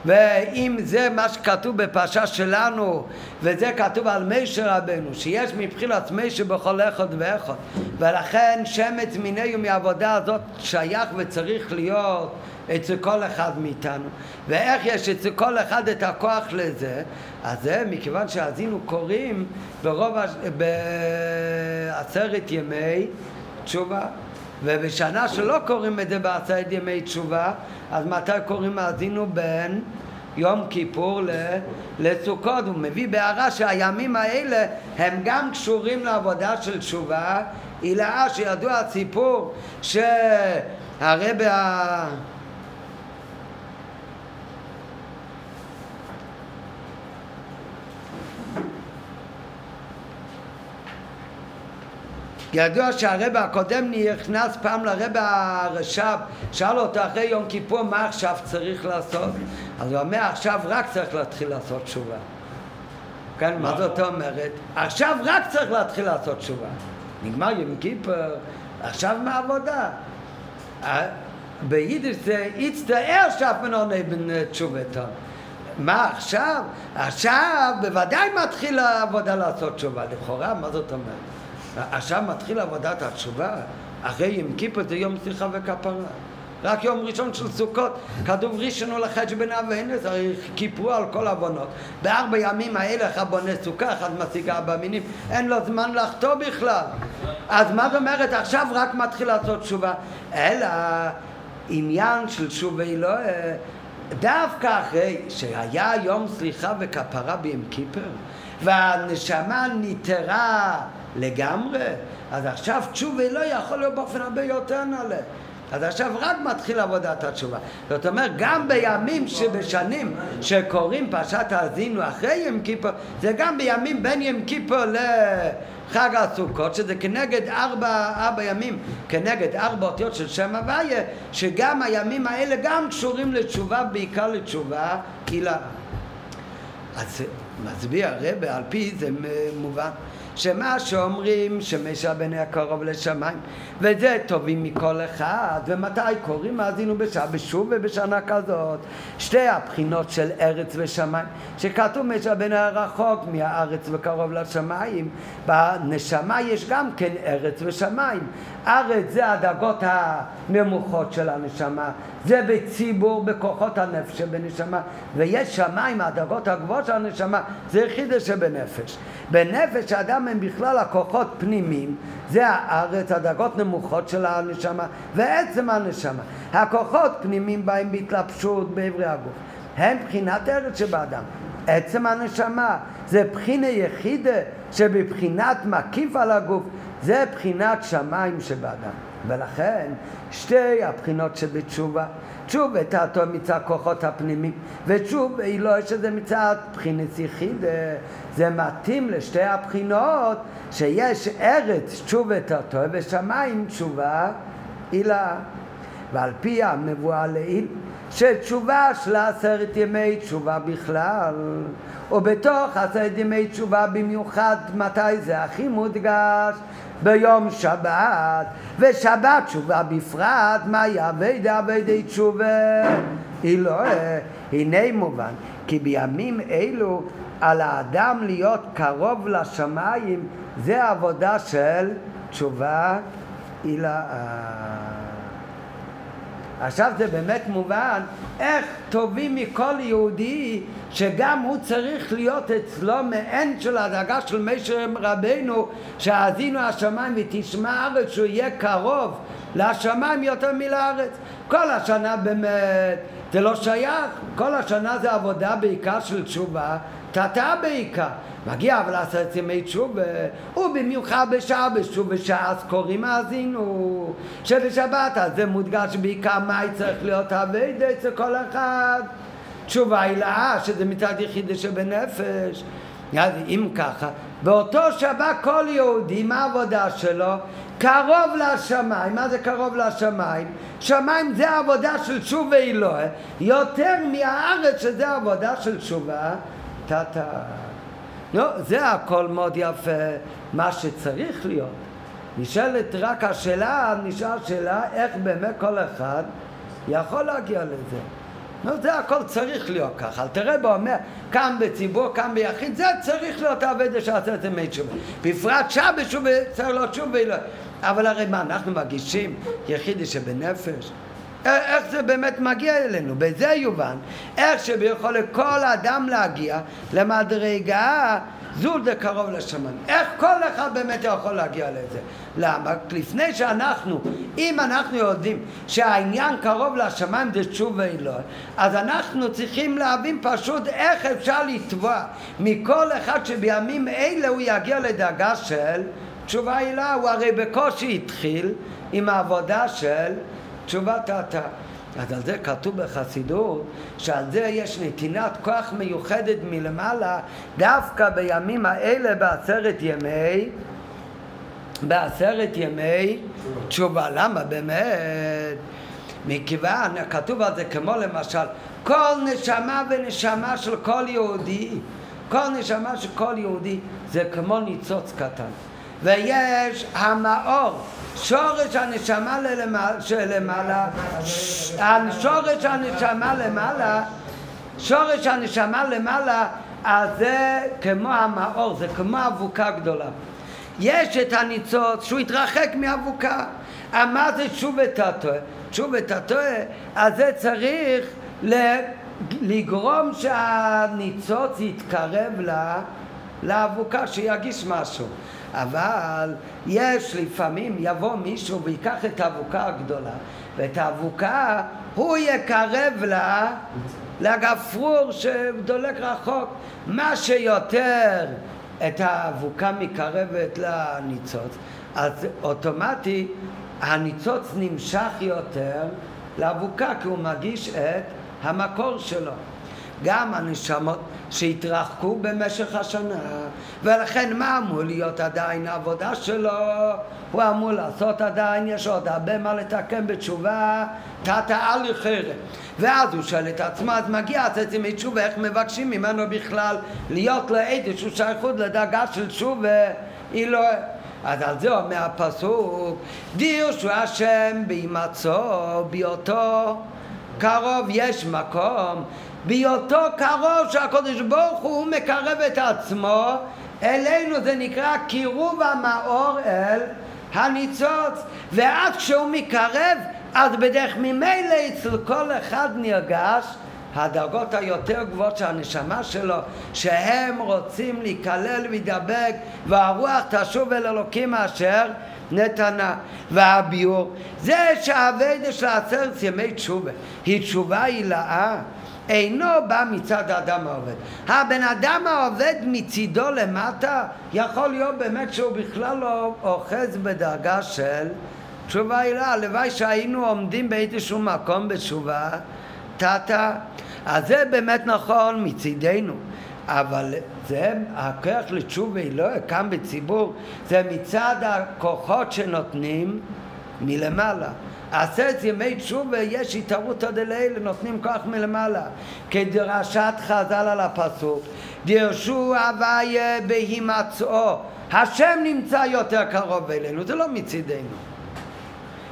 ואם זה מה שכתוב בפרשה שלנו וזה כתוב על מישר רבנו שיש מבחינת מישר בכל אחד ואחד ולכן שמץ מיני ומעבודה הזאת שייך וצריך להיות אצל כל אחד מאיתנו. ואיך יש אצל כל אחד את הכוח לזה? אז זה מכיוון שהאזינו קוראים ברוב בעשרת ימי תשובה ובשנה שלא קוראים את זה בעשרת ימי תשובה, אז מתי קוראים האזינו בין יום כיפור לסוכות? הוא מביא בהערה שהימים האלה הם גם קשורים לעבודה של תשובה, הילאה שידוע הסיפור שהרבה ידוע שהרבא הקודם נכנס פעם לרבא הרש"ב, שאל אותו אחרי יום כיפור מה עכשיו צריך לעשות? אז הוא אומר עכשיו רק צריך להתחיל לעשות תשובה. כן, מה זאת אומרת? עכשיו רק צריך להתחיל לעשות תשובה. נגמר יום כיפור, עכשיו מהעבודה. ביידיש זה הצטער שאף מנונה בן תשובתו. מה עכשיו? עכשיו בוודאי מתחיל העבודה לעשות תשובה. לכאורה, מה זאת אומרת? עכשיו מתחיל עבודת התשובה, אחרי יום כיפור זה יום סליחה וכפרה. רק יום ראשון של סוכות, כתוב ראשון ולחדש בן אבינו, כיפרו על כל עוונות. בארבע ימים האלה אחד בונה סוכה, אחד משיג ארבע מינים, אין לו זמן לחטוא בכלל. אז מה זאת אומרת, עכשיו רק מתחיל לעשות תשובה, אלא עניין של שובי אלוהי, דווקא אחרי שהיה יום סליחה וכפרה ביום כיפר, והנשמה ניתרה לגמרי, אז עכשיו תשובה לא יכול להיות באופן הרבה יותר נעלה. אז עכשיו רק מתחיל עבודת התשובה. זאת אומרת, גם בימים שבשנים שקוראים פרשת האזינו אחרי יום כיפור, זה גם בימים בין יום כיפור לחג הסוכות, שזה כנגד ארבע, ארבע ימים, כנגד ארבע אותיות של שם הוויה, שגם הימים האלה גם קשורים לתשובה, בעיקר לתשובה קהילה. אז מצביע הרבה, על פי זה מובן. שמה שאומרים שמשבני הקרוב לשמיים וזה טובים מכל אחד ומתי קוראים מאזינו בשעה בשוב ובשנה כזאת? שתי הבחינות של ארץ ושמיים שכתוב משבני הרחוק מהארץ וקרוב לשמיים בנשמה יש גם כן ארץ ושמיים. ארץ זה הדרגות הנמוכות של הנשמה זה בציבור בכוחות הנפש שבנשמה ויש שמיים הדרגות הגבוהות של הנשמה זה יחידה שבנפש בנפש האדם הם בכלל הכוחות פנימיים, זה הארץ, הדרגות נמוכות של הנשמה, ועצם הנשמה. הכוחות פנימיים באים בהתלבשות באברי הגוף. הם בחינת ארץ שבאדם. עצם הנשמה זה בחינה יחידה שבבחינת מקיף על הגוף, זה בחינת שמיים שבאדם. ולכן שתי הבחינות שבתשובה, תשובה תעתו מצד כוחות הפנימיים ותשובה היא לא שזה מצד בחינס יחיד, זה מתאים לשתי הבחינות שיש ארץ תשובה תעתו ושמיים תשובה הילה ועל פי המבואה לעיל שתשובה של עשרת ימי תשובה בכלל ובתוך עשרת ימי תשובה במיוחד מתי זה הכי מודגש ביום שבת, ושבת תשובה בפרט, מה יעבד עבדי תשובה? אלוהי, הנה מובן, כי בימים אלו על האדם להיות קרוב לשמיים זה עבודה של תשובה הילאה. עכשיו זה באמת מובן איך טובים מכל יהודי שגם הוא צריך להיות אצלו מעין של הדאגה של משה רבנו שהאזינו השמיים ותשמע הארץ שהוא יהיה קרוב לשמיים יותר מלארץ. כל השנה באמת זה לא שייך כל השנה זה עבודה בעיקר של תשובה תתה בעיקר מגיע אבל לעשות ימי תשובה, ובמיוחד בשעה בשוב בשעה אז קוראים האזינו, שבשבת אז זה מודגש בעיקר מה צריך להיות אביידה אצל כל אחד. תשובה הילאה, שזה מצד יחידי שבנפש. אז אם ככה, באותו שבת כל יהודי, מה העבודה שלו? קרוב לשמיים, מה זה קרוב לשמיים? שמיים זה העבודה של תשובה אלוהי, יותר מהארץ שזה העבודה של תשובה, תתה. לא, זה הכל מאוד יפה, מה שצריך להיות. נשאלת רק השאלה, נשאל שאלה איך באמת כל אחד יכול להגיע לזה. לא, זה הכל צריך להיות ככה. תראה בו אומר, כאן בציבור, כאן ביחיד, זה צריך להיות העבודה שעשה את זה מי תשובה. בפרט שבת שובה, צריך להיות שובה. אבל הרי מה, אנחנו מגישים יחידי שבנפש? איך זה באמת מגיע אלינו, בזה יובן, איך שביכול לכל אדם להגיע למדרגה זו קרוב לשמיים. איך כל אחד באמת יכול להגיע לזה? למה? לפני שאנחנו, אם אנחנו יודעים שהעניין קרוב לשמיים זה תשוב ואלוהי, אז אנחנו צריכים להבין פשוט איך אפשר לתבוע מכל אחד שבימים אלה הוא יגיע לדאגה של תשובה אלוהי. הוא הרי בקושי התחיל עם העבודה של תשובת האתר. אז על זה כתוב בחסידות שעל זה יש נתינת כוח מיוחדת מלמעלה דווקא בימים האלה בעשרת ימי בעשרת ימי תשובה. למה באמת? מכיוון, כתוב על זה כמו למשל כל נשמה ונשמה של כל יהודי כל נשמה של כל יהודי זה כמו ניצוץ קטן ויש המאור שורש הנשמה שלמעלה, שורש הנשמה למעלה, שורש הנשמה למעלה, אז זה כמו המאור, זה כמו אבוקה גדולה. יש את הניצוץ שהוא התרחק מאבוקה. מה זה שוב ותתו? תשוב את הטועה, אז זה צריך לגרום שהניצוץ יתקרב לאבוקה, שירגיש משהו. אבל יש לפעמים, יבוא מישהו ויקח את האבוקה הגדולה, ואת האבוקה הוא יקרב לה לגפרור שדולק רחוק. מה שיותר את האבוקה מקרבת לניצוץ, אז אוטומטי הניצוץ נמשך יותר לאבוקה כי הוא מגיש את המקור שלו. גם הנשמות שהתרחקו במשך השנה, ולכן מה אמור להיות עדיין העבודה שלו? הוא אמור לעשות עדיין, יש עוד הרבה מה לתקן בתשובה, תתא אלי חרם. ואז הוא שואל את עצמו, אז מגיע הצאצי מתשובה, איך מבקשים ממנו בכלל להיות לאיזשהו שייכות לדרגה של תשובה, היא לא... אז על זה אומר הפסוק, דירשו השם בהימצאו בהיותו קרוב יש מקום בהיותו קרוב שהקדוש ברוך הוא מקרב את עצמו אלינו זה נקרא קירוב המאור אל הניצוץ. ואז כשהוא מקרב אז בדרך ממילא אצל כל אחד נרגש. הדרגות היותר גבוהות של הנשמה שלו, שהם רוצים להיכלל ולהידבק, והרוח תשוב אל אלוקים אשר נתנה. והביור זה שהאביידה של עשרת ימי תשובה. היא תשובה הילאה אינו בא מצד האדם העובד. הבן אדם העובד מצידו למטה יכול להיות באמת שהוא בכלל לא אוחז בדרגה של תשובה הילאה. הלוואי שהיינו עומדים באיזשהו מקום בתשובה תתא. אז זה באמת נכון מצידנו. אבל זה הכוח לתשובה לא כאן בציבור, זה מצד הכוחות שנותנים מלמעלה. עשרת ימי תשובה יש התערותא דלילה, נותנים כוח מלמעלה. כדרשת חז"ל על הפסוק, דרשו הוויה בהימצאו. השם נמצא יותר קרוב אלינו, זה לא מצידנו.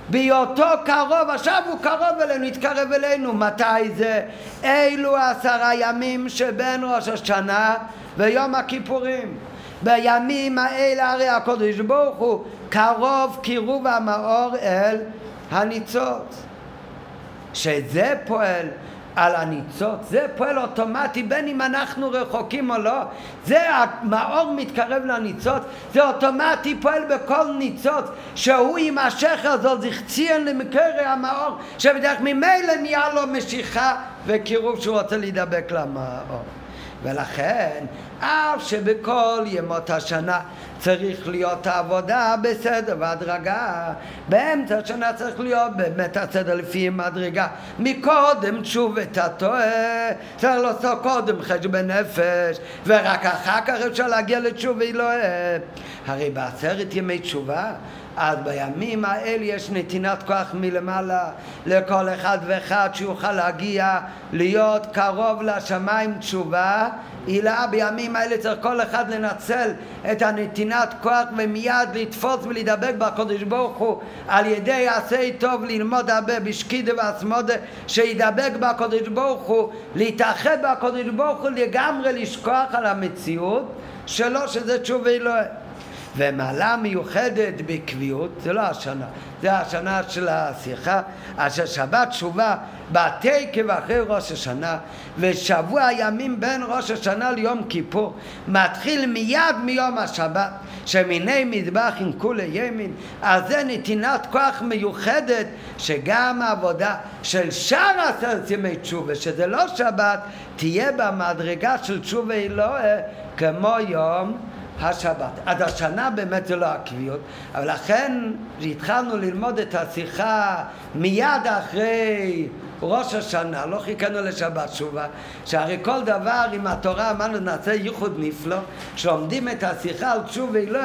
בהיותו קרוב, עכשיו הוא קרוב אלינו, התקרב אלינו. מתי זה? אלו עשרה ימים שבין ראש השנה ויום הכיפורים. בימים האלה הרי הקדוש ברוך הוא קרוב קירוב המאור אל הניצוץ. שזה פועל על הניצוץ, זה פועל אוטומטי בין אם אנחנו רחוקים או לא, זה המאור מתקרב לניצוץ, זה אוטומטי פועל בכל ניצוץ, שהוא יימשך הזאת, זכציין למקרי המאור, שבדרך ממילא נהיה לו משיכה וקירוב שהוא רוצה להידבק למאור. ולכן, אף שבכל ימות השנה צריך להיות העבודה בסדר והדרגה. באמצע השנה צריך להיות באמת הסדר לפי מדרגה. מקודם תשובת הטועה, צריך לעשות קודם חשבון נפש, ורק אחר כך אפשר להגיע לתשובה אלוהי. הרי בעשרת ימי תשובה אז בימים האלה יש נתינת כוח מלמעלה לכל אחד ואחד שיוכל להגיע להיות קרוב לשמיים תשובה הילה בימים האלה צריך כל אחד לנצל את הנתינת כוח ומיד לתפוס ולהידבק בקדוש ברוך הוא. על ידי עשה טוב ללמוד הרבה בשקידה ועצמודה שידבק בקדוש ברוך הוא להתאחד בקדוש ברוך הוא לגמרי לשכוח על המציאות שלו שזה תשובה אלוהי ומעלה מיוחדת בקביעות, זה לא השנה, זה השנה של השיחה, אשר שבת תשובה בתקף אחרי ראש השנה, ושבוע הימים בין ראש השנה ליום כיפור מתחיל מיד מיום השבת, שמיני מטבח עם כולי ימין, אז זה נתינת כוח מיוחדת, שגם העבודה של שאר עשרת ימי תשובה, שזה לא שבת, תהיה במדרגה של תשובה אלוהי כמו יום השבת. עד השנה באמת זה לא הקביעות, אבל לכן התחלנו ללמוד את השיחה מיד אחרי ראש השנה, לא חיכינו לשבת שובה, שהרי כל דבר עם התורה אמרנו נעשה ייחוד נפלא, שלומדים את השיחה על תשובה לא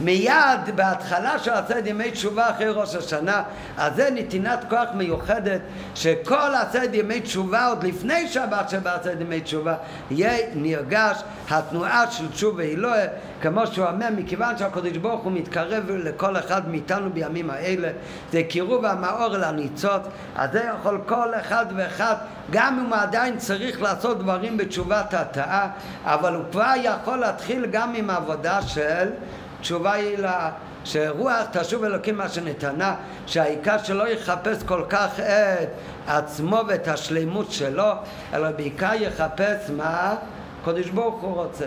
מיד בהתחלה של עשרת ימי תשובה אחרי ראש השנה, אז זה נתינת כוח מיוחדת שכל עשרת ימי תשובה עוד לפני שבת שבעשרת ימי תשובה יהיה נרגש התנועה של תשובה אלוהי כמו שהוא אומר מכיוון שהקדוש ברוך הוא מתקרב לכל אחד מאיתנו בימים האלה זה קירוב המאור לניצוץ אז זה יכול כל אחד ואחד גם אם הוא עדיין צריך לעשות דברים בתשובת התאה אבל הוא כבר יכול להתחיל גם עם עבודה של התשובה היא לה, שרוח תשוב אלוקים מה שנתנה, שהעיקר שלא יחפש כל כך את עצמו ואת השלימות שלו, אלא בעיקר יחפש מה קדוש ברוך הוא רוצה.